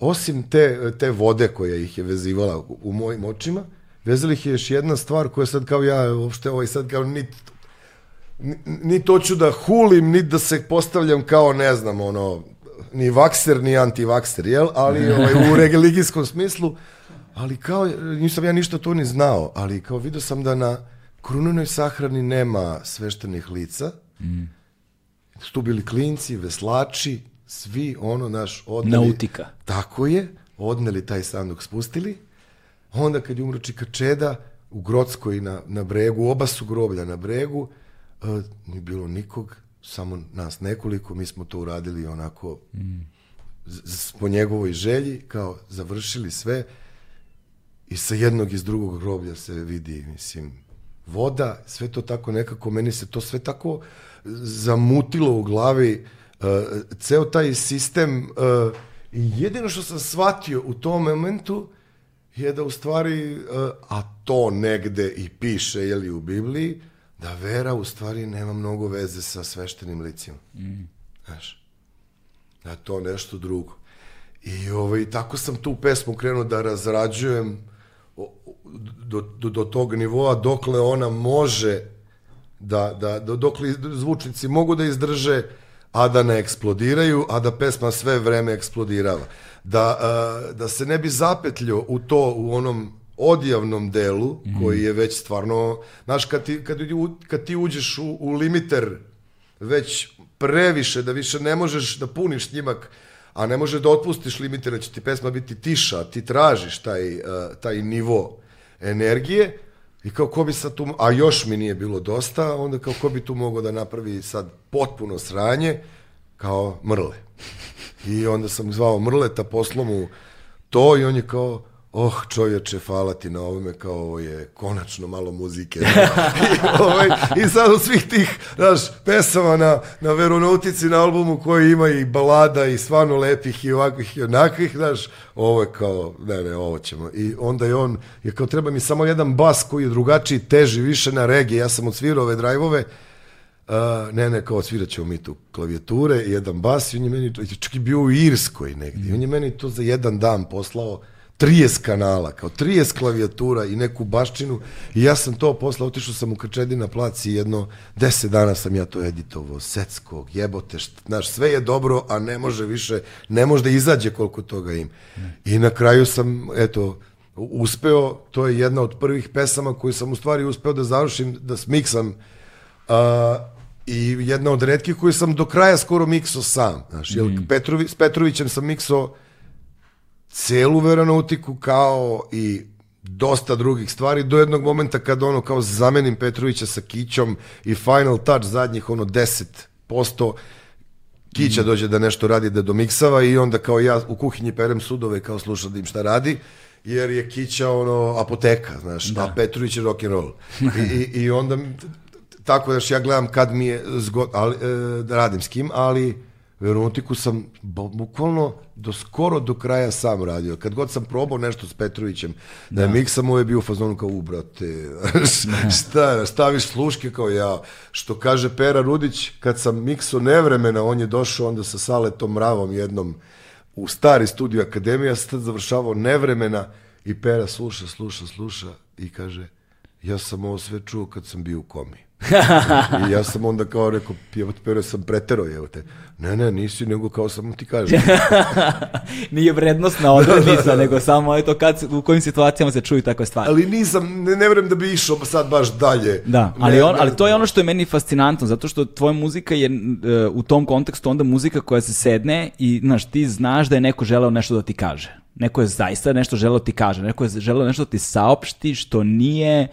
osim te, te vode koja ih je vezivala u, u mojim očima vezala ih je još jedna stvar koja sad kao ja uopšte ovaj sad kao ni, ni to ću da hulim, ni da se postavljam kao, ne znam, ono, ni vakser, ni antivakser, jel? Ali ovaj, u religijskom smislu, ali kao, nisam ja ništa to ni znao, ali kao vidio sam da na krunenoj sahrani nema sveštenih lica, mm. tu bili klinci, veslači, svi, ono, naš, odneli... Nautika. Tako je, odneli taj sanduk, spustili, onda kad je umro Čikačeda, u Grotskoj na, na bregu, oba su groblja na bregu, uh, nije bilo nikog, samo nas nekoliko, mi smo to uradili onako mm. po njegovoj želji, kao završili sve i sa jednog iz drugog groblja se vidi, mislim, voda, sve to tako nekako, meni se to sve tako zamutilo u glavi, uh, ceo taj sistem, uh, jedino što sam shvatio u tom momentu je da u stvari, uh, a to negde i piše, jeli, u Bibliji, da vera u stvari nema mnogo veze sa sveštenim licima. Mm. Znaš, da to nešto drugo. I ovaj, tako sam tu pesmu krenuo da razrađujem do, do, do tog nivoa dokle ona može da, da, do, dokle zvučnici mogu da izdrže a da ne eksplodiraju, a da pesma sve vreme eksplodirava. Da, a, da se ne bi zapetljio u to, u onom odjavnom delu, mm. koji je već stvarno, znaš, kad ti, kad, kad ti uđeš u, u limiter već previše, da više ne možeš da puniš snimak, a ne može da otpustiš limite, da će ti pesma biti tiša, ti tražiš taj, uh, taj nivo energije i kao ko bi sad tu, a još mi nije bilo dosta, onda kao ko bi tu mogao da napravi sad potpuno sranje, kao Mrle. I onda sam zvao Mrleta, poslao mu to i on je kao, oh čovječe, hvala ti na ovome, kao ovo je konačno malo muzike. I, ovaj, I sad u svih tih, znaš, pesama na, na Veronautici na albumu koji ima i balada i stvarno lepih i ovakvih i onakvih, znaš, ovo je kao, ne, ne, ovo ćemo. I onda je on, je kao treba mi samo jedan bas koji je drugačiji, teži, više na regije, ja sam odsvirao ove drajvove, Uh, ne, ne, kao svirat ćemo mi tu klavijature i jedan bas i on je meni, čak i bio u Irskoj negdje, mm. on je meni to za jedan dan poslao 30 kanala, kao 30 klavijatura i neku baščinu i ja sam to posle, otišao sam u Krčedi na placi jedno 10 dana sam ja to editovao, secskog, jebote, znaš, sve je dobro, a ne može više, ne može da izađe koliko toga ima. I na kraju sam, eto, uspeo, to je jedna od prvih pesama koju sam u stvari uspeo da završim, da smiksam uh, i jedna od redkih koju sam do kraja skoro mikso sam. Znaš, mm. jer Petrovi, s Petrovićem sam mikso celu veronautiku kao i dosta drugih stvari do jednog momenta kad ono kao zamenim Petrovića sa Kićom i final touch zadnjih ono 10% Kića mm. dođe da nešto radi da domiksava i onda kao ja u kuhinji perem sudove kao slušam da im šta radi jer je Kića ono apoteka, znaš, da. a Petrović je rock and roll. I, i, i onda tako da ja gledam kad mi je zgod, ali, e, da radim s kim, ali veronautiku sam bukvalno do skoro do kraja sam radio. Kad god sam probao nešto s Petrovićem, da, da miksam, ovo je bio u fazonu kao, ubrate, šta, staviš sluške kao ja. Što kaže Pera Rudić, kad sam mikso nevremena, on je došao onda sa Saletom Mravom jednom u stari studio Akademija, sad završavao nevremena i Pera sluša, sluša, sluša i kaže, ja sam ovo sve čuo kad sam bio u komi. I ja sam onda kao rekao, pjevat pero sam pretero, evo te. Ne, ne, nisi, nego kao samo ti kažem. Nije vrednostna odrednica, nego samo eto kad, u kojim situacijama se čuju takve stvari. Ali nisam, ne, ne vrem da bi išao sad baš dalje. Da, ali, on, ali to je ono što je meni fascinantno, zato što tvoja muzika je uh, u tom kontekstu onda muzika koja se sedne i, znaš, ti znaš da je neko želeo nešto da ti kaže. Neko je zaista nešto želeo da ti kaže, neko je želeo nešto da ti saopšti što nije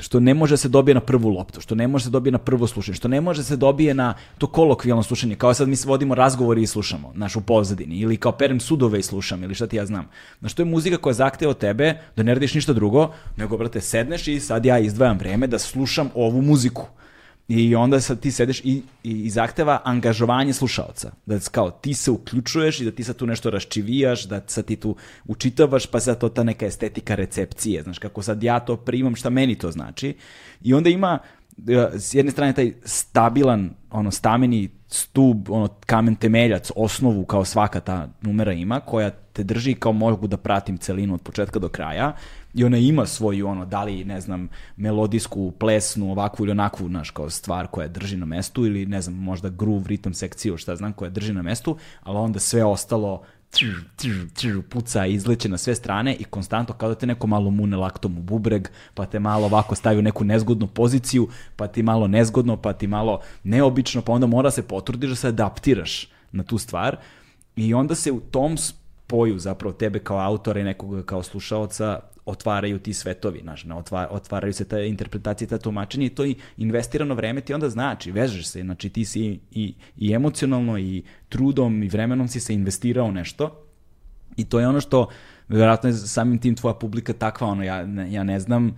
što ne može se dobije na prvu loptu, što ne može se dobije na prvo slušanje, što ne može se dobije na to kolokvijalno slušanje, kao sad mi se vodimo razgovori i slušamo, naš u pozadini, ili kao perem sudove i slušam, ili šta ti ja znam. Znaš, to je muzika koja zahteva od tebe da ne radiš ništa drugo, nego, brate, sedneš i sad ja izdvajam vreme da slušam ovu muziku. I onda sad ti sedeš i, i, i zahteva angažovanje slušaoca. Da kao ti se uključuješ i da ti sad tu nešto raščivijaš, da sad ti tu učitavaš, pa sad to ta neka estetika recepcije. Znaš, kako sad ja to primam, šta meni to znači. I onda ima e, s jedne strane taj stabilan, ono, stameni stub, ono, kamen temeljac, osnovu kao svaka ta numera ima, koja te drži kao mogu da pratim celinu od početka do kraja i ona ima svoju ono da li ne znam melodijsku plesnu ovakvu ili onakvu naš kao stvar koja drži na mestu ili ne znam možda groove ritam sekciju šta znam koja drži na mestu ali onda sve ostalo tr, tr, tr, puca i izleće na sve strane i konstantno kao da te neko malo mune laktom u bubreg, pa te malo ovako stavi u neku nezgodnu poziciju, pa ti malo nezgodno, pa ti malo neobično, pa onda mora se potrudiš da se adaptiraš na tu stvar. I onda se u tom spoju zapravo tebe kao autora i nekoga kao slušaoca otvaraju ti svetovi, znaš, ne, otvaraju se te interpretacije, ta tumačenja i to i investirano vreme ti onda znači, vežeš se, znači ti si i, i emocionalno i trudom i vremenom si se investirao nešto i to je ono što, verovatno je samim tim tvoja publika takva, ono, ja, ja ne znam, uh,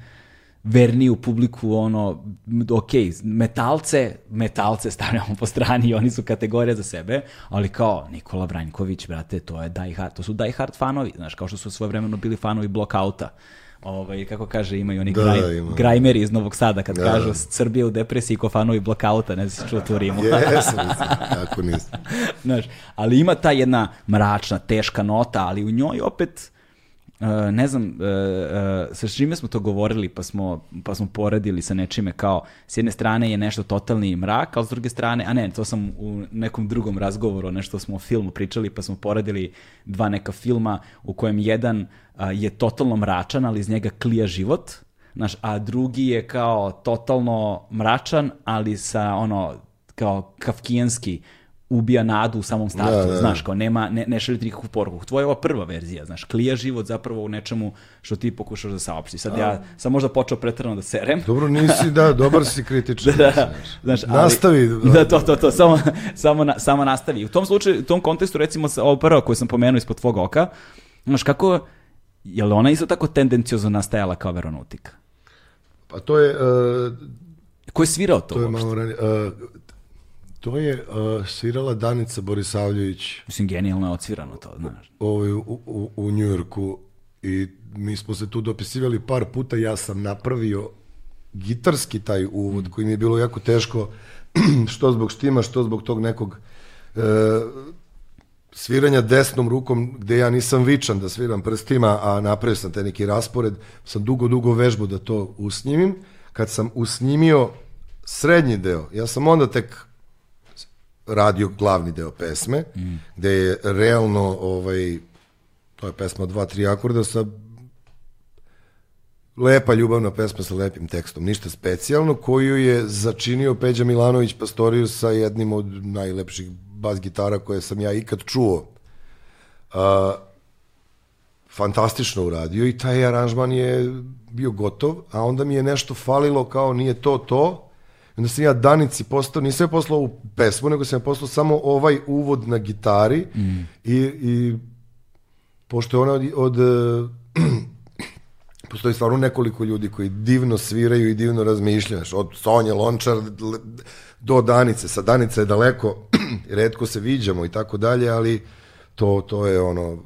verniju publiku, ono, ok, metalce, metalce stavljamo po strani i oni su kategorija za sebe, ali kao Nikola Branjković, brate, to je die hard, to su die hard fanovi, znaš, kao što su svoje vremeno bili fanovi Blockouta. Ovaj, kako kaže, imaju oni da, graj, ima. grajmeri iz Novog Sada, kad da, kažu Srbije u depresiji ko fanovi Blockouta, ne znam si čuo tu rimu. Jesam, tako nisam. Znaš, ali ima ta jedna mračna, teška nota, ali u njoj opet Uh, ne znam, uh, uh, sa čime smo to govorili, pa smo, pa smo poredili sa nečime kao, s jedne strane je nešto totalni mrak, ali s druge strane, a ne, to sam u nekom drugom razgovoru, nešto smo o filmu pričali, pa smo poredili dva neka filma u kojem jedan je totalno mračan, ali iz njega klija život, znaš, a drugi je kao totalno mračan, ali sa ono, kao kafkijanski, ubija nadu u samom startu, Da, da, da. znaš, kao nema, ne, ne šalje ti nikakvu poruku. Tvoja je ova prva verzija, znaš, klija život zapravo u nečemu što ti pokušaš da saopšti. Sad ja sam možda počeo pretrano da serem, Dobro, nisi, da, dobar si kritičan. da, znaš, ali- Nastavi. Da, to, to, to, samo, samo, na, samo nastavi. U tom slučaju, u tom kontekstu, recimo, sa- ovo prvo koju sam pomenuo ispod tvog oka, znaš, kako, je li ona isto tako tendenciozno nastajala kao veronautika? Pa to je, uh, Ko je svirao to, to je uopšte? malo ranije. Uh, to je uh, svirala Danica Borisavljević. Mislim, genijalno je odsvirano to, znaš. ovaj, u, u, u Njujorku i mi smo se tu dopisivali par puta, ja sam napravio gitarski taj uvod koji mi je bilo jako teško, što zbog štima, što zbog tog nekog e, sviranja desnom rukom gde ja nisam vičan da sviram prstima, a napravio sam taj neki raspored, sam dugo, dugo vežbu da to usnimim. Kad sam usnimio srednji deo, ja sam onda tek radio glavni deo pesme, mm. gde je realno ovaj, to je pesma dva, tri akorda sa lepa ljubavna pesma sa lepim tekstom, ništa specijalno, koju je začinio Peđa Milanović Pastoriju sa jednim od najlepših bas gitara koje sam ja ikad čuo. A, fantastično uradio i taj aranžman je bio gotov, a onda mi je nešto falilo kao nije to to, onda sam ja Danici postao, nisam je poslao u pesmu, nego sam je poslao samo ovaj uvod na gitari mm. i, i pošto je ona od, od postoji stvarno nekoliko ljudi koji divno sviraju i divno razmišljaju, znaš, od Sonje Lončar do Danice, sa Danice je daleko, redko se viđamo i tako dalje, ali to, to je ono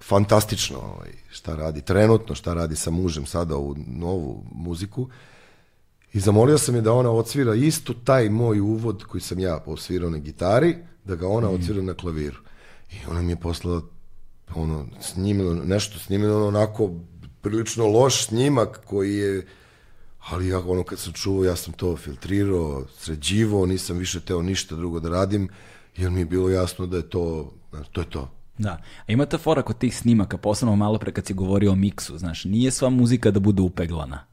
fantastično ovaj, šta radi trenutno, šta radi sa mužem sada u novu muziku. I zamolio sam je da ona odsvira isto taj moj uvod koji sam ja osvirao na gitari, da ga ona odsvira na klaviru. I ona mi je poslala ono, snimilo, nešto snimilo onako prilično loš snimak koji je ali ja ono kad sam čuo ja sam to filtrirao, sređivao, nisam više teo ništa drugo da radim jer mi je bilo jasno da je to, znaš, to je to. Da. A ima ta fora kod tih snimaka, posebno malo pre kad si govorio o miksu, znaš, nije sva muzika da bude upeglana.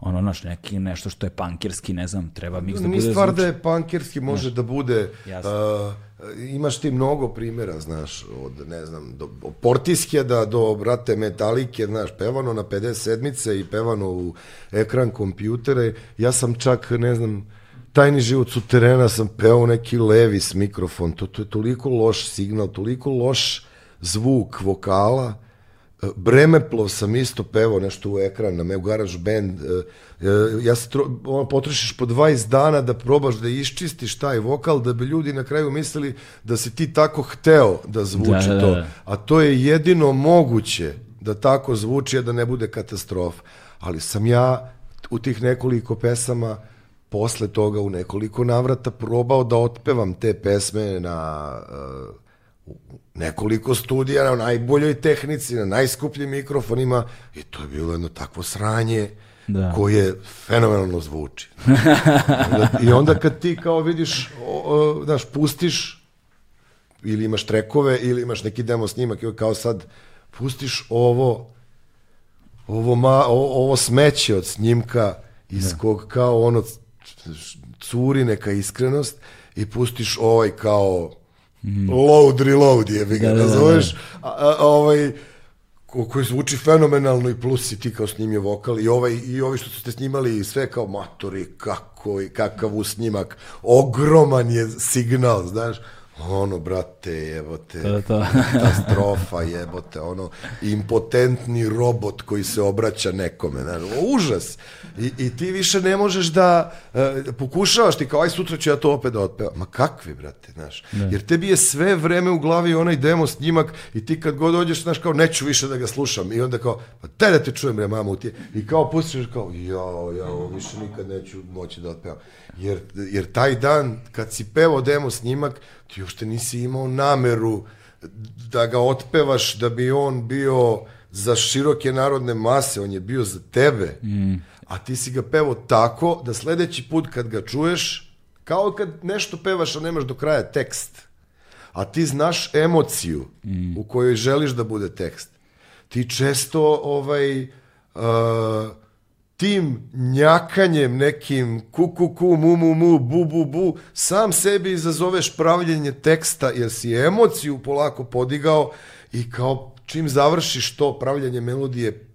Ono, znaš, neki, nešto što je pankirski, ne znam, treba da Nije bude stvar zvuči. da je pankerski, može da bude... Jasno. Uh, imaš ti mnogo primjera, znaš, od, ne znam, do, od Portiskjeda do, brate, Metalike, znaš, pevano na 57-ice i pevano u ekran kompjutere. Ja sam čak, ne znam, tajni život suterena sam peo neki levis mikrofon. To, to je toliko loš signal, toliko loš zvuk vokala. Bremeplov sam isto pevao nešto u ekran, na meu garage band. E, e, Ja se tro, ono, potrošiš po 20 dana da probaš da iščistiš taj vokal, da bi ljudi na kraju mislili da si ti tako hteo da zvuči Da, da, to. da. A to je jedino moguće da tako zvuči, a da ne bude katastrofa. Ali sam ja u tih nekoliko pesama posle toga u nekoliko navrata probao da otpevam te pesme na uh, nekoliko studija na najboljoj tehnici, na najskupljim mikrofonima i to je bilo jedno takvo sranje Da. koje fenomenalno zvuči. onda, I onda kad ti kao vidiš, o, o, znaš, pustiš ili imaš trekove ili imaš neki demo snimak i kao sad pustiš ovo ovo, ma, o, ovo smeće od snimka iz kog kao ono curi neka iskrenost i pustiš ovaj kao load reload je ga Da, da, da, nazoveš a, a, a, ovaj ko, koji zvuči fenomenalno i plus si ti kao snimio vokal i ovaj i ovi što ste snimali i sve kao matori kako i kakav u snimak ogroman je signal znaš ono brate jebote To, to. katastrofa jebote ono impotentni robot koji se obraća nekome znaš, užas. I, i ti više ne možeš da e, pokušavaš ti kao aj sutra ću ja to opet da otpevam. Ma kakvi brate znaš? Jer tebi je sve vreme u glavi onaj demo snimak i ti kad god dođeš znaš kao neću više da ga slušam. I onda kao pa te da te čujem bre mamu ti i kao pustiš kao jao jao više nikad neću moći da otpevam. Jer, jer taj dan kad si pevao demo snimak ti uopšte nisi imao nameru da ga otpevaš da bi on bio za široke narodne mase, on je bio za tebe. Mm. A ti si ga pevao tako da sledeći put kad ga čuješ, kao kad nešto pevaš, a nemaš do kraja tekst, a ti znaš emociju mm. u kojoj želiš da bude tekst. Ti često ovaj, uh, tim njakanjem nekim ku ku ku mu mu mu bu bu bu sam sebi izazoveš pravljenje teksta jer si emociju polako podigao i kao čim završiš to pravljenje melodije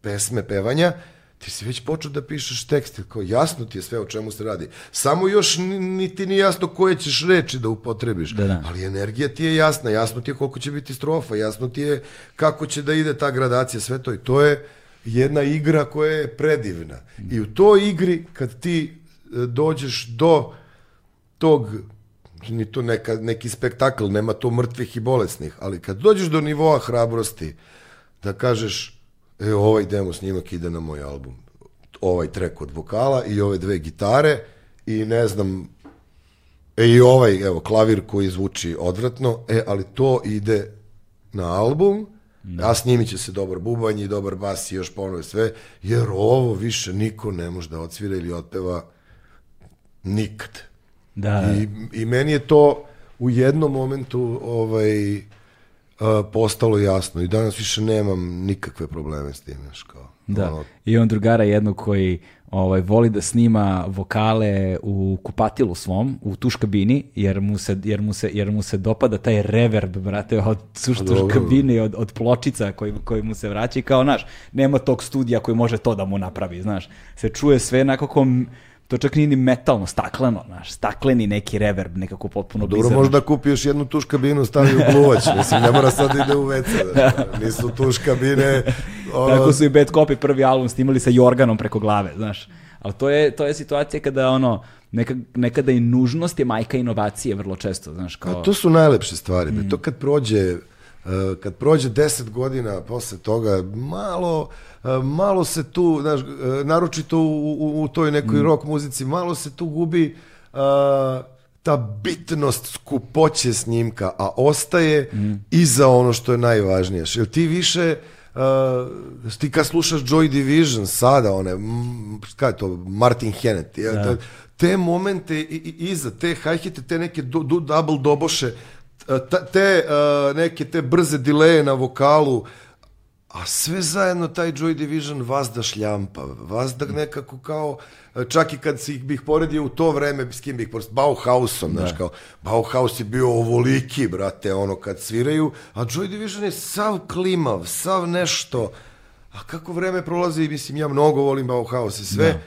pesme pevanja ti si već počeo da pišeš tekst, kao jasno ti je sve o čemu se radi. Samo još ni, ni jasno koje ćeš reči da upotrebiš, Da, da. ali energija ti je jasna, jasno ti je koliko će biti strofa, jasno ti je kako će da ide ta gradacija, sve to i to je jedna igra koja je predivna. I u toj igri kad ti e, dođeš do tog ni to neka, neki spektakl, nema to mrtvih i bolesnih, ali kad dođeš do nivoa hrabrosti, da kažeš, e, ovaj demo snimak ide na moj album, ovaj trek od vokala i ove dve gitare i ne znam, e, i ovaj, evo, klavir koji zvuči odvratno, e, ali to ide na album, a snimit će se dobar bubanj i dobar bas i još ponovo sve, jer ovo više niko ne može da odsvira ili otpeva nikad. Da, I, I meni je to u jednom momentu ovaj, postalo jasno i danas više nemam nikakve probleme s tim, znaš, kao. Da. ono, I on drugara jednog koji ovaj, voli da snima vokale u kupatilu svom, u tuš kabini, jer mu se, jer mu se, jer mu se dopada taj reverb, brate, od tuš, tuš dobro. kabine, od, od pločica koji, koji mu se vraća i kao, znaš, nema tog studija koji može to da mu napravi, znaš. Se čuje sve nekako, m- to čak nije ni metalno, stakleno, znaš, stakleni neki reverb, nekako potpuno Dobro, bizarno. možda kupi još jednu tuš kabinu, stavi u gluvać. Mislim, ne mora sad da ide u WC. Da, nisu tuš kabine. Ono, Tako su i Bad Copy prvi album snimali sa Jorganom preko glave, znaš. Ali to je, to je situacija kada ono, neka, nekada i nužnost je majka inovacije vrlo često, znaš, kao... A to su najlepše stvari. bre. To kad prođe kad prođe 10 godina posle toga, malo, uh, malo se tu, znaš, uh, naročito u, u, u toj nekoj rock muzici, malo se tu gubi uh, ta bitnost skupoće snimka, a ostaje iza ono što je najvažnije. Jer ti više Uh, ti kad slušaš Joy Division sada, one, mm, kada je to, Martin Hennett, da. te momente i, i, iza, te hajhite, te neke do, do, double doboše, te uh, neke te brze dileje na vokalu, a sve zajedno taj Joy Division vazda šljampa, vazda nekako kao, čak i kad si ih bih poredio u to vreme, s kim bih poredio, Bauhausom, znaš kao, Bauhaus je bio ovoliki, brate, ono kad sviraju, a Joy Division je sav klimav, sav nešto, a kako vreme prolazi, mislim, ja mnogo volim Bauhaus i sve,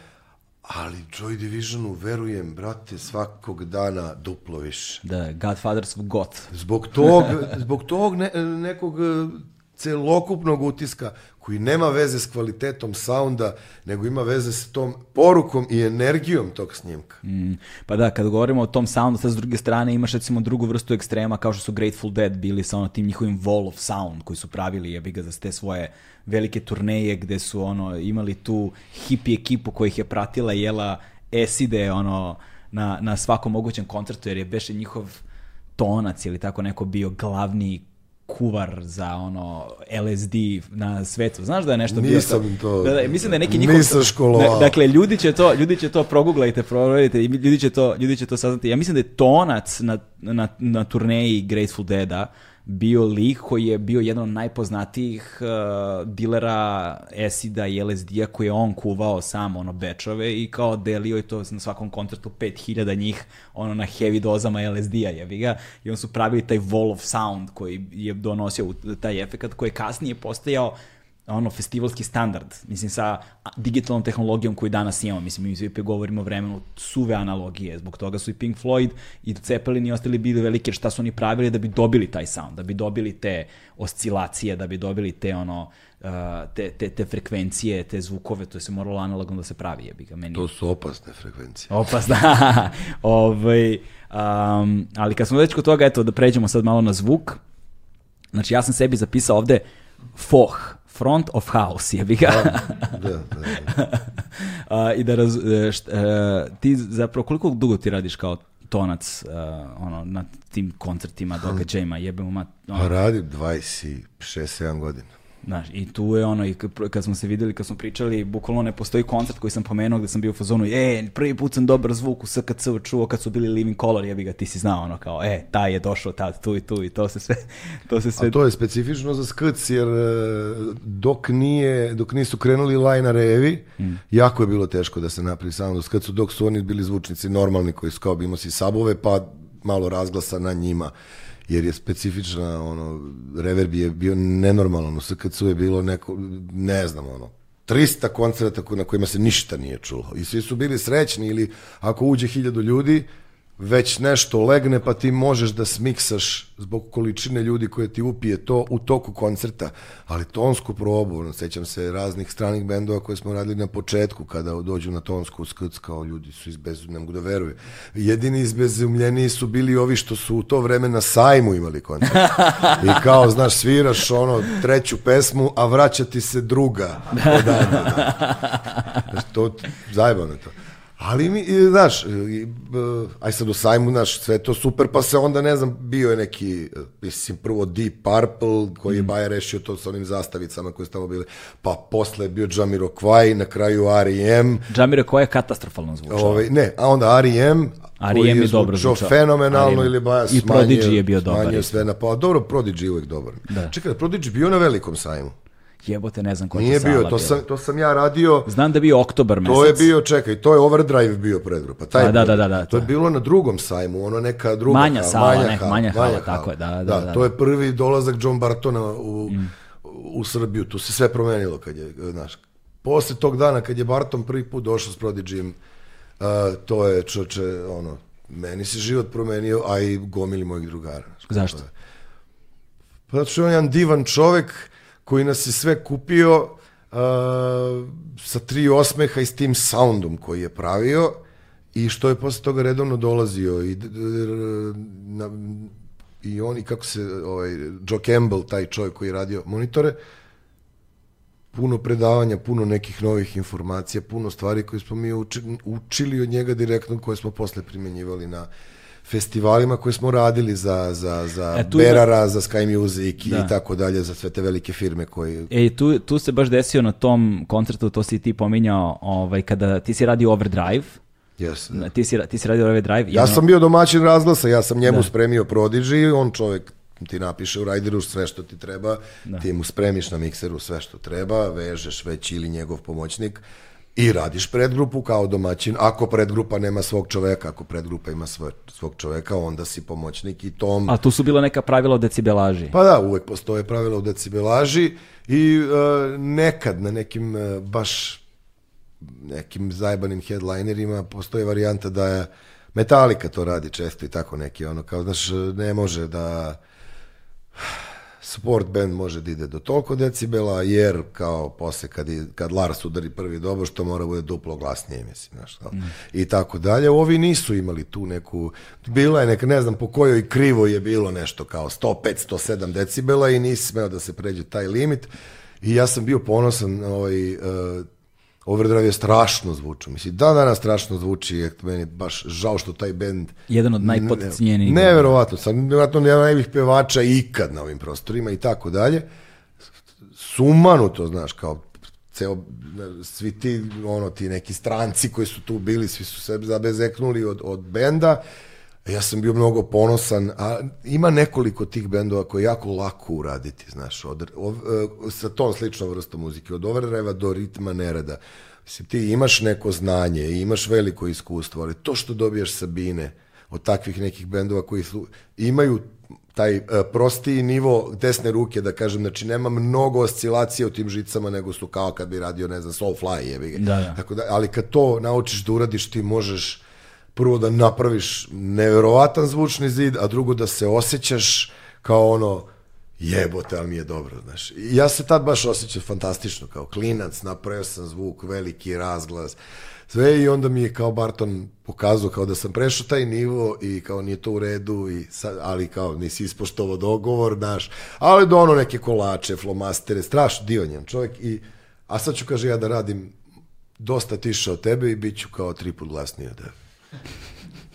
ali Joy Divisionu verujem, brate, svakog dana duplo više. Da, Godfathers of Goth. Zbog tog, zbog tog ne, nekog e, celokupnog utiska koji nema veze s kvalitetom saunda, nego ima veze s tom porukom i energijom tog snimka. Mm, pa da, kad govorimo o tom soundu, sad s druge strane imaš recimo drugu vrstu ekstrema kao što su Grateful Dead bili sa ono tim njihovim wall of sound koji su pravili jebi ga za te svoje velike turneje gde su ono imali tu hippie ekipu koja ih je pratila jela eside ono na, na svakom mogućem koncertu jer je beše njihov tonac ili tako neko bio glavni kuvar za ono LSD na svetu. Znaš da je nešto bio Nisam to- Da, da, mislim da je neki njihov nisam školovao. Da, dakle ljudi će to ljudi će to proguglajte, proverite i ljudi će to ljudi će to saznati. Ja mislim da je Tonac na, na, na turneji Grateful Deada bio lik koji je bio jedan od najpoznatijih uh, dilera esida i LSD-a koji je on kuvao sam ono bečove i kao delio je to na svakom koncertu 5000 njih ono na heavy dozama LSD-a jebi ga. I on su pravili taj wall of sound koji je donosio taj efekat koji je kasnije postajao ono festivalski standard, mislim sa digitalnom tehnologijom koju danas imamo, mislim mi svi govorimo o vremenu suve analogije, zbog toga su i Pink Floyd i Zeppelin i ostali bili veliki, jer šta su oni pravili da bi dobili taj sound, da bi dobili te oscilacije, da bi dobili te ono uh, te, te, te frekvencije, te zvukove, to je se moralo analogno da se pravi, jebi ga meni. To su opasne frekvencije. Opasna. ovaj, um, ali kad smo već kod toga, eto, da pređemo sad malo na zvuk. Znači, ja sam sebi zapisao ovde FOH, Front of House, jebi ga. Da, da, da. I da raz, e, št, e, ti zapravo, koliko dugo ti radiš kao tonac e, ono, na tim koncertima, događajima, jebemo ma... Pa Ono, radim 26-7 godina. Znaš, i tu je ono, i kad, smo se videli, kad smo pričali, bukvalno ne postoji koncert koji sam pomenuo gde sam bio u fazonu, e, prvi put sam dobar zvuk u SKC čuo kad su bili Living Color, jebi ga, ti si znao, ono, kao, e, taj je došao tad, tu i tu, i to se sve, to se sve... A to je specifično za skrc, jer e, dok, nije, dok nisu krenuli lajnarevi, mm. jako je bilo teško da se napravi sound u skrcu, dok su oni bili zvučnici normalni koji su kao imao si sabove, pa malo razglasa na njima jer je specifična, ono, reverb je bio nenormalan, u SKC je bilo neko, ne znam, ono, 300 koncerta na kojima se ništa nije čulo. I svi su bili srećni ili ako uđe hiljadu ljudi, već nešto legne pa ti možeš da smiksaš zbog količine ljudi koje ti upije to u toku koncerta, ali tonsku probu, ono, sećam se raznih stranih bendova koje smo radili na početku kada dođu na tonsku skrc kao ljudi su izbez, ne mogu da veruje. Jedini izbezumljeniji su bili ovi što su u to vreme na sajmu imali koncert. I kao, znaš, sviraš ono treću pesmu, a vraća ti se druga odavno. Da. To, zajebano je to. Ali mi, i, znaš, i, aj sad u sajmu, znaš, sve to super, pa se onda, ne znam, bio je neki, mislim, prvo Deep Purple, koji je mm. Baja rešio to sa onim zastavicama koje su tamo bili, pa posle je bio Jamiroquai, na kraju R.E.M. Jamiroquai je katastrofalno zvučao. Ovaj, ne, a onda R.E.M., R.E.M. je dobro zvučao. fenomenalno ili Baja I smanjio, Prodigy je bio dobar. Smanjio sve na, pa dobro, Prodigy je uvek dobar. Da. Čekaj, Prodigy bio na velikom sajmu. Jebote, ne znam ko Nije je bio, to sam, to sam ja radio. Znam da je bio oktobar mesec. To je bio, čekaj, to je Overdrive bio predgrupa. Taj A, da, da, da, da, To je da. bilo na drugom sajmu, ono neka druga Manja hala, sala, manja hala, manja hala, hala. tako je, da, da, da. to je prvi dolazak John Bartona u, u Srbiju, tu se sve promenilo kad je, znaš, posle tog dana kad je Barton prvi put došao s Prodigyjem, uh, to je čoče, ono, meni se život promenio, a i gomili mojih drugara. Zašto? Pa zato što je on jedan divan čovek koji nas je sve kupio uh, sa tri osmeha i s tim soundom koji je pravio i što je posle toga redovno dolazio i, na, i on i kako se ovaj, Joe Campbell, taj čovjek koji je radio monitore, puno predavanja, puno nekih novih informacija, puno stvari koje smo mi uči, učili od njega direktno, koje smo posle primenjivali na festivalima koje smo radili za, za, za E, ima- Berara, za Sky Music Da. i tako dalje, za sve te velike firme koje... E, tu, tu se baš desio na tom koncertu, to si ti pominjao, ovaj, kada ti si radio Overdrive, Yes, ti si, ti si radio Overdrive. Ja jedno- sam bio domaćin razglasa, ja sam njemu Da. spremio Prodigy, on čovek ti napiše u Rajderu sve što ti treba, ti mu spremiš na mikseru sve što treba, vežeš već ili njegov pomoćnik i radiš predgrupu kao domaćin. Ako predgrupa nema svog čoveka, ako predgrupa ima svoj, svog čoveka, onda si pomoćnik i tom... A tu su bila neka pravila o decibelaži. Pa da, uvek postoje pravila u decibelaži i e, nekad na nekim e, baš nekim zajbanim headlinerima postoji varijanta da je Metallica to radi često i tako neki ono kao znaš ne može da sport band može da ide do toliko decibela jer kao posle kad, kad Lars udari prvi dobro što mora bude duplo glasnije mislim znaš, kao. i tako dalje. Ovi nisu imali tu neku bila je neka ne znam po kojoj krivo je bilo nešto kao 105 107 decibela i nisi smeo da se pređe taj limit. I ja sam bio ponosan ovaj uh, Overdrive je strašno zvuču. Mislim, dan danas strašno zvuči, je meni je baš žao što taj bend... Jedan od najpodcenjenijih. Neverovatno, sam vjerojatno jedan najboljih pevača ikad na ovim prostorima i tako dalje. Sumanuto, znaš, kao ceo, svi ti, ono, ti neki stranci koji su tu bili, svi su se zabezeknuli od, od benda. Ja sam bio mnogo ponosan, a ima nekoliko tih bendova koje je jako lako uraditi, znaš, od, ov, e, sa tom sličnom vrstom muzike, od overdrive do ritma nereda. Mislim, ti imaš neko znanje, i imaš veliko iskustvo, ali to što dobijaš sa bine od takvih nekih bendova koji su, imaju taj uh, prostiji nivo desne ruke, da kažem, znači nema mnogo oscilacije u tim žicama, nego su kao kad bi radio, ne znam, Soulfly, jebi ga. Da, da. Tako da, ali kad to naučiš da uradiš, ti možeš prvo da napraviš neverovatan zvučni zid, a drugo da se osjećaš kao ono, jebote, ali mi je dobro, znaš. Ja se tad baš osjećam fantastično, kao klinac, napravio sam zvuk, veliki razglas, sve i onda mi je kao Barton pokazao kao da sam prešao taj nivo i kao nije to u redu, i sad, ali kao nisi ispoštovao dogovor, znaš, ali do ono neke kolače, flomastere, strašno divan čovjek i, a sad ću, kaže, ja da radim dosta tiše od tebe i bit ću kao tri put glasniji od tebe.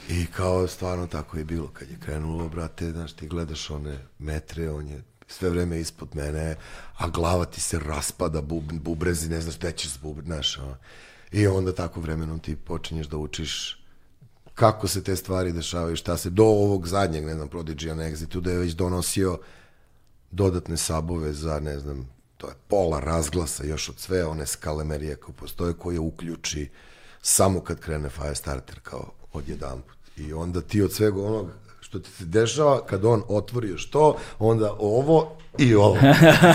I kao stvarno tako je bilo kad je krenulo, brate, znaš, ti gledaš one metre, on je sve vreme ispod mene, a glava ti se raspada, bub, bubrezi, ne znaš gde ćeš zbubr, znaš, ono. I onda tako vremenom ti počinješ da učiš kako se te stvari dešavaju, šta se, do ovog zadnjeg, ne znam, Prodigy na Exitu, da je već donosio dodatne sabove za, ne znam, to je pola razglasa još od sve one skalemerije koje postoje, koje uključi samo kad krene Firestarter kao odjedan I onda ti od svega onog što ti se dešava, kad on otvori još to, onda ovo i ovo.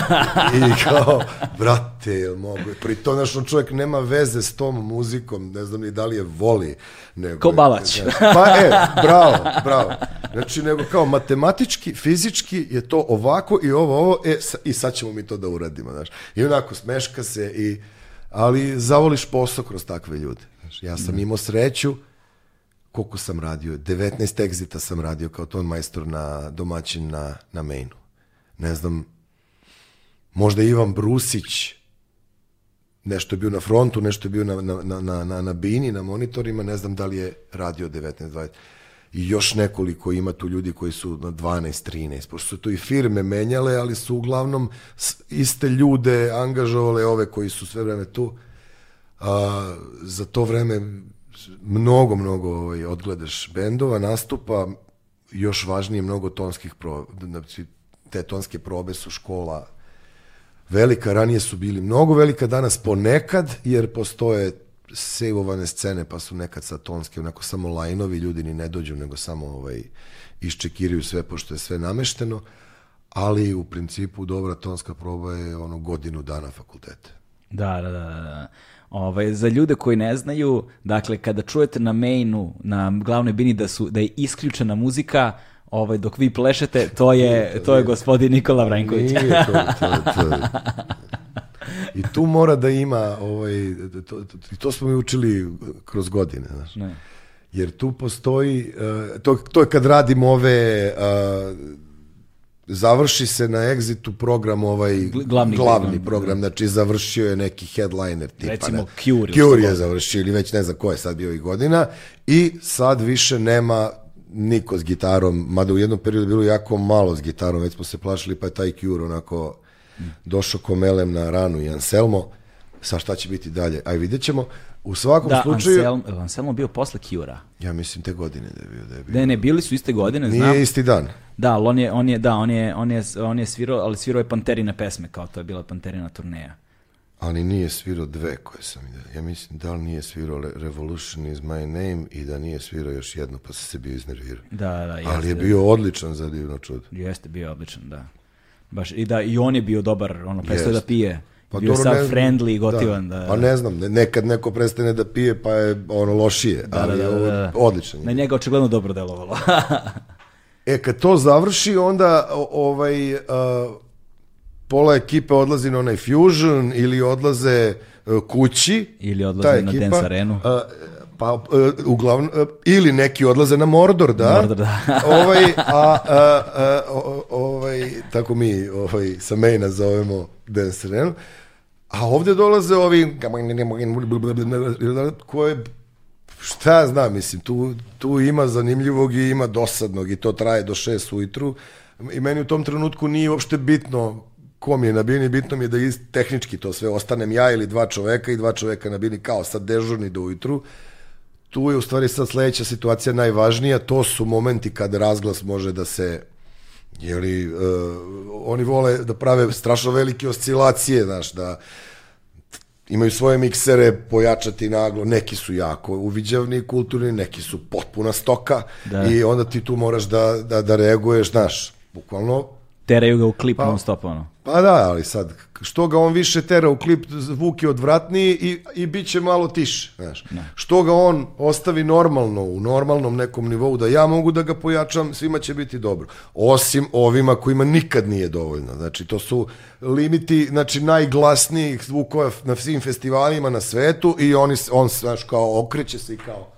I kao, brate, jel mogu? Pri to, znaš, čovjek nema veze s tom muzikom, ne znam ni da li je voli. Nego, Ko Balać. Znaš, pa, e, bravo, bravo. Znači, nego kao matematički, fizički je to ovako i ovo, ovo, e, sa, i sad ćemo mi to da uradimo, znaš. I onako, smeška se i, ali zavoliš posao kroz takve ljude. Znaš, ja sam imao sreću, koliko sam radio, 19 egzita sam radio kao ton majstor na domaćin na, na mainu. Ne znam, možda Ivan Brusić, nešto je bio na frontu, nešto je bio na, na, na, na, na bini, na monitorima, ne znam da li je radio 19-20. I još nekoliko ima tu ljudi koji su na 12-13, pošto su tu i firme menjale, ali su uglavnom iste ljude angažovale, ove koji su sve vreme tu. A, za to vreme mnogo, mnogo ovaj, odgledaš bendova, nastupa, još važnije mnogo tonskih proba, znači te tonske probe su škola velika, ranije su bili mnogo velika, danas ponekad, jer postoje sejvovane scene, pa su nekad sa tonske, onako samo lajnovi, ljudi ni ne dođu, nego samo ovaj, iščekiraju sve, pošto je sve namešteno, ali u principu dobra tonska proba je ono godinu dana fakultete. Da, da, da, da. Ovaj, za ljude koji ne znaju, dakle, kada čujete na mainu, na glavnoj bini da, su, da je isključena muzika, ovaj, dok vi plešete, to je, to je gospodin Nikola Vranković. Nije to, to, to. I tu mora da ima, ovaj, to, to, to smo mi učili kroz godine, znaš. Ne. Jer tu postoji, uh, to, to je kad radim ove uh, završi se na Exitu program ovaj glavni, glavni program, znači završio je neki headliner tipa. Recimo ne, Cure. Cure je završio ili već ne znam ko je sad bio i godina i sad više nema niko s gitarom, mada u jednom periodu bilo jako malo s gitarom, već smo se plašili pa je taj Cure onako došao komelem na ranu i Anselmo, sa šta će biti dalje, aj vidjet ćemo. U svakom da, slučaju... Anselm, Anselmo bio posle Cura. Ja mislim te godine da je bio. Da je bio. Ne, ne, bili su iste godine, Nije znam. isti dan. Da, ali on je, on je, da, on je, on je, on je svirao, ali svirao je Panterine pesme, kao to je bila Panterina turneja. Ali nije svirao dve koje sam vidio. Ja mislim da li nije svirao Revolution is my name i da nije svirao još jedno, pa se se bio iznervirao. Da, da, jeste, Ali je bio odličan za divno čudo. Jeste bio odličan, da. Baš, i da, i on je bio dobar, ono, prestao da pije. Pa bio dobro, sav ne- friendly i gotivan. Da, Pa ne znam, ne- nekad neko prestane da pije pa je ono lošije, Da, ali da, da, da, da. odličan je. Na njega očigledno dobro delovalo. E, kad to završi, onda ovaj, uh, pola ekipe odlazi na onaj Fusion ili odlaze uh, kući. Ili odlaze ta na ekipa, Dance Arenu. uh, pa, uh, uglavnom, uh, ili neki odlaze na Mordor, da. Mordor, da. ovaj, a, a, o- ovaj, tako mi ovaj, sa maina zovemo Dance Arenu. A ovde dolaze ovi koje šta ja znam, mislim, tu, tu ima zanimljivog i ima dosadnog i to traje do šest ujutru i meni u tom trenutku nije uopšte bitno ko mi je na bini, bitno mi je da is, tehnički to sve ostanem ja ili dva čoveka i dva čoveka na bini kao sad dežurni do ujutru. Tu je u stvari sad sledeća situacija najvažnija, to su momenti kad razglas može da se jeli, uh, oni vole da prave strašno velike oscilacije, znaš, da imaju svoje miksere, pojačati naglo, neki su jako uviđavni i kulturni, neki su potpuna stoka Da. i onda ti tu moraš da, da, da reaguješ, znaš, bukvalno Teraju ga u klip non stop, ono. Pa da, ali sad, što ga on više tera u klip, zvuk je odvratniji i, i bit će malo tiše, znaš. Što ga on ostavi normalno, u normalnom nekom nivou, da ja mogu da ga pojačam, svima će biti dobro. Osim ovima kojima nikad nije dovoljno. Znači, to su limiti, znači, najglasnijih zvukova na svim festivalima na svetu i oni, on, znaš, kao okreće se i kao,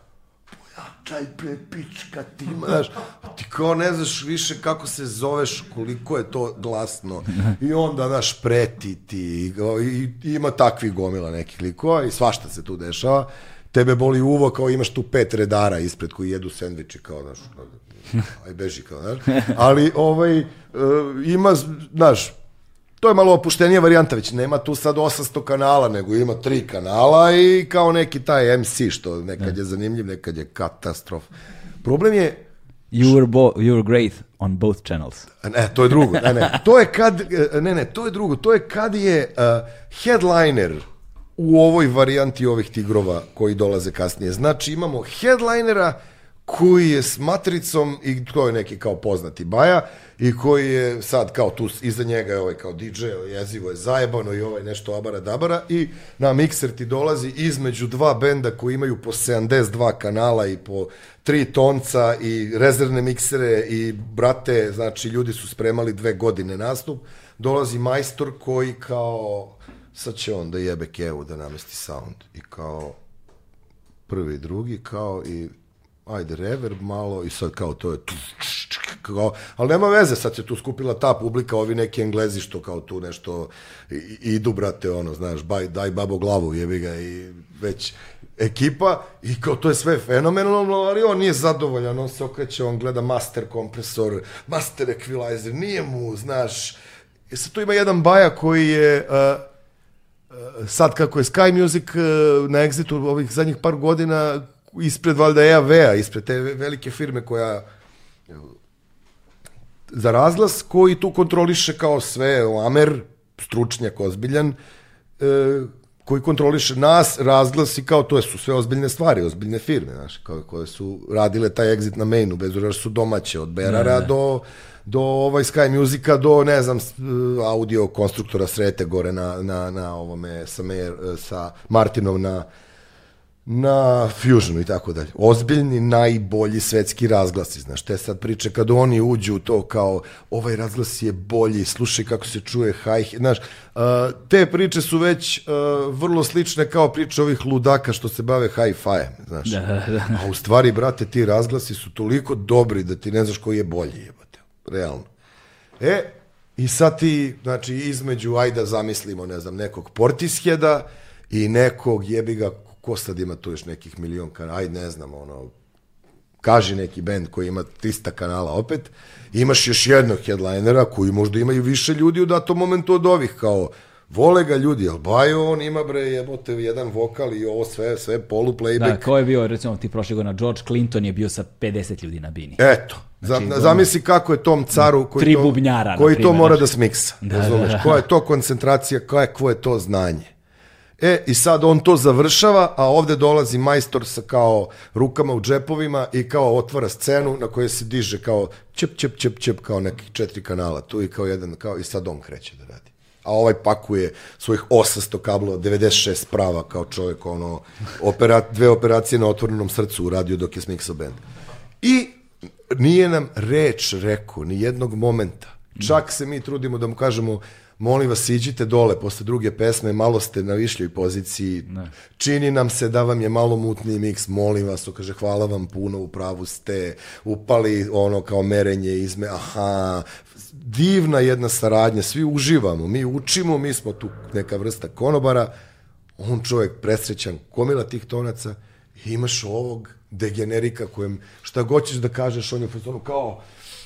čaj pre pička ti, znaš, ti kao ne znaš više kako se zoveš, koliko je to glasno. I onda, znaš, preti ti, i, i, ima takvih gomila nekih likova i svašta se tu dešava. Tebe boli uvo kao imaš tu pet redara ispred koji jedu sendviče kao, znaš, aj beži kao, znaš. Ali, ovaj, ima, znaš, to je malo opuštenija varijanta, već nema tu sad 800 kanala, nego ima tri kanala i kao neki taj MC, što nekad je zanimljiv, nekad je katastrof. Problem je, You were, bo- you were great on both channels. Ne, to je drugo. Ne, ne. To je kad, ne, ne, to je drugo. To je kad je uh, headliner u ovoj varijanti ovih tigrova koji dolaze kasnije. Znači imamo headlinera koji je s matricom i to je neki kao poznati baja i koji je sad kao tu iza njega je ovaj kao DJ, jezivo je zajebano i ovaj nešto abara dabara i na mikser ti dolazi između dva benda koji imaju po 72 kanala i po tri tonca i rezervne miksere i brate, znači ljudi su spremali dve godine nastup, dolazi majstor koji kao sad će on da jebe kevu da namesti sound i kao prvi i drugi kao i ajde reverb malo i sad kao to je tu, kao, ali nema veze, sad se tu skupila ta publika, ovi neki englezi što kao tu nešto i, idu, brate, ono, znaš, baj, daj babo glavu, jebi ga i već ekipa i kao to je sve fenomenalno, ali on nije zadovoljan, on se okreće, on gleda master kompresor, master equalizer, nije mu, znaš, i sad tu ima jedan baja koji je, uh, sad kako je Sky Music na Exitu ovih zadnjih par godina ispred valjda EAV-a, ispred te velike firme koja za razglas koji tu kontroliše kao sve Amer, stručnjak ozbiljan, e, koji kontroliše nas, razglas i kao to su sve ozbiljne stvari, ozbiljne firme, znaš, kao, koje su radile taj exit na mainu, bez što su domaće, od Berara do do ovaj Sky Musica, do, ne znam, e, audio konstruktora Srete gore na, na, na ovome sa, Mer, sa Martinom na, na Fusionu i tako dalje. Ozbiljni, najbolji svetski razglasi, znaš, te sad priče kad oni uđu u to kao ovaj razglas je bolji, slušaj kako se čuje high, znaš, uh, te priče su već uh, vrlo slične kao priče ovih ludaka što se bave hi-fi, znaš. Da, da. A u stvari, brate, ti razglasi su toliko dobri da ti ne znaš koji je bolji, jebate, realno. E, i sad ti, znači, između, ajde da zamislimo, ne znam, nekog Portisheda i nekog jebiga, ko sad ima tu još nekih milion kanala, ajde ne znam, ono, kaži neki bend koji ima 300 kanala opet, imaš još jednog headlinera koji možda imaju više ljudi u datom momentu od ovih, kao, vole ga ljudi, ali Bajo, on ima bre, jebote, jedan vokal i ovo sve, sve polu Da, playback. ko je bio, recimo, ti prošle godine, George Clinton je bio sa 50 ljudi na bini. Eto, Znači, za, ono- zamisli kako je tom caru koji, Tri to, bubnjara, koji to primjer, mora znači. da smiksa. Da, razumeš? da, da. Koja je to koncentracija, kakvo je to znanje. E, i sad on to završava, a ovde dolazi majstor sa kao rukama u džepovima i kao otvara scenu na kojoj se diže kao čep, čep, čep, čep, kao nekih četiri kanala tu i kao jedan, kao i sad on kreće da radi. A ovaj pakuje svojih 800 kablova, 96 sprava kao čovjek, ono, opera, dve operacije na otvorenom srcu uradio dok je smiksao band. I nije nam reč rekao, ni jednog momenta. Čak se mi trudimo da mu kažemo, molim vas, siđite dole posle druge pesme, malo ste na višljoj poziciji, čini nam se da vam je malo mutniji miks, molim vas, on kaže, hvala vam puno, u pravu ste, upali ono kao merenje izme, aha, divna jedna saradnja, svi uživamo, mi učimo, mi smo tu neka vrsta konobara, on čovjek presrećan, komila tih tonaca, i imaš ovog degenerika kojem šta god ćeš da kažeš, on je u fazonu kao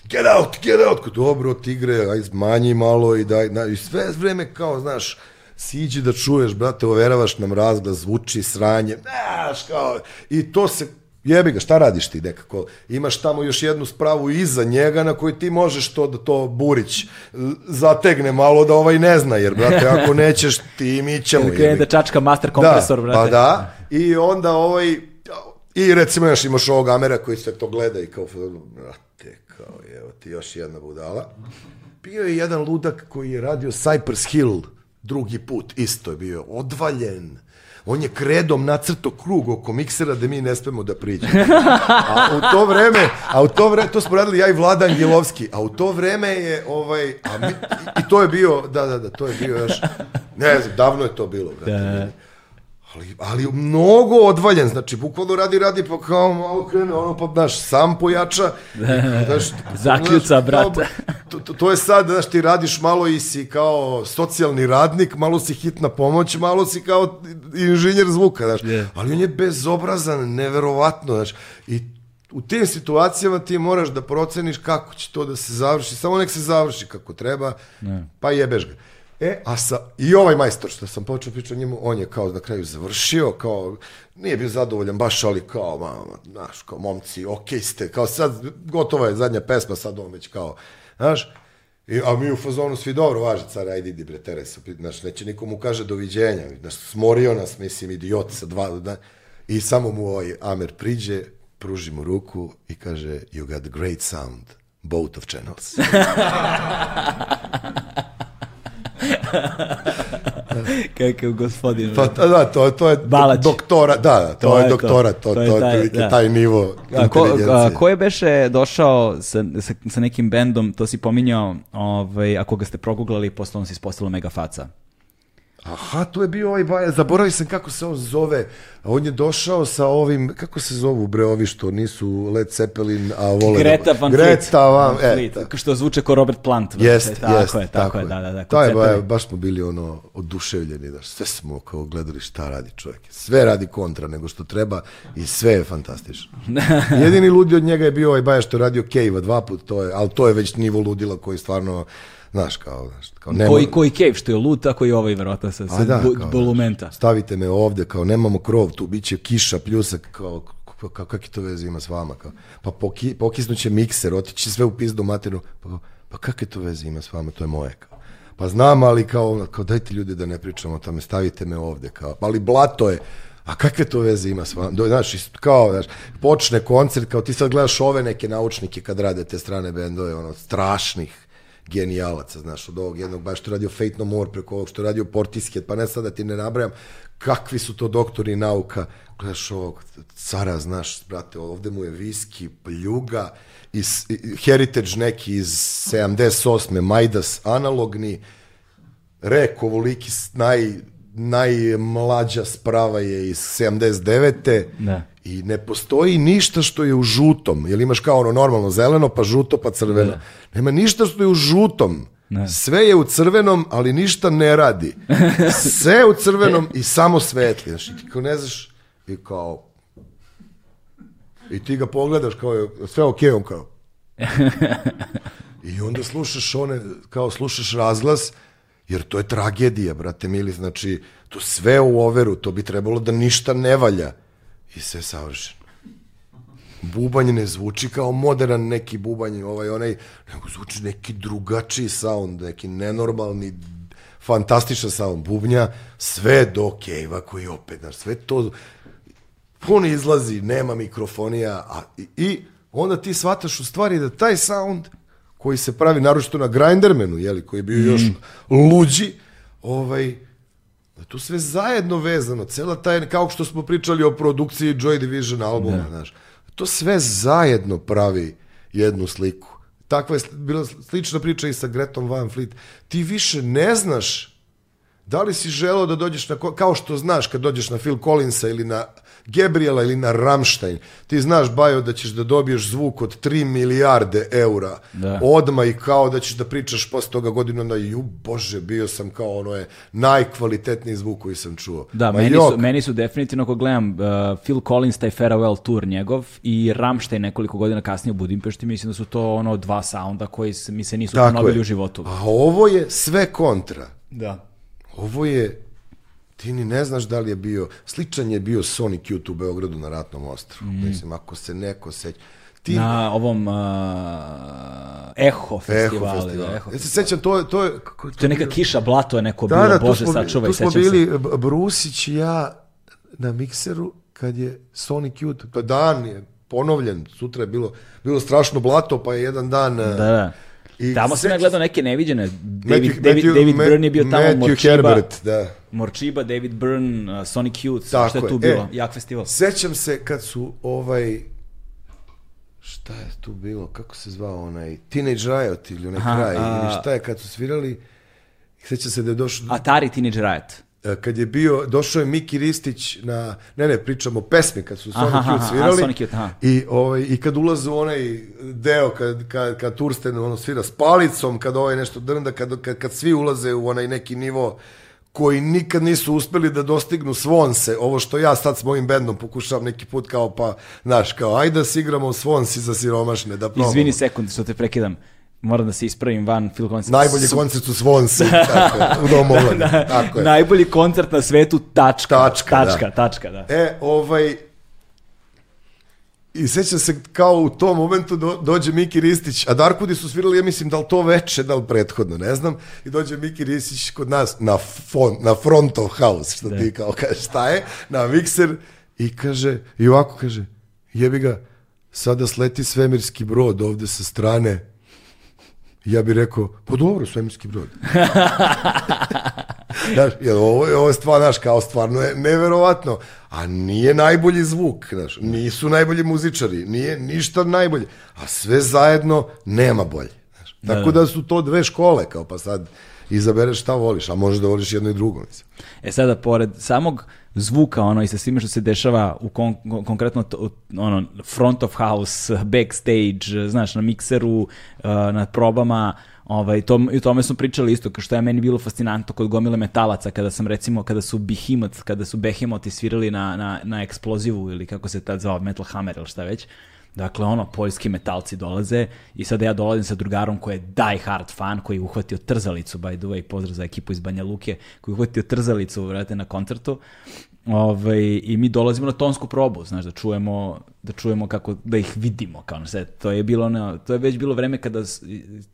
get out, get out, Kao, dobro, tigre, aj manji malo i daj, na, i sve vreme kao, znaš, siđi da čuješ, brate, overavaš nam razglas, zvuči sranje, znaš, kao, i to se, jebi ga, šta radiš ti nekako? Imaš tamo još jednu spravu iza njega na kojoj ti možeš to da to Burić zategne malo da ovaj ne zna, jer, brate, ako nećeš, ti mi ćemo. Ili da čačka master kompresor, da, brate. Pa da, i onda ovaj, i recimo još imaš ovog Amera koji sve to gleda i kao, brate, kao, evo ti još jedna budala. Bio je jedan ludak koji je radio Cypress Hill drugi put, isto je bio, odvaljen. On je kredom nacrto krug oko miksera da mi ne smemo da priđemo. A u to vreme, a u to vreme, to smo radili ja i Vlada Angelovski, a u to vreme je, ovaj, a mi, i, to je bio, da, da, da, to je bio još, ne znam, davno je to bilo, brate. Da. Ali, ali mnogo odvaljen, znači bukvalno radi, radi, pa kao malo krene, ono pa, znaš, sam pojača. i, Znaš, Zakljuca, znaš, brate. kao, To, to, to je sad, znaš, ti radiš malo i si kao socijalni radnik, malo si hitna pomoć, malo si kao inženjer zvuka, znaš. Je. Ali on je bezobrazan, neverovatno, znaš. I u tim situacijama ti moraš da proceniš kako će to da se završi, samo nek se završi kako treba, pa jebeš ga. E, a sa, i ovaj majstor što sam počeo pričati njemu, on je kao na kraju završio, kao, nije bio zadovoljan baš, ali kao, mama, znaš, kao momci, okej ste, kao sad, gotova je zadnja pesma, sad on već kao, znaš, I, a mi u fazonu svi dobro, važi, car, ajde, idi, bre, tere se, znaš, neće nikomu kaže doviđenja, znaš, smorio nas, mislim, idiot sa dva, da, i samo mu ovaj Amer priđe, pruži mu ruku i kaže, you got great sound, both of channels. Kakav gospodin. Pa da, da, to, to je Balać. doktora, da, da, to, To je je to. doktora, to, To to, je taj, da. taj nivo A ko, a, ko je beše došao sa, sa, sa nekim bendom, to si pominjao, ovaj, ako ga ste proguglali, posle on se ispostavilo mega faca. Aha, to je bio ovaj baja, zaboravio sam kako se on zove. On je došao sa ovim, kako se zovu bre ovi što nisu Led Zeppelin, a vole... Greta Van Fleet. Greta Van, Van e, Fleet, tako. što zvuče kao Robert Plant. brate. Jest, tako jest, je, tako, je, da, da, da. kod Taj baja, baš smo bili ono oduševljeni, da sve smo kao gledali šta radi čovjek. Sve radi kontra nego što treba i sve je fantastično. Jedini ludi od njega je bio ovaj baja što je radio Cave-a dva put, to je, ali to je već nivo ludila koji stvarno, znaš, kao, znaš, kao nema... Koji, koji Cave, što je lud, tako i ovaj, verovatno, sa, sa da, bolumenta. znaš, Stavite me ovde, kao nemamo krov, tu bit će kiša, pljusak, kao, kao, kao kakve to veze ima s vama, kao, pa poki, pokisnuće mikser, otići sve u pizdu materinu, pa, pa kakve to veze ima s vama, to je moje, kao. Pa znam, ali kao, kao dajte ljudi da ne pričamo o tome, stavite me ovde, kao, ali blato je, a kakve to veze ima s vama? Znaš, kao, znaš, počne koncert, kao ti sad gledaš ove neke naučnike kad rade te strane bendove, ono, strašnih, genijalaca, znaš, od ovog jednog, baš što je radio Fate No More, preko ovog što je radio Portishead, pa ne sad da ti ne nabrajam, kakvi su to doktori nauka, gledaš ovog cara, znaš, brate, ovde mu je viski, pljuga, iz, heritage neki iz 78. Majdas analogni, Rek, ovoliki naj, najmlađa sprava je iz 79. Da. I ne postoji ništa što je u žutom. Jer imaš kao ono normalno zeleno, pa žuto, pa crveno. Nema ništa što je u žutom. Sve je u crvenom, ali ništa ne radi. Sve je u crvenom i samo svetli. Znači, ti kao ne znaš, i kao... I ti ga pogledaš kao je sve okej, on kao... I onda slušaš one, kao slušaš razglas, jer to je tragedija, brate mili, znači, to sve u overu, to bi trebalo da ništa ne valja. I sve je savršeno. Bubanj ne zvuči kao modern neki bubanj, ovaj, onaj, nego zvuči neki drugačiji sound, neki nenormalni, fantastičan sound bubnja, sve do kejva koji opet, znaš, sve to, puno izlazi, nema mikrofonija, a, i, i onda ti shvataš u stvari da taj sound koji se pravi naročito na Grindermanu, jeli, koji je bio još luđi, ovaj, da to sve zajedno vezano, cela taj, kao što smo pričali o produkciji Joy Division albuma, znaš, to sve zajedno pravi jednu sliku. Takva je bila slična priča i sa Gretom Van Fleet. Ti više ne znaš da li si želeo da dođeš na, kao što znaš kad dođeš na Phil Collinsa ili na Gabriela ili na Rammstein, ti znaš, Bajo, da ćeš da dobiješ zvuk od 3 milijarde eura Da. odma i kao da ćeš da pričaš posle toga godinu onda, ju bože, bio sam kao ono je najkvalitetniji zvuk koji sam čuo. Da, Ma meni jok. su, meni su definitivno, ako gledam uh, Phil Collins, taj Farewell tour njegov i Rammstein nekoliko godina kasnije u Budimpešti, mislim da su to ono dva sounda koji mi se nisu Tako ponovili je. u životu. A ovo je sve kontra. Da. Ovo je, ti ni ne znaš da li je bio, sličan je bio Sonic Youth u Beogradu na Ratnom ostrovu. Mhm. Mislim, ako se neko seća. Ti, Na ovom uh, Eho festivalu. Eho da. Eho Ja se sećam, to, je- to je... Kako je To je neka bilo? kiša, blato je neko Da, bilo, da, Bože, smo, sačuvaj, tu smo sećam bili se. Brusić i ja na mikseru kad je Sonic Youth, pa dan je ponovljen, sutra je bilo, bilo strašno blato, pa je jedan dan... Da, da. I Tamo sam ja gledao neke neviđene. David, Matthew- David, Matthew- David Byrne je bio tamo, Matthew Morčiba, Herbert, da. Morčiba, David Byrne, uh, Sonic Youth, Tako što je je. tu bilo. E, Jak festival. Sećam se kad su ovaj šta je tu bilo, kako se zvao onaj Teenage Riot ili onaj Aha, kraj, a- ili šta je kad su svirali sećam se da je došao Atari Teenage Riot. E, kad je bio, došao je Miki Ristić na, ne ne, pričamo pesmi kad su Sonic Aha, Youth aha, svirali a, Sonic Youth, aha. i, ovaj, i kad ulaze u onaj deo kad, kad, kad Tursten ono svira s palicom, kad ovaj nešto drnda, kad, kad, kad svi ulaze u onaj neki nivo koji nikad nisu uspeli da dostignu Svonse, ovo što ja sad s mojim bendom pokušavam neki put kao pa, znaš, kao ajde da se igramo Svonsi za siromašne, da probamo. Izvini sekund što te prekidam. Moram da se ispravim van Phil Collins. Najbolji Su- koncert su Svonsi, tako je, u domu omladine, tako je. Najbolji koncert na svetu, tačka. Tačka, tačka, da. tačka, da. E, ovaj... I sećam se kao u tom momentu do, dođe Miki Ristić, a Darkudi su svirali, ja mislim, da li to veče, da li prethodno, ne znam, i dođe Miki Ristić kod nas na, fon, na front of house, što ti kao kaže, šta je, na mikser, i kaže, i ovako kaže, jebi ga, sada sleti svemirski brod ovde sa strane, ja bih rekao, pa dobro, svemirski brod. Znaš, jer ovo, je- ovo je stvar, znaš, kao stvarno je neverovatno. A nije najbolji zvuk, znaš, nisu najbolji muzičari, nije ništa najbolje. A sve zajedno nema bolje. Znaš. Tako da, su to dve škole, kao pa sad izabereš šta voliš, a možeš da voliš jedno i drugo. Mislim. E sada, pored samog zvuka, ono, i sa svime što se dešava u kon, kon- konkretno to, ono, front of house, backstage, znaš, na mikseru, uh, na probama, ovaj, tom, i o tome smo pričali isto, što je meni bilo fascinantno kod gomile metalaca, kada sam recimo, kada su Behemoth, kada su Behemoti svirali na, na, na eksplozivu, ili kako se tad zvao, Metal Hammer, ili šta već, Dakle, ono, poljski metalci dolaze i sada ja dolazim sa drugarom koji je die hard fan, koji je uhvatio trzalicu, by the way, pozdrav za ekipu iz Banja Luke, koji je uhvatio trzalicu, vrate, na koncertu. Ovaj, I mi dolazimo na tonsku probu, znaš, da čujemo, da čujemo kako, da ih vidimo, kao sve. To je bilo, ono, to je već bilo vreme kada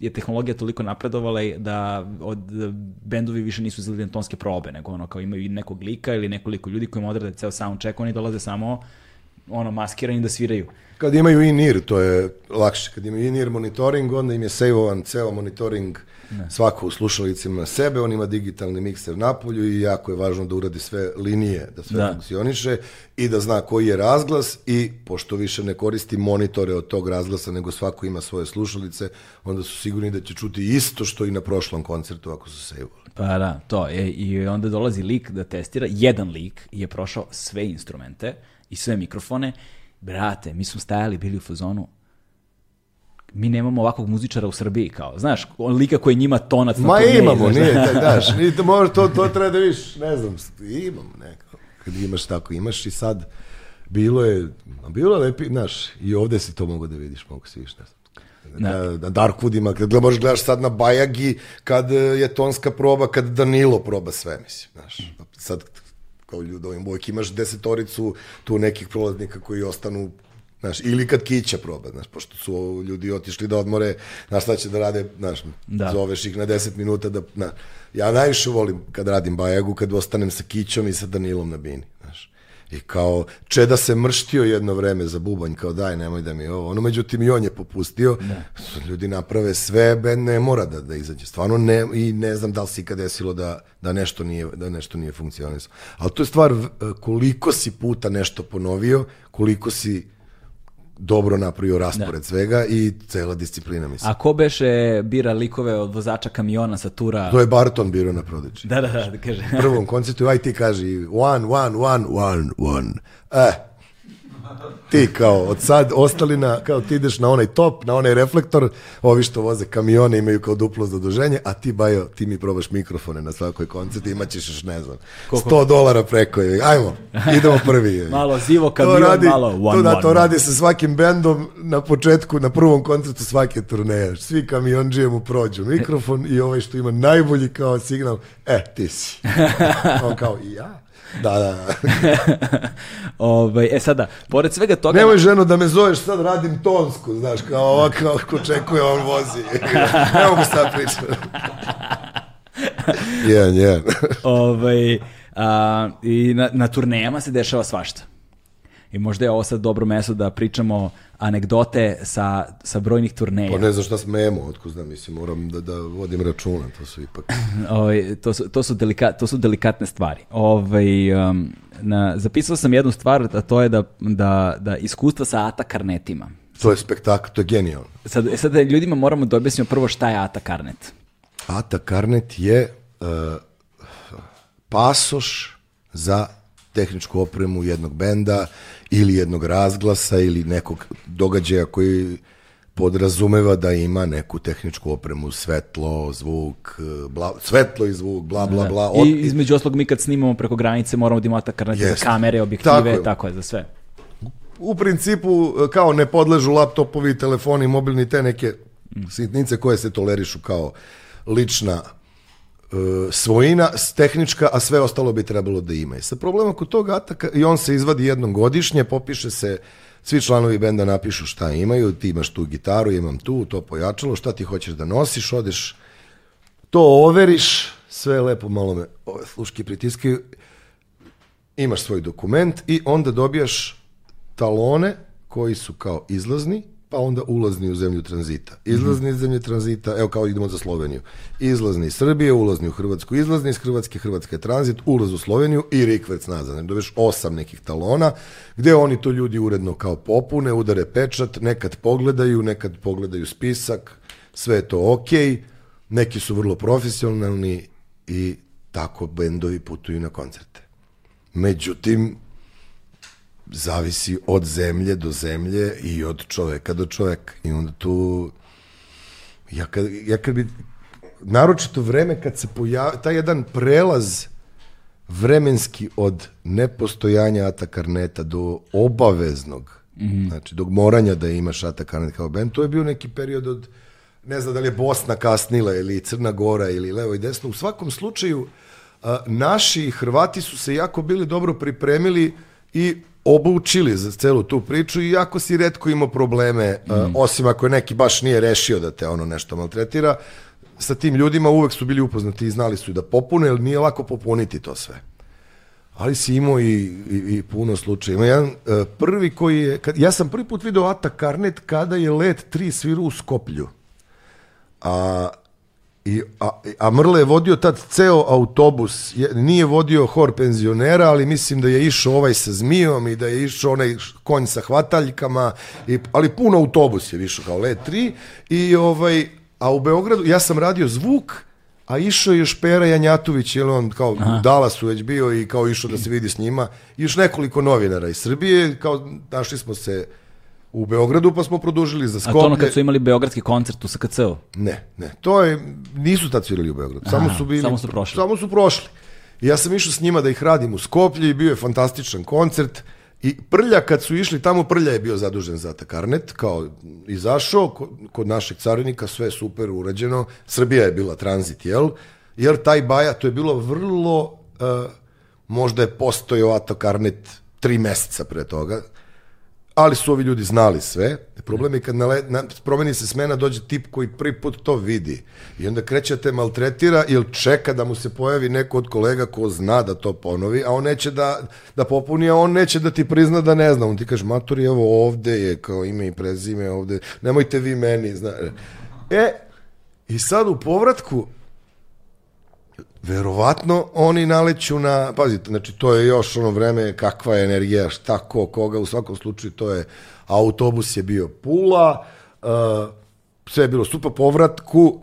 je tehnologija toliko napredovala da od da bendovi više nisu izgledali na tonske probe, nego ono, kao imaju nekog lika ili nekoliko ljudi koji im odrade ceo soundcheck, oni dolaze samo ono, maskirani da sviraju. Kad imaju in-ear, to je lakše. Kad imaju in-ear monitoring, onda im je sejvovan ceo monitoring svako u slušalicima na sebe, on ima digitalni mikser napolju i jako je važno da uradi sve linije, da sve Da. funkcioniše i da zna koji je razglas i pošto više ne koristi monitore od tog razglasa, nego svako ima svoje slušalice, onda su sigurni da će čuti isto što i na prošlom koncertu ako su sejvovali. Pa da, to. E, I onda dolazi lik da testira. Jedan lik je prošao sve instrumente i sve mikrofone. Brate, mi smo stajali, bili u fazonu. Mi nemamo ovakvog muzičara u Srbiji, kao, znaš, on lika koji njima tonac na Ma turneji, imamo, znaš, nije, taj, daš, nije, može, to, to treba da viš, ne znam, imamo neko, kad imaš tako, imaš i sad, bilo je, bilo je lepi, znaš, i ovde si to mogo da vidiš, mogu si viš, ne znam, na, na Darkwoodima, kad gleda- možeš gledaš sad na Bajagi, kad e, je tonska proba, kad Danilo proba sve, mislim, znaš, sad kao ljud ovim bojki imaš desetoricu tu nekih prolaznika koji ostanu Znaš, ili kad kića proba, znaš, pošto su ljudi otišli da odmore, znaš šta će da rade, znaš, Da. zoveš ih na 10 minuta da, na, ja najviše volim kad radim bajagu, kad ostanem sa kićom i sa Danilom na bini, znaš. I kao, Čeda se mrštio jedno vreme za bubanj, kao daj, nemoj da mi ovo. Ono, međutim, i on je popustio. Ljudi naprave sve, ben ne mora da, da izađe. Stvarno ne, i ne znam da li se ikad desilo da, da, nešto nije, da nešto nije funkcionisalo. Ali to je stvar koliko si puta nešto ponovio, koliko si dobro napravio raspored svega i cela disciplina, mislim. A ko beše bira likove od vozača kamiona sa tura? To je Barton biro na Prodigy. Da, da, da, da kaže. prvom koncertu, aj ti kaži one, one, one, one, one. E, ti kao od sad ostali na, kao ti ideš na onaj top, na onaj reflektor, ovi što voze kamione imaju kao duplo zaduženje, a ti bajo, ti mi probaš mikrofone na svakoj koncertu, imaćeš još ne znam, 100 dolara preko, je. ajmo, idemo prvi. je. Malo zivo To kamion, radi, malo one, to, da, to radi sa svakim bendom na početku, na prvom koncertu svake turneje. Svi kamionđije mu prođu mikrofon i ovaj što ima najbolji kao signal, e, ti si. On kao, i ja? Da, da, da. Ovaj, e sada, pored svega toga... Nemoj ženo da me zoveš, sad radim tonsku, znaš, kao ovako, ako očekuje, on vozi. Ne mogu sad pričati. Jedan, jedan. ovaj, a, I na, na turnejama se dešava svašta. I možda je ovo sad dobro mesto da pričamo anegdote sa, sa brojnih turneja. Pa ne znam šta smemo, otko znam, mislim, moram da, da vodim računa, to su ipak... Ovaj, to, su, to, su delika, to su delikatne stvari. Ovaj, um, na, zapisao sam jednu stvar, a to je da, da, da iskustva sa ATA karnetima. To je spektakl, to je genijalno. Sad, e, sad ljudima moramo da objasnimo prvo šta je ATA karnet. Ata Karnet je uh, pasoš za tehničku opremu jednog benda ili jednog razglasa ili nekog događaja koji podrazumeva da ima neku tehničku opremu, svetlo, zvuk, bla, svetlo i zvuk, bla, bla, bla. Da. I između oslog mi kad snimamo preko granice moramo da imamo Jeste. kamere, objektive, Tako tako je. je. za sve. u principu kao ne podležu laptopovi, telefoni, mobilni, te neke sitnice koje se tolerišu kao lična svojina, s- tehnička, a sve ostalo bi trebalo da ima. I sa problemom kod tog ataka, i on se izvadi jednom godišnje, popiše se, svi članovi benda napišu šta imaju, ti imaš tu gitaru, imam tu, to pojačalo, šta ti hoćeš da nosiš, odeš, to overiš, sve lepo, malo me ove sluške pritiskaju, imaš svoj dokument i onda dobijaš talone koji su kao izlazni, pa onda ulazni u zemlju tranzita. Izlazni iz zemlje tranzita, evo kao idemo za Sloveniju. Izlazni iz Srbije, ulazni u Hrvatsku, izlazni iz Hrvatske, Hrvatska je tranzit, ulaz u Sloveniju i rikverc nazad. Znači, Dobiješ osam nekih talona, gde oni to ljudi uredno kao popune, udare pečat, nekad pogledaju, nekad pogledaju spisak, sve je to okej, neki su vrlo profesionalni i tako bendovi putuju na koncerte. Međutim, zavisi od zemlje do zemlje i od čoveka do čoveka. I onda tu, ja kad, ja kad bi, naročito vreme kad se pojavi, taj jedan prelaz vremenski od nepostojanja Ata Karneta do obaveznog, mm -hmm. znači do moranja da imaš Ata Karnet kao band, to je bio neki period od, ne znam da li je Bosna kasnila ili Crna Gora ili levo i desno, u svakom slučaju naši Hrvati su se jako bili dobro pripremili i obučili za celu tu priču i jako si redko imao probleme, mm. a, osim ako je neki baš nije rešio da te ono nešto maltretira, sa tim ljudima uvek su bili upoznati i znali su da popune, jer nije lako popuniti to sve. Ali si imao i, i, i puno slučaja. Ima jedan uh, prvi koji je, kad, ja sam prvi put video Ata Karnet kada je Let 3 svirao u Skoplju. A, i, a, a Mrle je vodio tad ceo autobus, je, nije vodio hor penzionera, ali mislim da je išao ovaj sa zmijom i da je išao onaj konj sa hvataljkama, i, ali puno autobus je išao kao Let 3 i ovaj, a u Beogradu, ja sam radio zvuk, a išao je još Pera Janjatović, jer on kao Aha. u Dallasu već bio i kao išao da se vidi s njima, i još nekoliko novinara iz Srbije, kao našli smo se u Beogradu, pa smo produžili za A Skoplje. to ono kad su imali beogradski koncert u SKC-u? Ne, ne, to je, nisu tad svirali u Beogradu, samo Aha, su bili, samo su prošli. Samo su prošli. I ja sam išao s njima da ih radim u Skoplje i bio je fantastičan koncert i Prlja kad su išli tamo, Prlja je bio zadužen za Takarnet, kao izašao ko- kod našeg carinika, sve super urađeno, Srbija je bila tranzit, jel? Jer taj Baja, to je bilo vrlo, uh, možda je postojao Atakarnet tri meseca pre toga, ali su ovi ljudi znali sve. Problem je kad nale, na, promeni se smena, dođe tip koji prvi put to vidi. I onda kreće da te maltretira ili čeka da mu se pojavi neko od kolega ko zna da to ponovi, a on neće da, da popuni, a on neće da ti prizna da ne zna. On ti kaže, maturi, evo ovde je kao ime i prezime, ovde, nemojte vi meni. Zna. E, i sad u povratku, verovatno oni naleću na, pazite, znači to je još ono vreme kakva je energija, šta ko, koga, u svakom slučaju to je, autobus je bio pula, uh, sve je bilo super povratku,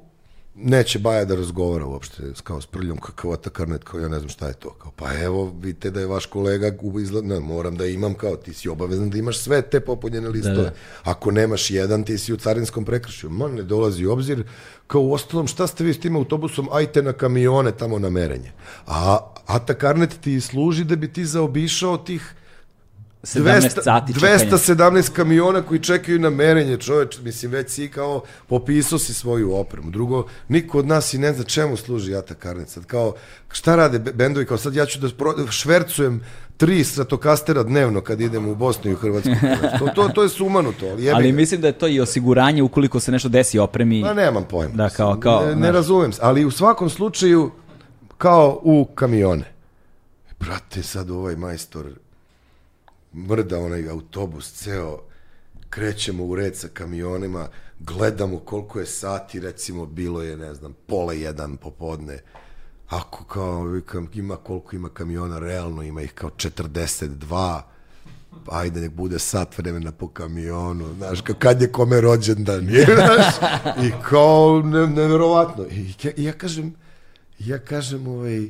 neće Baja da razgovara uopšte kao s prljom kakav atakarnet, kao ja ne znam šta je to. Kao, pa evo, vidite da je vaš kolega izgled, ne, moram da imam kao, ti si obavezan da imaš sve te popunjene listove. Da, da. Ako nemaš jedan, ti si u carinskom prekršaju. Ma ne dolazi u obzir, kao u ostalom, šta ste vi s tim autobusom, ajte na kamione tamo na merenje. A Atakarnet ti služi da bi ti zaobišao tih 17 sati čekanja. 217 kamiona koji čekaju na merenje, čoveč, mislim, već si kao popisao si svoju opremu. Drugo, niko od nas i ne zna čemu služi Ata Karnet. Sad kao, šta rade be- bendovi, kao sad ja ću da pro, švercujem tri stratokastera dnevno kad idem u Bosnu i u Hrvatsku. To, to, to je ali jebi Ali ga. mislim da je to i osiguranje ukoliko se nešto desi opremi. Ma nemam pojma. Da, kao- kao, ne, ne razumem se, ali u svakom slučaju kao u kamione. Brate, sad ovaj majstor mrda onaj autobus ceo, krećemo u red sa kamionima, gledamo koliko je sati, recimo bilo je, ne znam, pola jedan popodne, ako kao ima koliko ima kamiona, realno ima ih kao 42, pa ajde nek bude sat vremena po kamionu, znaš, kao kad je kome rođendan, je, znaš, i kao ne, neverovatno. I ja, ja kažem, ja kažem, ovaj,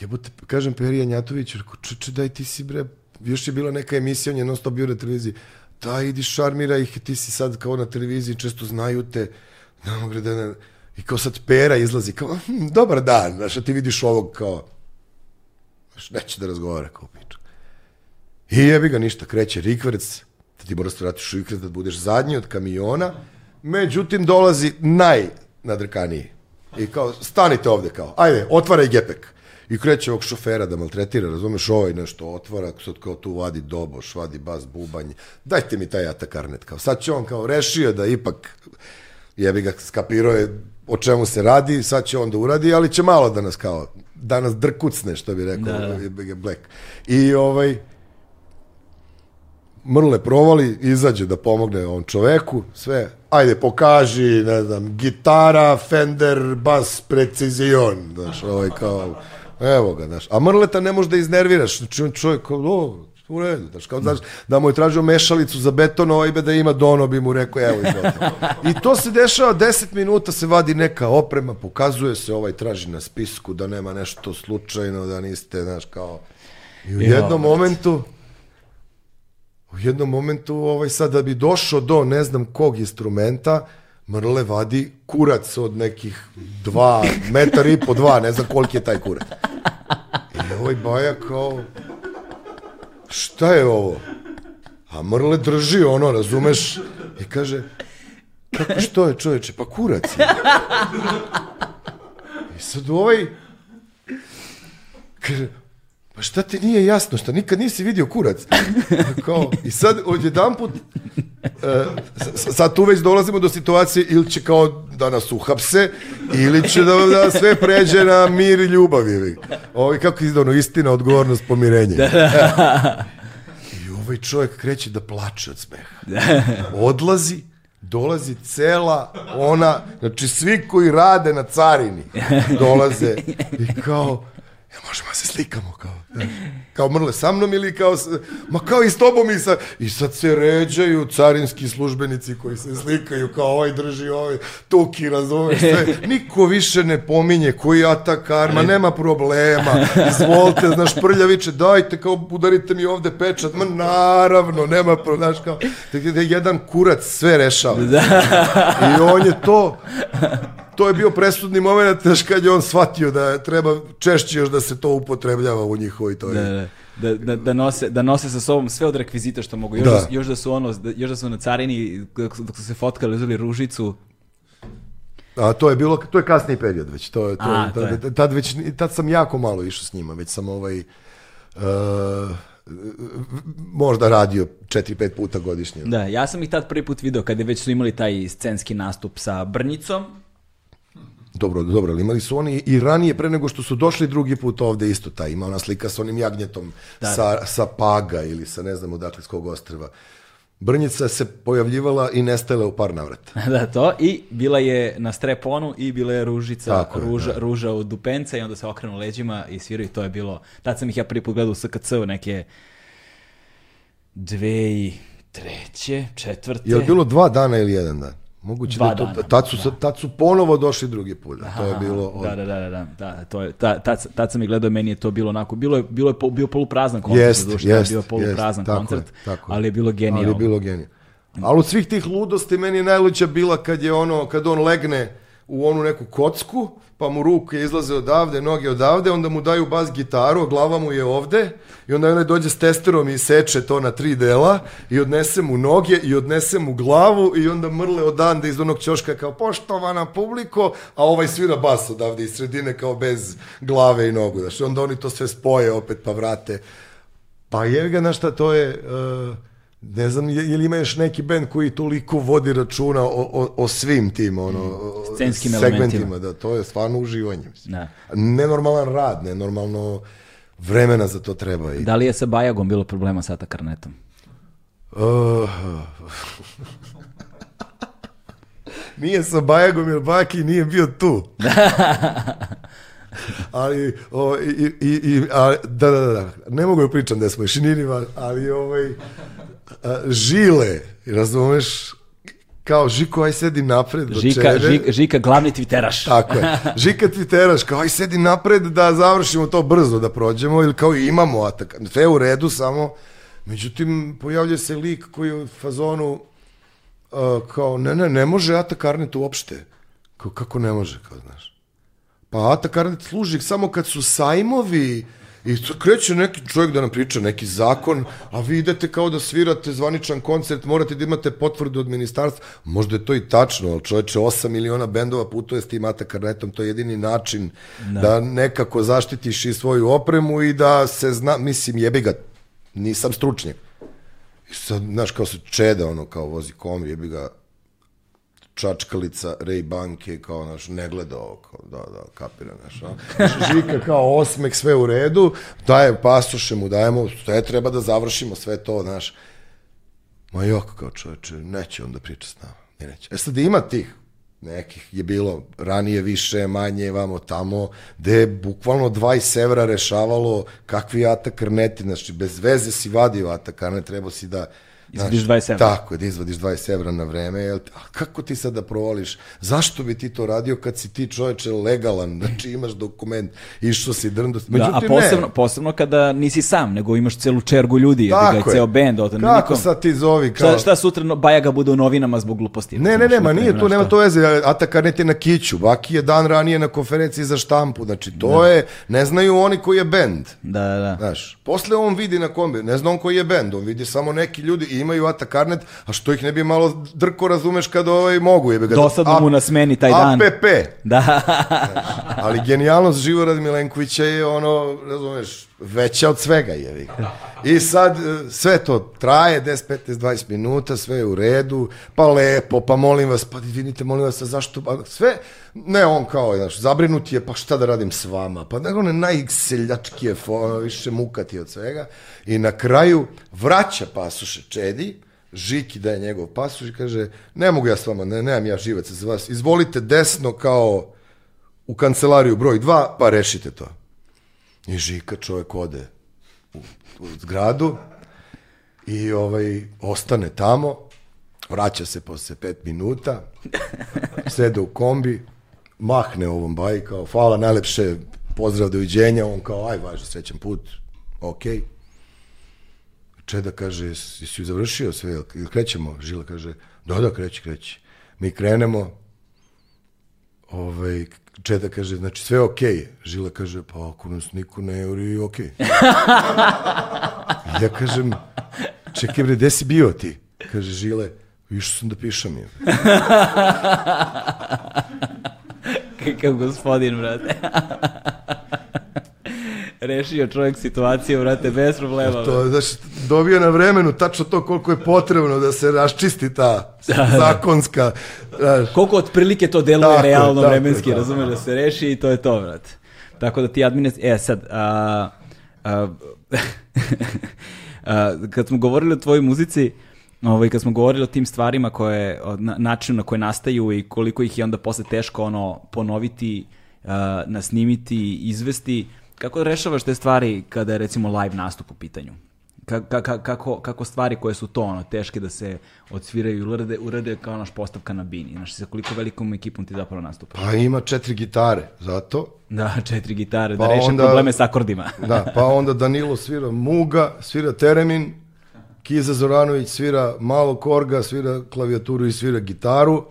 jebote, kažem Peri Janjatović, rekao, čeče, daj ti si bre, još je bila neka emisija, on je non stop bio na televiziji, daj idi šarmira ih, ti si sad kao na televiziji, često znaju te, ne mogu da i kao sad pera izlazi, kao, hm, dobar dan, znaš, a ti vidiš ovog kao, znaš, neće da razgovara kao piča. I jebi ga ništa, kreće rikverc, da ti moraš se vratiš u rikverc da budeš zadnji od kamiona, međutim dolazi najnadrkaniji. I kao, stanite ovde kao, ajde, otvaraj gepek. I kreće ovog šofera da maltretira, razumeš, ovaj nešto otvara, sad kao tu vadi doboš, vadi bas, bubanj, dajte mi taj atakarnet, kao, sad će on kao rešio da ipak, jebi ga, skapirao je o čemu se radi, sad će on da uradi, ali će malo da nas kao, da nas drkucne, što bi rekao Da, da. Black. I ovaj, Mrle provali, izađe da pomogne on čoveku, sve, ajde pokaži, ne znam, gitara, Fender, bas, precizion, znaš, ovaj kao, evo ga, znaš, a Mrleta ne možeš da iznerviraš, znači on čovjek kao, o, u redu, znaš, kao, znaš, da mu je tražio mešalicu za beton, ovaj be da ima dono, bi mu rekao, evo, izvolite. I to se dešava, 10 minuta se vadi neka oprema, pokazuje se, ovaj traži na spisku, da nema nešto slučajno, da niste, znaš, kao, i u jednom momentu, u jednom momentu ovaj sad da bi došao do ne znam kog instrumenta Mrle vadi kurac od nekih dva, metar i po dva, ne znam koliki je taj kurac. I ovaj baja kao, šta je ovo? A Mrle drži ono, razumeš? I kaže, kako što je čoveče? Pa kurac je. I sad ovaj, kaže, pa šta ti nije jasno, šta nikad nisi vidio kurac? Kao, I sad odjedan put, sad tu već dolazimo do situacije ili će kao da nas uhapse, ili će da, da sve pređe na mir i ljubav. jebi ga. Ovaj, kako izdano, istina, odgovornost, pomirenje. I ovaj čovjek kreće da plače od smeha. Odlazi, dolazi cela ona, znači svi koji rade na carini dolaze i kao, ja možemo da se slikamo kao, znaš, kao mrle sa mnom ili kao, ma kao i s tobom i sa, i sad se ređaju carinski službenici koji se slikaju kao ovaj drži ovaj tuki, razumeš sve, niko više ne pominje koji atakar, ma nema problema, izvolite, znaš, prljaviće, dajte, kao udarite mi ovde pečat, ma naravno, nema problema, znaš, kao, da da jedan kurac sve rešava. I on je to, to je bio presudni moment, znaš, kad je on shvatio da treba češće još da se to upotrebljava u njihovoj toj... Da, da, da, da, da, nose, da nose sa sobom sve od rekvizita što mogu. Još Da. da, još da su ono, još da su na carini dok, su se fotkali, uzeli ružicu. A to je bilo, to je kasniji period već, to je, to, A, je, to je. tad, tad, već, tad sam jako malo išao s njima, već sam ovaj, uh, možda radio 4-5 puta godišnje. Da, ja sam ih tad prvi put video kada već su imali taj scenski nastup sa Brnjicom. Dobro, dobro, ali imali su oni i ranije, pre nego što su došli drugi put ovde isto taj, ima ona slika sa onim jagnjetom Da. sa, sa Paga ili sa ne znam odakle s kog ostrva. Brnjica se pojavljivala i nestala u par navrata. da, to. I bila je na streponu i bila je ružica, Tako je, ruža, da. ruža od dupence i onda se okrenu leđima i sviraju. To je bilo, tad sam ih ja prvi put gledao u SKC-u neke dve i treće, četvrte. Je li bilo dva dana ili jedan dan? Moguće Dva da to, dana, tad su, tad su ponovo došli drugi put. da, to je bilo... od- Da, da, da, da, da, da, to je, ta, tad, tad sam ih gledao, meni je to bilo onako, bilo je, bilo je bio poluprazan koncert, Jest, tad je jest, bio poluprazan jest, tako koncert, je, tako je. ali je bilo genijalno. Ali je bilo genijalno. Ali od svih tih ludosti meni je najluđa bila kad je ono, kad on legne u onu neku kocku, pa mu ruke izlaze odavde, noge odavde, onda mu daju bas gitaru, glava mu je ovde, i onda onaj dođe s testerom i seče to na tri dela, i odnese mu noge, i odnese mu glavu, i onda mrle odande iz onog ćoška kao, poštovana publiko, a ovaj svira bas odavde iz sredine kao bez glave i nogu, znaš, onda oni to sve spoje opet pa vrate. Pa je ga, znaš šta, to je... Uh, ne znam, je, li ima još neki band koji toliko vodi računa o, o, o svim tim ono, o- Scenskim segmentima, elementima. da, to je stvarno uživanje. Mislim. Da. Nenormalan rad, nenormalno vremena za to treba. I, Da li je sa Bajagom bilo problema sa Atakarnetom? Uh, nije sa Bajagom jer Baki nije bio tu. ali, o, i, i, i, a, da, da, da, ne mogu da pričam da smo i šinirima, ali ovaj, žile, razumeš, kao Žiko, aj sedi napred do Žika, čere. Žika, Žika, glavni twitteraš. Tako je. Žika Twitteraš, kao aj sedi napred da završimo to brzo, da prođemo, ili kao imamo atak. Sve u redu, samo Međutim, pojavlja se lik koji je u fazonu uh, kao, ne, ne, ne može Ata Karnet uopšte. Kao, kako ne može, kao, znaš. Pa Ata Karnet služi samo kad su sajmovi i kreće neki čovjek da nam priča neki zakon, a vi idete kao da svirate zvaničan koncert, morate da imate potvrdu od ministarstva. Možda je to i tačno, ali čovječe, 8 miliona bendova putuje s tim Ata Karnetom, to je jedini način da. da nekako zaštitiš i svoju opremu i da se zna, mislim, jebi ga, nisam stručnjak. I sad, znaš, kao se čeda, ono, kao vozi kom, jebi ga, čačkalica Ray Banke, kao, znaš, ne gleda ovo, kao, da, da, kapira, znaš, a? Žika kao osmek, sve u redu, daje pasoše mu, dajemo, sve treba da završimo, sve to, znaš. Ma jok, kao čoveče, neće onda priča s nama, ne neće. E sad ima tih nekih je bilo ranije više, manje, vamo tamo, gde je bukvalno 20 evra rešavalo kakvi atak karneti, znači bez veze si vadio atak karnet, treba si da Izvadiš 20 evra. Tako je, da izvadiš 20 evra na vreme. Jel, a kako ti sad da provališ? Zašto bi ti to radio kad si ti čoveče legalan? Znači imaš dokument, išao si drndo. Međutim, da, a posebno, ne. posebno kada nisi sam, nego imaš celu čergu ljudi, tako ga je ceo bend. Kako nikom. sad ti zovi? Kao... Šta, šta sutra no, Bajaga bude u novinama zbog gluposti? Ne, ne, ne, ma nije to, nema to veze. Ataka ne na kiću. Baki je dan ranije na konferenciji za štampu. Znači, to da. je, ne znaju oni koji je bend. Da, da. Znaš, posle on vidi na kombi, ne zna on koji je bend, on vidi samo neki ljudi i imaju Ata Karnet, a što ih ne bi malo drko razumeš kad ovaj mogu je ga. Dosadno mu na smeni taj dan. APP. Da. Ali genijalnost Živorad Milenkovića je ono, razumeš, veća od svega je. I sad e, sve to traje 10, 15, 20 minuta, sve je u redu, pa lepo, pa molim vas, pa vidite, molim vas, zašto, pa sve, ne on kao, znaš, zabrinut je, pa šta da radim s vama, pa da one najseljačkije, ono, više mukati od svega, i na kraju vraća pasuše Čedi, Žiki daje njegov pasoš i kaže, ne mogu ja s vama, ne, nemam ja živac za vas, izvolite desno kao u kancelariju broj 2, pa rešite to. I Žika čovjek ode u, u zgradu i ovaj, ostane tamo, vraća se posle pet minuta, sede u kombi, mahne ovom baji kao, hvala, najlepše, pozdrav, doviđenja, on kao, aj, važno, srećan put, okej. Okay. Čeda kaže, jesi završio sve, ili krećemo? Žila kaže, da, da, kreći, kreći. Mi krenemo, ovaj, Čeda kaže, znači sve je okej. Okay. Žila kaže, pa ako nas niko ne juri, okej. Okay. ja kažem, čekaj bre, gde si bio ti? Kaže Žile, išao sam da pišem je. Kakav gospodin, brate. Rešio čovjek situaciju, brate, bez problema. To, znači, dobio na vremenu tačno to koliko je potrebno da se raščisti ta da, da. zakonska... Znaš. Koliko otprilike to deluje tako, realno tako, vremenski, tako. razumeš, da se reši i to je to, brate. Tako da ti administ... E, sad, a, a, a, kad smo govorili o tvojoj muzici, ovaj, kad smo govorili o tim stvarima koje, o načinu na koje nastaju i koliko ih je onda posle teško ono ponoviti, uh, nasnimiti, izvesti, Kako rešavaš te stvari kada je recimo live nastup u pitanju? Ka, ka, kako, kako stvari koje su to ono, teške da se odsviraju i urade, urade kao naš postavka na bini. Znaš, sa koliko velikom ekipom ti zapravo nastupaš? Pa ima četiri gitare, zato. Da, četiri gitare, pa da reše onda, probleme s akordima. da, pa onda Danilo svira Muga, svira Teremin, Kiza Zoranović svira malo korga, svira klavijaturu i svira gitaru.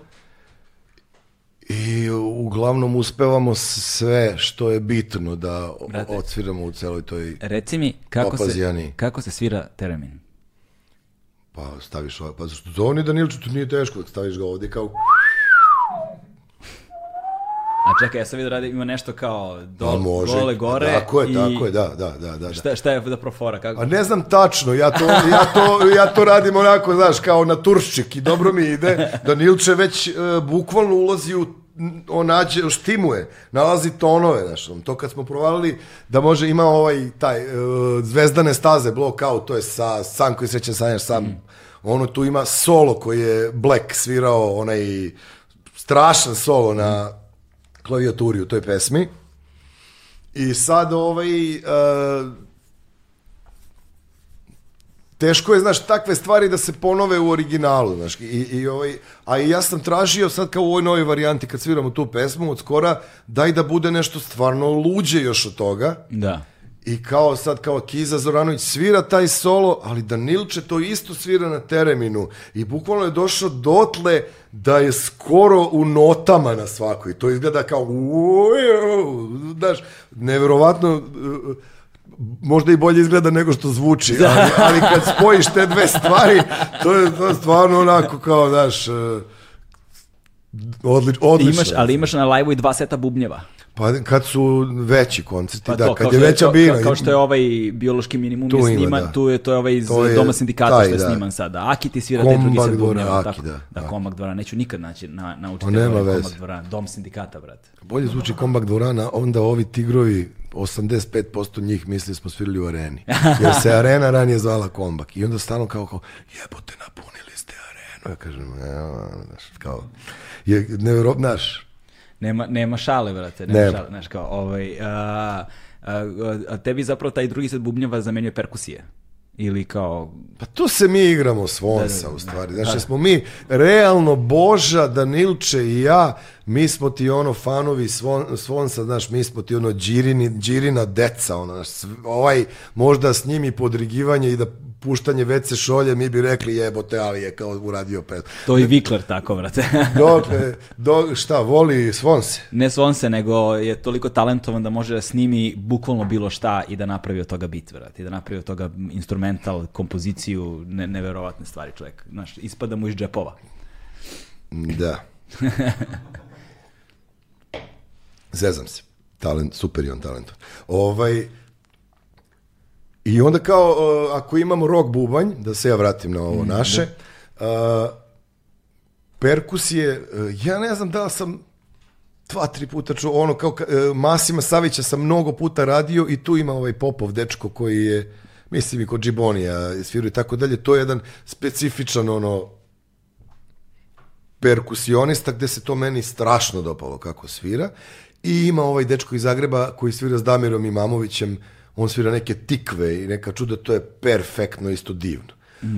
I uglavnom uspevamo sve što je bitno da Brate, odsviramo u celoj toj Reci mi, kako se, kako se svira teremin? Pa staviš ovaj, pa zašto to oni Danilče, to nije teško, staviš ga ovde kao... A čekaj, ja sam vidio radi, ima nešto kao do, može, dole, gore. Tako je, i... tako je, da, da, da. da. Šta, šta je da profora? Kako? A ne znam tačno, ja to, ja to, ja to radim onako, znaš, kao na turščik i dobro mi ide. Danilče već uh, bukvalno ulazi u on nađe, štimuje, nalazi tonove, znaš, to kad smo provalili da može, ima ovaj, taj, uh, zvezdane staze, block to je sa San koji srećan sanjaš sam, mm. ono tu ima solo koji je Black svirao, onaj strašan solo na klavijaturi u toj pesmi, i sad ovaj, uh, teško je, znaš, takve stvari da se ponove u originalu, znaš, i, i ovaj, a i ja sam tražio sad kao u ovoj novoj varijanti kad sviramo tu pesmu od skora, daj da bude nešto stvarno luđe još od toga. Da. I kao sad, kao Kiza Zoranović svira taj solo, ali Danilče to isto svira na tereminu. I bukvalno je došao dotle da je skoro u notama na svakoj. To izgleda kao, znaš, neverovatno, uh, možda i bolje izgleda nego što zvuči, ali, ali kad spojiš te dve stvari, to je, to je stvarno onako kao, znaš, uh, odlič, odlično. Imaš, ali imaš na live-u i dva seta bubnjeva. Pa kad su veći koncerti, Pa da, to, kad kao je veća kao- bina. Kao što je ovaj biološki minimum Tu je ima, sniman, da. tu je, to je ovaj iz To je Doma sindikata taj, što je da. sniman sada. Aki ti svira taj drugi Kombak dvora, bubnjeva. Aki, tako. da, da, da. kombak dvora. Neću nikad naći, na, naučiti Pa nema da je veze. kombak dvora. Dom sindikata, brate. Bolje zvuči kombak dvorana, onda ovi tigrovi, 85% njih misli smo svirali u areni. Jer se arena ranije zvala kombak. I onda stalno kao, kao jebote, napunili ste arenu. Ja kažem, evo, znaš, kao, je nevjerojatno, znaš, Nema, nema šale, brate. Nema, Nema. šale. Znaš, kao, ovaj, a, a, a, tebi zapravo taj drugi set bubnjeva zamenjuje perkusije. Ili kao, Pa tu se mi igramo svonsa u stvari. Znači, smo mi realno Boža, Danilče i ja, mi smo ti ono fanovi svon, svonsa, znaš, mi smo ti ono džirini, džirina deca, ono, znaš, ovaj možda s njimi podrigivanje i da puštanje WC šolje, mi bi rekli jebote, ali je kao uradio pred. to i Vikler tako, brate. Dok, e, dok, šta, voli svonse? ne Svonse, nego je toliko talentovan da može da snimi bukvalno bilo šta i da napravi od toga bit, brate. I da napravi od toga instrumental, kompoziciju, ne, neverovatne stvari čovjek. Znaš, ispada mu iz džepova. Da. Zezam se. Talent, super je on talent. Ovaj, I onda kao, uh, ako imamo rock bubanj, da se ja vratim na ovo naše, uh, perkusije, uh, ja ne znam da li sam dva, tri puta čuo, ono kao ka- uh, Masima Savića sam mnogo puta radio i tu ima ovaj Popov dečko koji je, mislim i kod Džibonija sviruje i tako dalje, to je jedan specifičan ono perkusionista gde se to meni strašno dopalo kako svira i ima ovaj dečko iz Zagreba koji svira s Damirom Imamovićem. On svira neke tikve i neka čuda to je perfektno isto divno.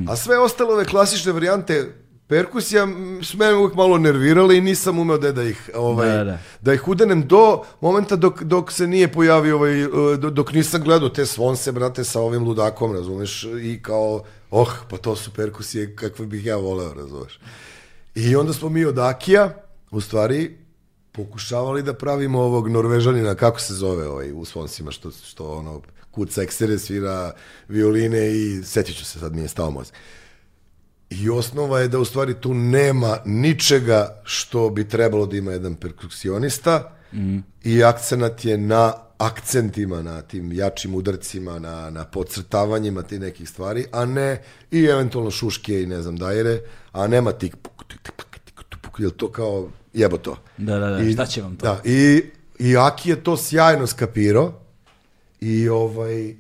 A sve ostale ove klasične varijante perkusija su mene uvijek malo nervirale i nisam umeo da, da ih ovaj, Da, da, da. ih udenem do momenta dok, dok se nije pojavio ovaj, do- dok nisam gledao te svonse brate sa ovim ludakom razumeš i kao oh pa to su perkusije kakve bih ja voleo razumeš. I onda smo mi od Akija, u stvari, pokušavali da pravimo ovog Norvežanina, kako se zove ovaj, u Svonsima, što, što ono, kuca ekstere, svira violine i setit ću se, sad mi je stao mozak. I osnova je da u stvari tu nema ničega što bi trebalo da ima jedan perkusionista i akcenat je na akcentima, na tim jačim udarcima, na, na podcrtavanjima ti nekih stvari, a ne i eventualno šuške i ne znam dajere, a nema tik puk, tik, tik, tik, tik, puk, jel to kao jebo to. Da, da, da, I, šta će vam to? Da, i, i Aki je to sjajno skapirao i ovaj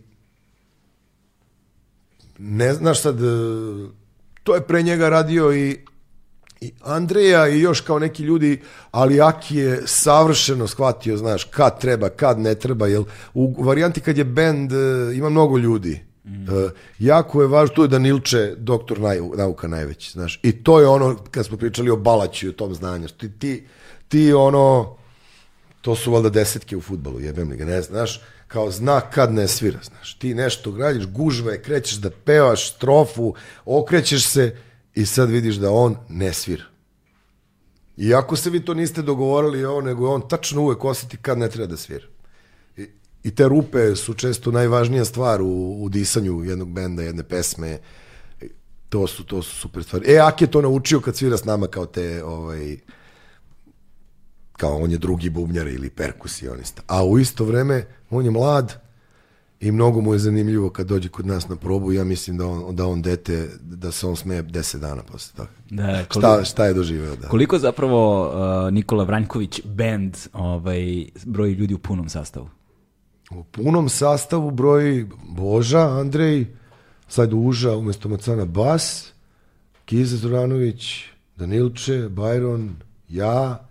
ne znaš sad, e, to je pre njega radio i, i Andreja i još kao neki ljudi, ali Aki je savršeno shvatio, znaš, kad treba, kad ne treba, jer u varijanti kad je bend, e, ima mnogo ljudi. E, jako je važno, tu je Danilče, doktor naj, nauka najveći, znaš, i to je ono, kad smo pričali o Balaću i o tom znanju, ti, ti, ti ono, to su valjda desetke u futbalu, jebem li ga, ne znaš, kao zna kad ne svira, znaš. Ti nešto gradiš, gužve, krećeš da pevaš strofu, okrećeš se i sad vidiš da on ne svira. Iako se vi to niste dogovorili ovo, nego on tačno uvek osjeti kad ne treba da svira. I, te rupe su često najvažnija stvar u, u disanju jednog benda, jedne pesme. To su, to su super stvari. E, Ak je to naučio kad svira s nama kao te, ovaj, kao on je drugi bubnjar ili perkusionista. A u isto vreme on je mlad i mnogo mu je zanimljivo kad dođe kod nas na probu. Ja mislim da on, da on dete, da se on smeje 10 dana posle toga. Da, Šta, šta je doživeo? Da. Koliko zapravo uh, Nikola Vranjković band ovaj, broji ljudi u punom sastavu? U punom sastavu broji Boža, Andrej, sad Uža umjesto Macana Bas, Kiza Zoranović, Danilče, Bajron, ja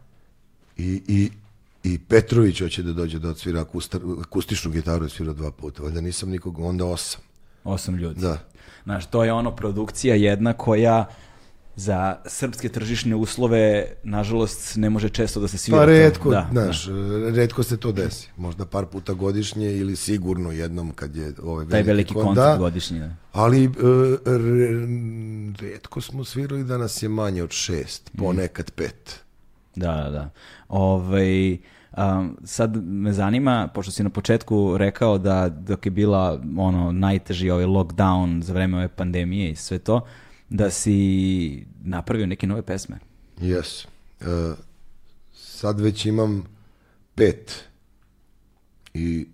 i, i, i Petrović hoće da dođe da odsvira akustar, akustičnu gitaru, je svirao dva puta, valjda nisam nikog, onda osam. Osam ljudi. Da. Znaš, to je ono produkcija jedna koja za srpske tržišne uslove, nažalost, ne može često da se svira. Pa redko, Da, znaš, redko se to desi. Možda par puta godišnje ili sigurno jednom kad je ovaj Taj veliki kon- koncert da, godišnji. Da. Ali e, re- redko smo svirali da nas je manje od šest, ponekad pet. Da, da, da. Ovaj, um, sad me zanima, pošto si na početku rekao da dok je bila ono najteži ovaj lockdown za vreme ove pandemije i sve to, da si napravio neke nove pesme. Yes. E, sad već imam pet. I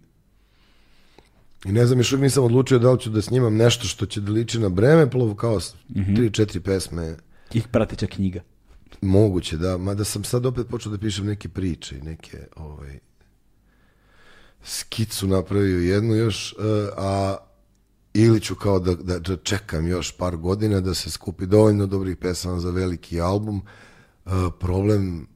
I ne znam, još uvijek nisam odlučio da li ću da snimam nešto što će da liči na Bremeplov, kao s- tri, četiri pesme. Ih prateća knjiga. Moguće, da. Mada sam sad opet počeo da pišem neke priče i neke, ovaj, skicu napravio jednu još, e, a ili ću kao da, da, da čekam još par godina da se skupi dovoljno dobrih pesama za veliki album. E, problem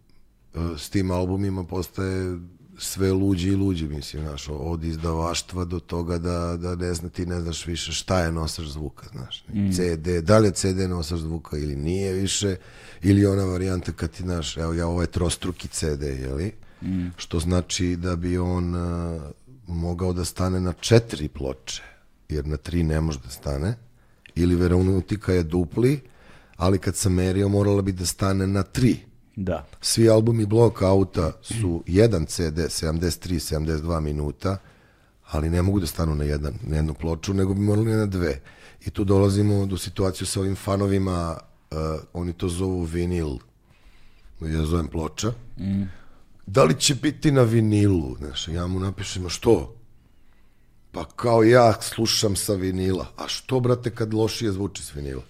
e, s tim albumima postaje sve luđi i luđi, mislim, znaš, od izdavaštva do toga da, da ne zna, ti ne znaš više šta je nosač zvuka, znaš, CD, da li je CD nosač zvuka ili nije više, ili ona varijanta kad ti, znaš, evo ja ovaj trostruki CD, jeli, što znači da bi on uh, mogao da stane na četiri ploče, jer na tri ne može da stane, ili Veronutika je dupli, ali kad sam merio morala bi da stane na tri. Da. Svi albumi Block Outa su jedan CD, 73-72 minuta, ali ne mogu da stanu na, jedan, na jednu ploču, nego bi morali na dve. I tu dolazimo do situaciju sa ovim fanovima, uh, oni to zovu vinil, ja zovem ploča. Da li će biti na vinilu? Znaš, ja mu napišem, a što? Pa kao ja slušam sa vinila. A što, brate, kad lošije zvuči s vinila?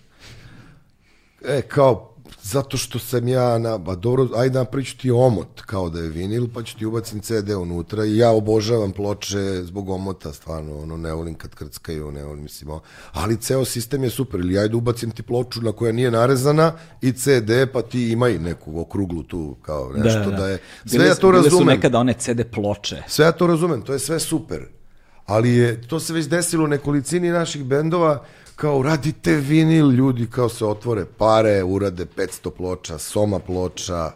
E, kao, zato što sam ja, na, ba dobro, ajde napravit ću ti omot kao da je vinil, pa ću ti ubacim CD unutra i ja obožavam ploče zbog omota, stvarno, ono, ne volim kad krckaju, ne volim, mislim, o, ali ceo sistem je super, ili ajde ubacim ti ploču na koja nije narezana i CD, pa ti imaj neku okruglu tu, kao nešto da, je, sve Bile ja to bile su razumem. nekada one CD ploče. Sve ja to razumem, to je sve super. Ali je, to se već desilo u nekolicini naših bendova, kao radite vinil, ljudi kao se otvore pare, urade 500 ploča, soma ploča,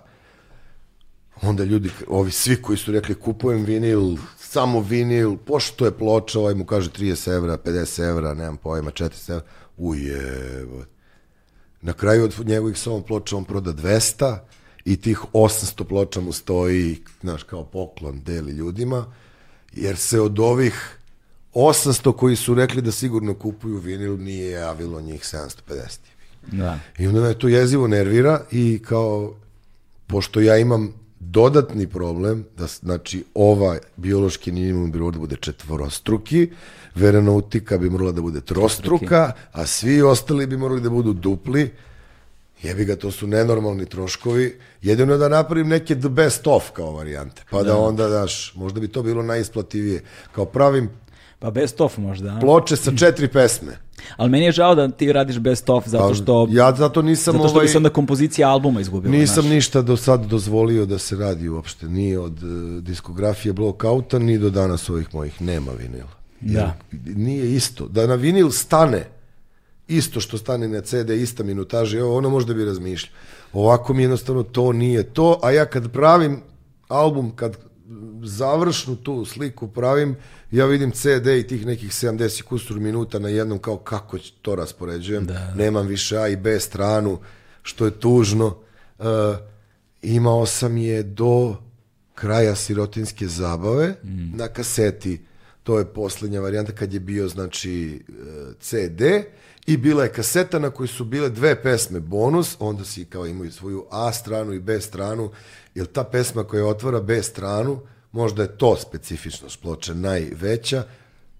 onda ljudi, ovi svi koji su rekli kupujem vinil, samo vinil, pošto je ploča, ovaj mu kaže 30 evra, 50 evra, nemam pojma, 40 evra, ujebo. Na kraju od njegovih samo ploča on proda 200 i tih 800 ploča mu stoji, znaš, kao poklon deli ljudima, jer se od ovih 800 koji su rekli da sigurno kupuju vinil nije javilo njih 750. Da. I onda me to jezivo nervira i kao, pošto ja imam dodatni problem, da znači ova biološki minimum bi morao da bude četvorostruki, veranautika bi morala da bude trostruka, a svi ostali bi morali da budu dupli, Jebi ga, to su nenormalni troškovi. Jedino je da napravim neke the best of kao varijante. Pa da, onda, daš, možda bi to bilo najisplativije. Kao pravim Pa best of možda. a? ploče sa četiri pesme. Ali meni je žao da ti radiš best of zato Pa, što, ja zato nisam zato što ovaj, bi se onda kompozicija albuma izgubila. nisam znaš. ništa do sad dozvolio da se radi uopšte. Ni od uh, diskografije Blockouta, ni do danas ovih mojih. Nema vinila. Jer Da. Nije isto. Da na vinil stane isto što stane na CD, ista minutaža, evo, ono možda bi razmišljao. Ovako mi jednostavno to nije to, a ja kad pravim album, kad završnu tu sliku pravim, ja vidim CD i tih nekih 70 kusur minuta na jednom kao kako to raspoređujem. Nemam više A i B stranu, što je tužno. E, imao sam je do kraja sirotinske zabave na kaseti. To je posljednja varijanta kad je bio znači e, CD i bila je kaseta na kojoj su bile dve pesme bonus, onda si kao imaju svoju A stranu i B stranu, jer ta pesma koja otvara B stranu, možda je to specifičnost ploče najveća,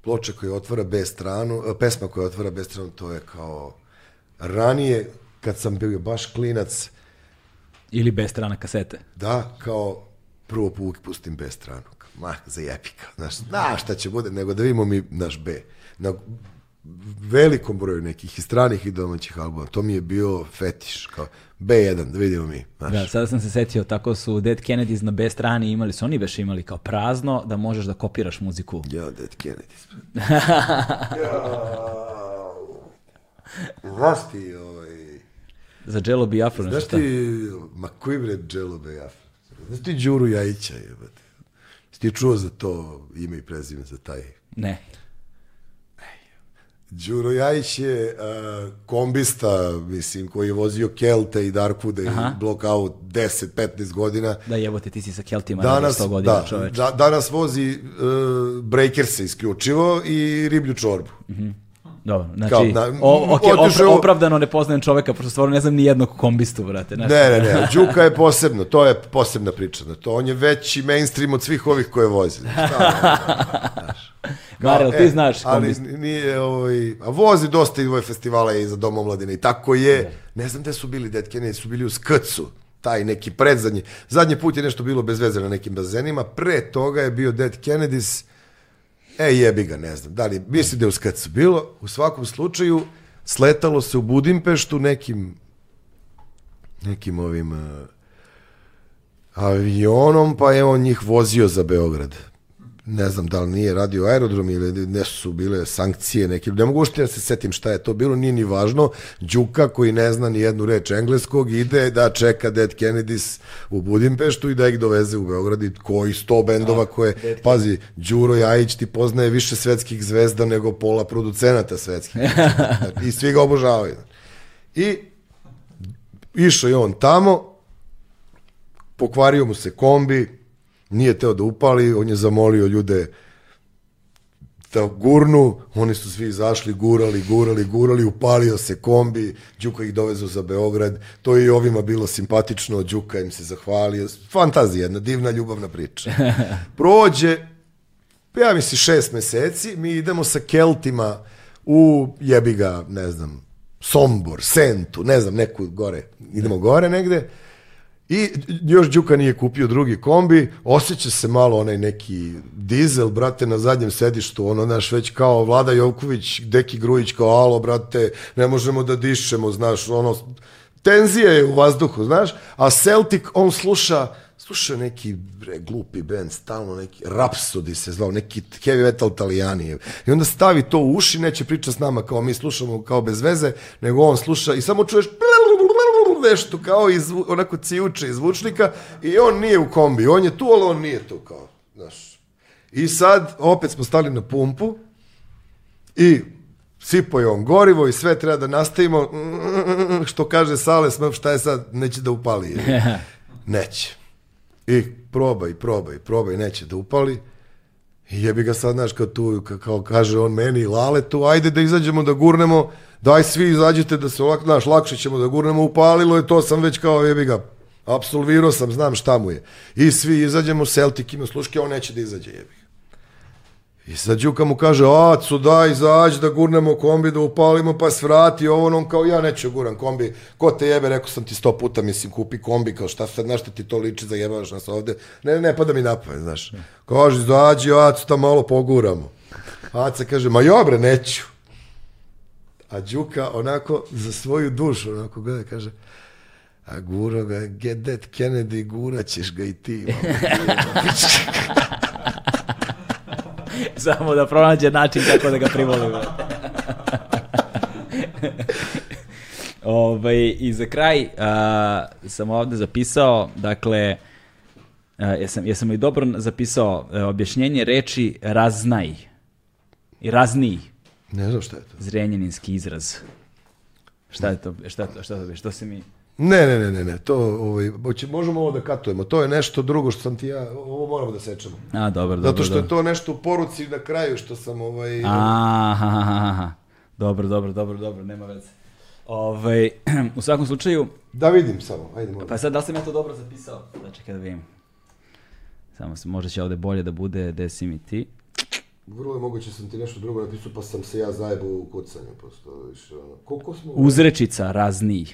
ploča koja otvara B stranu, e, pesma koja otvara B stranu, to je kao ranije, kad sam bio baš klinac, Ili bez strana kasete. da, kao prvo uvijek pustim B stranu. Ma, za jepika. Znaš, zna šta će bude, nego da vidimo mi naš B. Na velikom broju nekih i stranih i domaćih albuma. To mi je bio fetiš. Kao B1, da vidimo mi. Znaš. Da, sada sam se setio, tako su Dead Kennedys na B strani imali, su oni već imali kao prazno, da možeš da kopiraš muziku. Ja, Dead Kennedys. Jao. Znaš ti, ovaj... Za Jello nešto Znaš šta? ti, ma koji bre Dželobe Jafra? Znaš ti Đuru Jajića, jebate? Jesi ti čuo za to ime i prezime, za taj? Ne. Đuro Jajić je uh, kombista, mislim, koji je vozio Kelte i Darkwoode Aha. i Blockout 10-15 godina. Da jebote, ti si sa Keltima Danas, 100 godina, da, čoveč. da, danas vozi uh, Breakerse isključivo i riblju čorbu. Dobro, znači, Kao, na- o, ok, otišao- opra- opravdano ne poznajem čoveka, pošto stvarno ne znam ni jednog kombistu, brate. Znaš. Ne, ne, ne, Đuka je posebno, to je posebna priča. To on je veći mainstream od svih ovih koje vozi. Šta, Marel, ti E, znaš ali nije, ovaj, a vozi dosta i ove festivale i za Dom omladine i tako je. Ne znam gde su bili Kennedy, su bili u Skrcu, taj neki predzadnji. Zadnji put je nešto bilo bez veze na nekim bazenima, pre toga je bio Dead Kennedys, e jebi ga, ne znam, da li, mislim da je u Skrcu bilo, u svakom slučaju, sletalo se u Budimpeštu nekim nekim ovim uh, avionom, pa je on njih vozio za Beograd. Ne znam da li nije radio aerodrom ili ne su bile sankcije neke. Ne mogu ušte da se setim šta je to bilo, nije ni važno. Đuka koji ne zna ni jednu reč engleskog ide da čeka Dead Kennedys u Budimpeštu i da ih doveze u Beograd i koji sto bendova koje, pazi, Đuro Jajić ti poznaje više svetskih zvezda nego pola producenata svetskih. I svi ga obožavaju. I išao je on tamo, pokvario mu se kombi, nije teo da upali, on je zamolio ljude da gurnu, oni su svi izašli, gurali, gurali, gurali, upalio se kombi, Đuka ih dovezao za Beograd, to je i ovima bilo simpatično, Đuka im se zahvalio, fantazija, jedna divna ljubavna priča. Prođe, ja mislim šest meseci, mi idemo sa Keltima u jebi ga, ne znam, Sombor, Sentu, ne znam, neku gore, idemo gore negde, I još Đuka nije kupio drugi kombi, osjeća se malo onaj neki dizel, brate, na zadnjem sedištu, ono, znaš, već kao Vlada Jovković, Deki Grujić, kao, alo, brate, ne možemo da dišemo, znaš, ono, tenzija je u vazduhu, znaš, a Celtic, on sluša, sluša neki bre, glupi band, stalno neki Rhapsody se zvao, neki heavy metal italijani. I onda stavi to u uši, neće priča s nama kao mi slušamo kao bez veze, nego on sluša i samo čuješ nešto kao iz, onako cijuče iz zvučnika i on nije u kombi, on je tu, ali on nije tu kao, znaš. I sad, opet smo stali na pumpu i sipao je on gorivo i sve treba da nastavimo, što kaže Sale, smem, šta je sad, neće da upali. Neće. I probaj, probaj, probaj, neće da upali. I jebi ga sad, znaš, kao tu, ka- kao kaže on meni i Laletu, ajde da izađemo da gurnemo, daj svi izađite da se ovako, znaš, lakše ćemo da gurnemo, upalilo je, to sam već kao, jebi ga, apsolvirao sam, znam šta mu je. I svi izađemo, Celtic ima sluške, on neće da izađe, jebi ga. I sad Đuka mu kaže, acu, daj, izađi da gurnemo kombi, da upalimo, pa svrati ovo, on kao, ja neću da guram kombi, ko te jebe, rekao sam ti sto puta, mislim, kupi kombi, kao šta sad, šta ti to liči, zajebavaš nas ovde, ne, ne, pada mi napamet, znaš. Kaže, izađi, acu, da malo poguramo. Aca kaže, ma jo, bre, neću. A Đuka onako za svoju dušu onako gleda kaže a guro ga, get that Kennedy, guraćeš ga i ti. Samo da pronađe način kako da ga privoli. brate. Ovaj, I za kraj a, sam ovde zapisao, dakle, a, jesam, jesam li dobro zapisao e, objašnjenje reči raznaj i raznij, ne znam šta je to. zrenjaninski izraz. Šta je to? Šta, je to- šta, to, što se mi... Ne, ne, ne, ne, ne, to, ovaj, možemo ovo da katujemo, to je nešto drugo što sam ti ja, ovo moramo da sečemo. A, dobro, dobro. Zato što dobro. je to nešto u poruci na kraju što sam, ovaj, Aha, aha, aha. Dobro, dobro, dobro, dobro, nema veze. Ovaj, u svakom slučaju, da vidim samo, ajde, moram. pa sad da li sam ja to dobro zapisao? Da čekaj da vidim. Samo se, možda će ovde bolje da bude gde si mi ti. Vrlo je moguće sam ti nešto drugo napisao, pa sam se ja zajebao u kucanju, prosto, više, ono, koliko smo... Uzrečica raznij.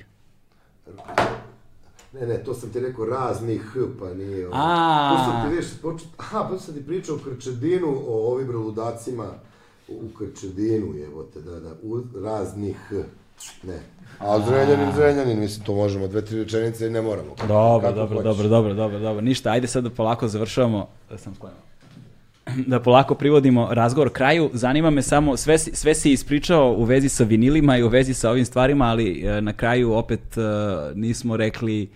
Ne, ne, to sam ti rekao raznih H, pa nije ovo. A. To sam ti viš, počet... Aha, pa sam ti pričao o Krčedinu, o ovim ludacima u Krčedinu, jebote, da, da, u raznih H. Ne. A Zrenjanin, Zrenjanin, mislim, to možemo dve, tri rečenice i ne moramo. Kako- Dobro, kako dobro, hoćeš. dobro, dobro, dobro, dobro. Ništa, ajde sad da polako završavamo. Da sam skojeno. Da polako privodimo razgovor kraju. Zanima me samo, sve, sve si ispričao u vezi sa vinilima i u vezi sa ovim stvarima, ali e, na kraju opet e, nismo rekli e,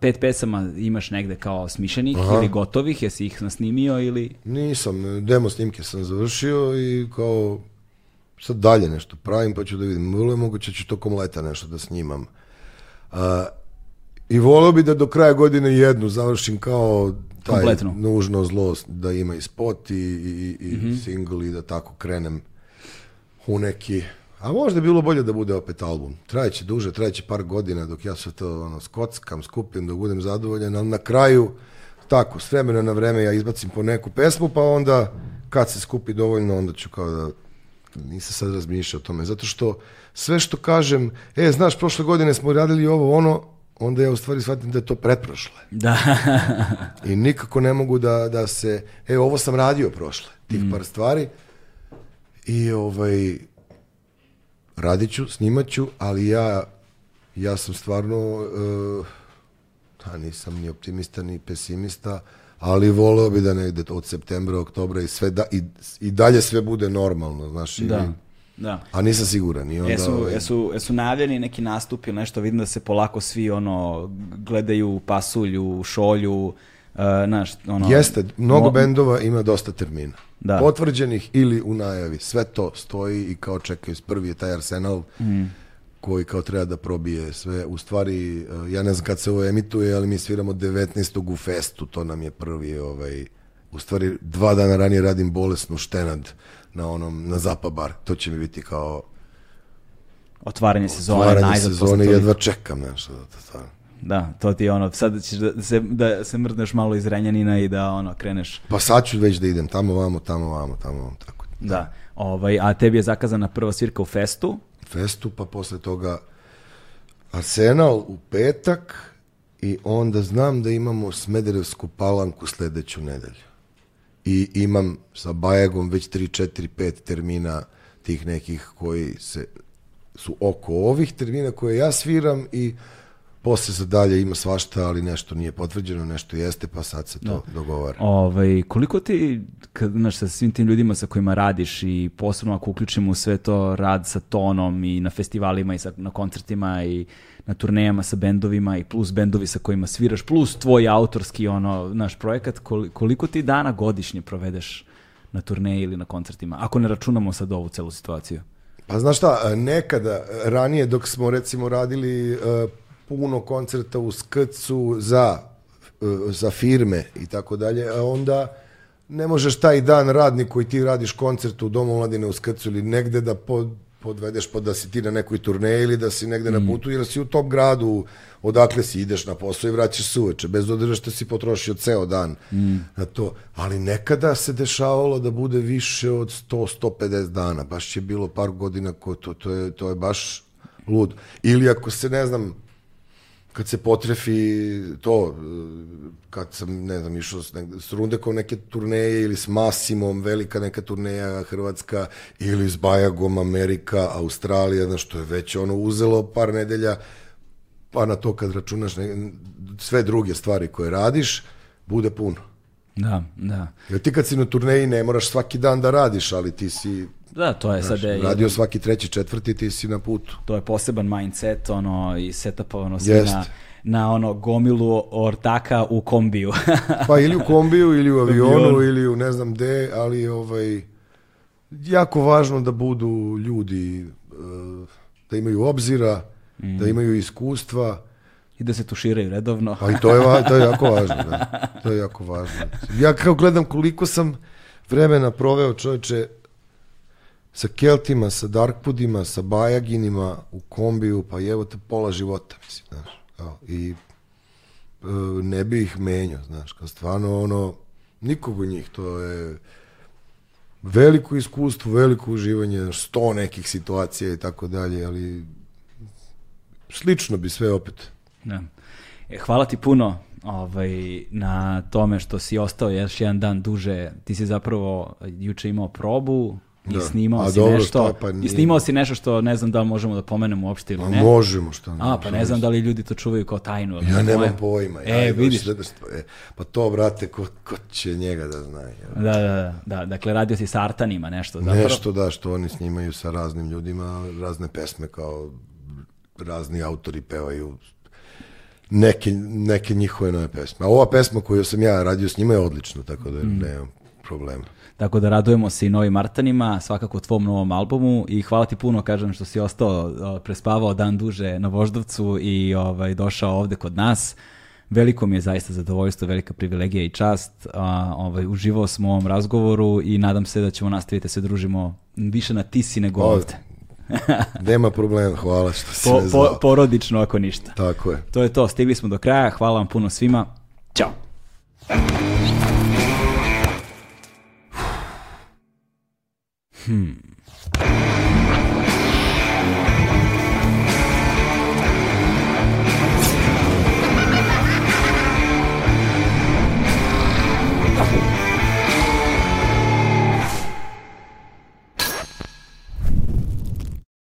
pet pesama imaš negde kao smišljenih ili gotovih, jesi ih nasnimio ili... Nisam, demo snimke sam završio i kao sad dalje nešto pravim pa ću da vidim. Vrlo je moguće da ću tokom leta nešto da snimam. A, I volio bi da do kraja godine jednu završim kao taj Kompletno. nužno zlo da ima i spot i, i, i single i da tako krenem u neki a možda je bilo bolje da bude opet album. Trajeće duže, trajeće par godina dok ja sve to ono, skockam, skupim, dok budem zadovoljan, ali na kraju tako, s vremena na vreme ja izbacim po neku pesmu, pa onda kad se skupi dovoljno, onda ću kao da nisam sad razmišljao o tome, zato što sve što kažem, e, znaš, prošle godine smo radili ovo, ono, onda ja u stvari shvatim da je to pretprošle. Da. I nikako ne mogu da, da se, e, ovo sam radio prošle, tih par stvari. I ovaj, radit ću, snimat ću, ali ja, ja sam stvarno, uh, a nisam ni optimista, ni pesimista, ali voleo bi da negde od septembra, oktobra i sve da, i, i dalje sve bude normalno, znaš. i- da. A nisam siguran. I onda, Jesu, ovaj, jesu, jesu najavljeni neki nastupi ili nešto, vidim da se polako svi ono gledaju pasulju, šolju, uh, znaš, ono... Jeste, mnogo mo- bendova ima dosta termina. Da. Potvrđenih ili u najavi. Sve to stoji i kao čekaju. Prvi je taj Arsenal Mm. koji kao treba da probije sve. U stvari, eh, ja ne znam kad se ovo emituje, ali mi sviramo 19. u festu. To nam je prvi, ovaj, u stvari dva dana ranije radim bolesnu štenad na onom, na Zapa bar. To će mi biti kao Otvaranje sezone, otvaranje najzad sezone, jedva čekam, znaš, da, da, stvarno. Da, to ti je ono, sad ćeš da se, da se mrdneš malo iz Renjanina i da ono, kreneš. Pa sad ću već da idem tamo vamo, tamo vamo, tamo vamo, tako. Da. Ovaj, a tebi je zakazana prva svirka u Festu. festu, pa posle toga Arsenal u petak i onda znam da imamo Smederevsku palanku sledeću nedelju. I imam sa Bajagom već 3, 4, 5 termina tih nekih koji se su oko ovih termina koje ja sviram i posle za dalje ima svašta, ali nešto nije potvrđeno, nešto jeste, pa sad se to dogovara. Ovaj, koliko ti, kad, znaš, sa svim tim ljudima sa kojima radiš i posebno ako uključimo sve to rad sa tonom i na festivalima i sa, na koncertima i na turnejama sa bendovima i plus bendovi sa kojima sviraš, plus tvoj autorski ono, naš projekat, koli- koliko ti dana godišnje provedeš na turneji ili na koncertima, ako ne računamo sad ovu celu situaciju? Pa znaš šta, nekada, ranije dok smo recimo radili e, puno koncerta u Skrcu za, e, za firme i tako dalje, onda ne možeš taj dan radnik koji ti radiš koncert u Domu mladine u Skrcu ili negde da pod, podvedeš pod da si ti na nekoj turneji ili da si negde na putu jer si u tom gradu odakle si ideš na posao i vraćaš se uveče bez obzira što si potrošio ceo dan na to. Ali nekada se dešavalo da bude više od 100-150 dana. Baš je bilo par godina ko to, to, je, to je baš lud. Ili ako se, ne znam, kad se potrefi to, e, kad sam, ne znam, išao s, negde, s Rundekom neke turneje ili s Masimom, velika neka turneja Hrvatska, ili s Bajagom, Amerika, Australija, znaš, što je već ono uzelo par nedelja, pa na to kad računaš ne, sve druge stvari koje radiš, bude puno. Da, da. Jer ti kad si na turneji ne moraš svaki dan da radiš, ali ti si Da, to je sad... je- radio svaki treći, četvrti, ti si na putu. to je poseban mindset, ono, i setupovano sve Jeste. na, na ono gomilu ortaka u kombiju. Pa ili u kombiju, ili u avionu, Avionu. ili u ne znam gde, ali ovaj, jako važno da budu ljudi, eh, da imaju obzira, da imaju iskustva, I da se tuširaju redovno. pa i to je, to je jako važno. Da. To je jako važno. Ja kao gledam koliko sam vremena proveo čoveče sa Keltima, sa Darkpudima, sa Bajaginima u kombiju, pa evo te pola života, mislim, znaš. I e, ne bi ih menjao, znaš, kao stvarno ono, nikog od njih, to je veliko iskustvo, veliko uživanje, sto nekih situacija i tako dalje, ali slično bi sve opet. Da. E, hvala ti puno ovaj, na tome što si ostao još jedan dan duže. Ti si zapravo juče imao probu, I Da. snimao A si dobro, nešto. šta, pa I nije. snimao si nešto što ne znam da li možemo da pomenemo uopšte ili A ne. možemo, šta ne. A, pa ne znam da li ljudi to čuvaju kao tajnu. Ja ne nemam moje. pojma. Ja, E, vidiš. da- e, pa to, brate, ko, ko će njega da zna? jel? Da, da, da, da. Dakle, radio si sa Artanima nešto. Zapravo. Nešto da, što oni snimaju sa raznim ljudima, razne pesme kao razni autori pevaju neke, neke njihove nove pesme. A ova pesma koju sam ja radio s njima je odlična, tako da Mm. nemam problema. Tako da radujemo se i novim Artanima, svakako tvom novom albumu i hvala ti puno, kažem, što si ostao, prespavao dan duže na Voždovcu i ovaj, došao ovde kod nas. Veliko mi je zaista zadovoljstvo, velika privilegija i čast. A, ovaj, uživao smo u ovom razgovoru i nadam se da ćemo nastaviti da se družimo više na tisi nego ovde. Nema problema, hvala što si Po, me po, porodično ako ništa. Tako je. To je to, stigli smo do kraja, hvala vam puno svima. Ćao! Hmm.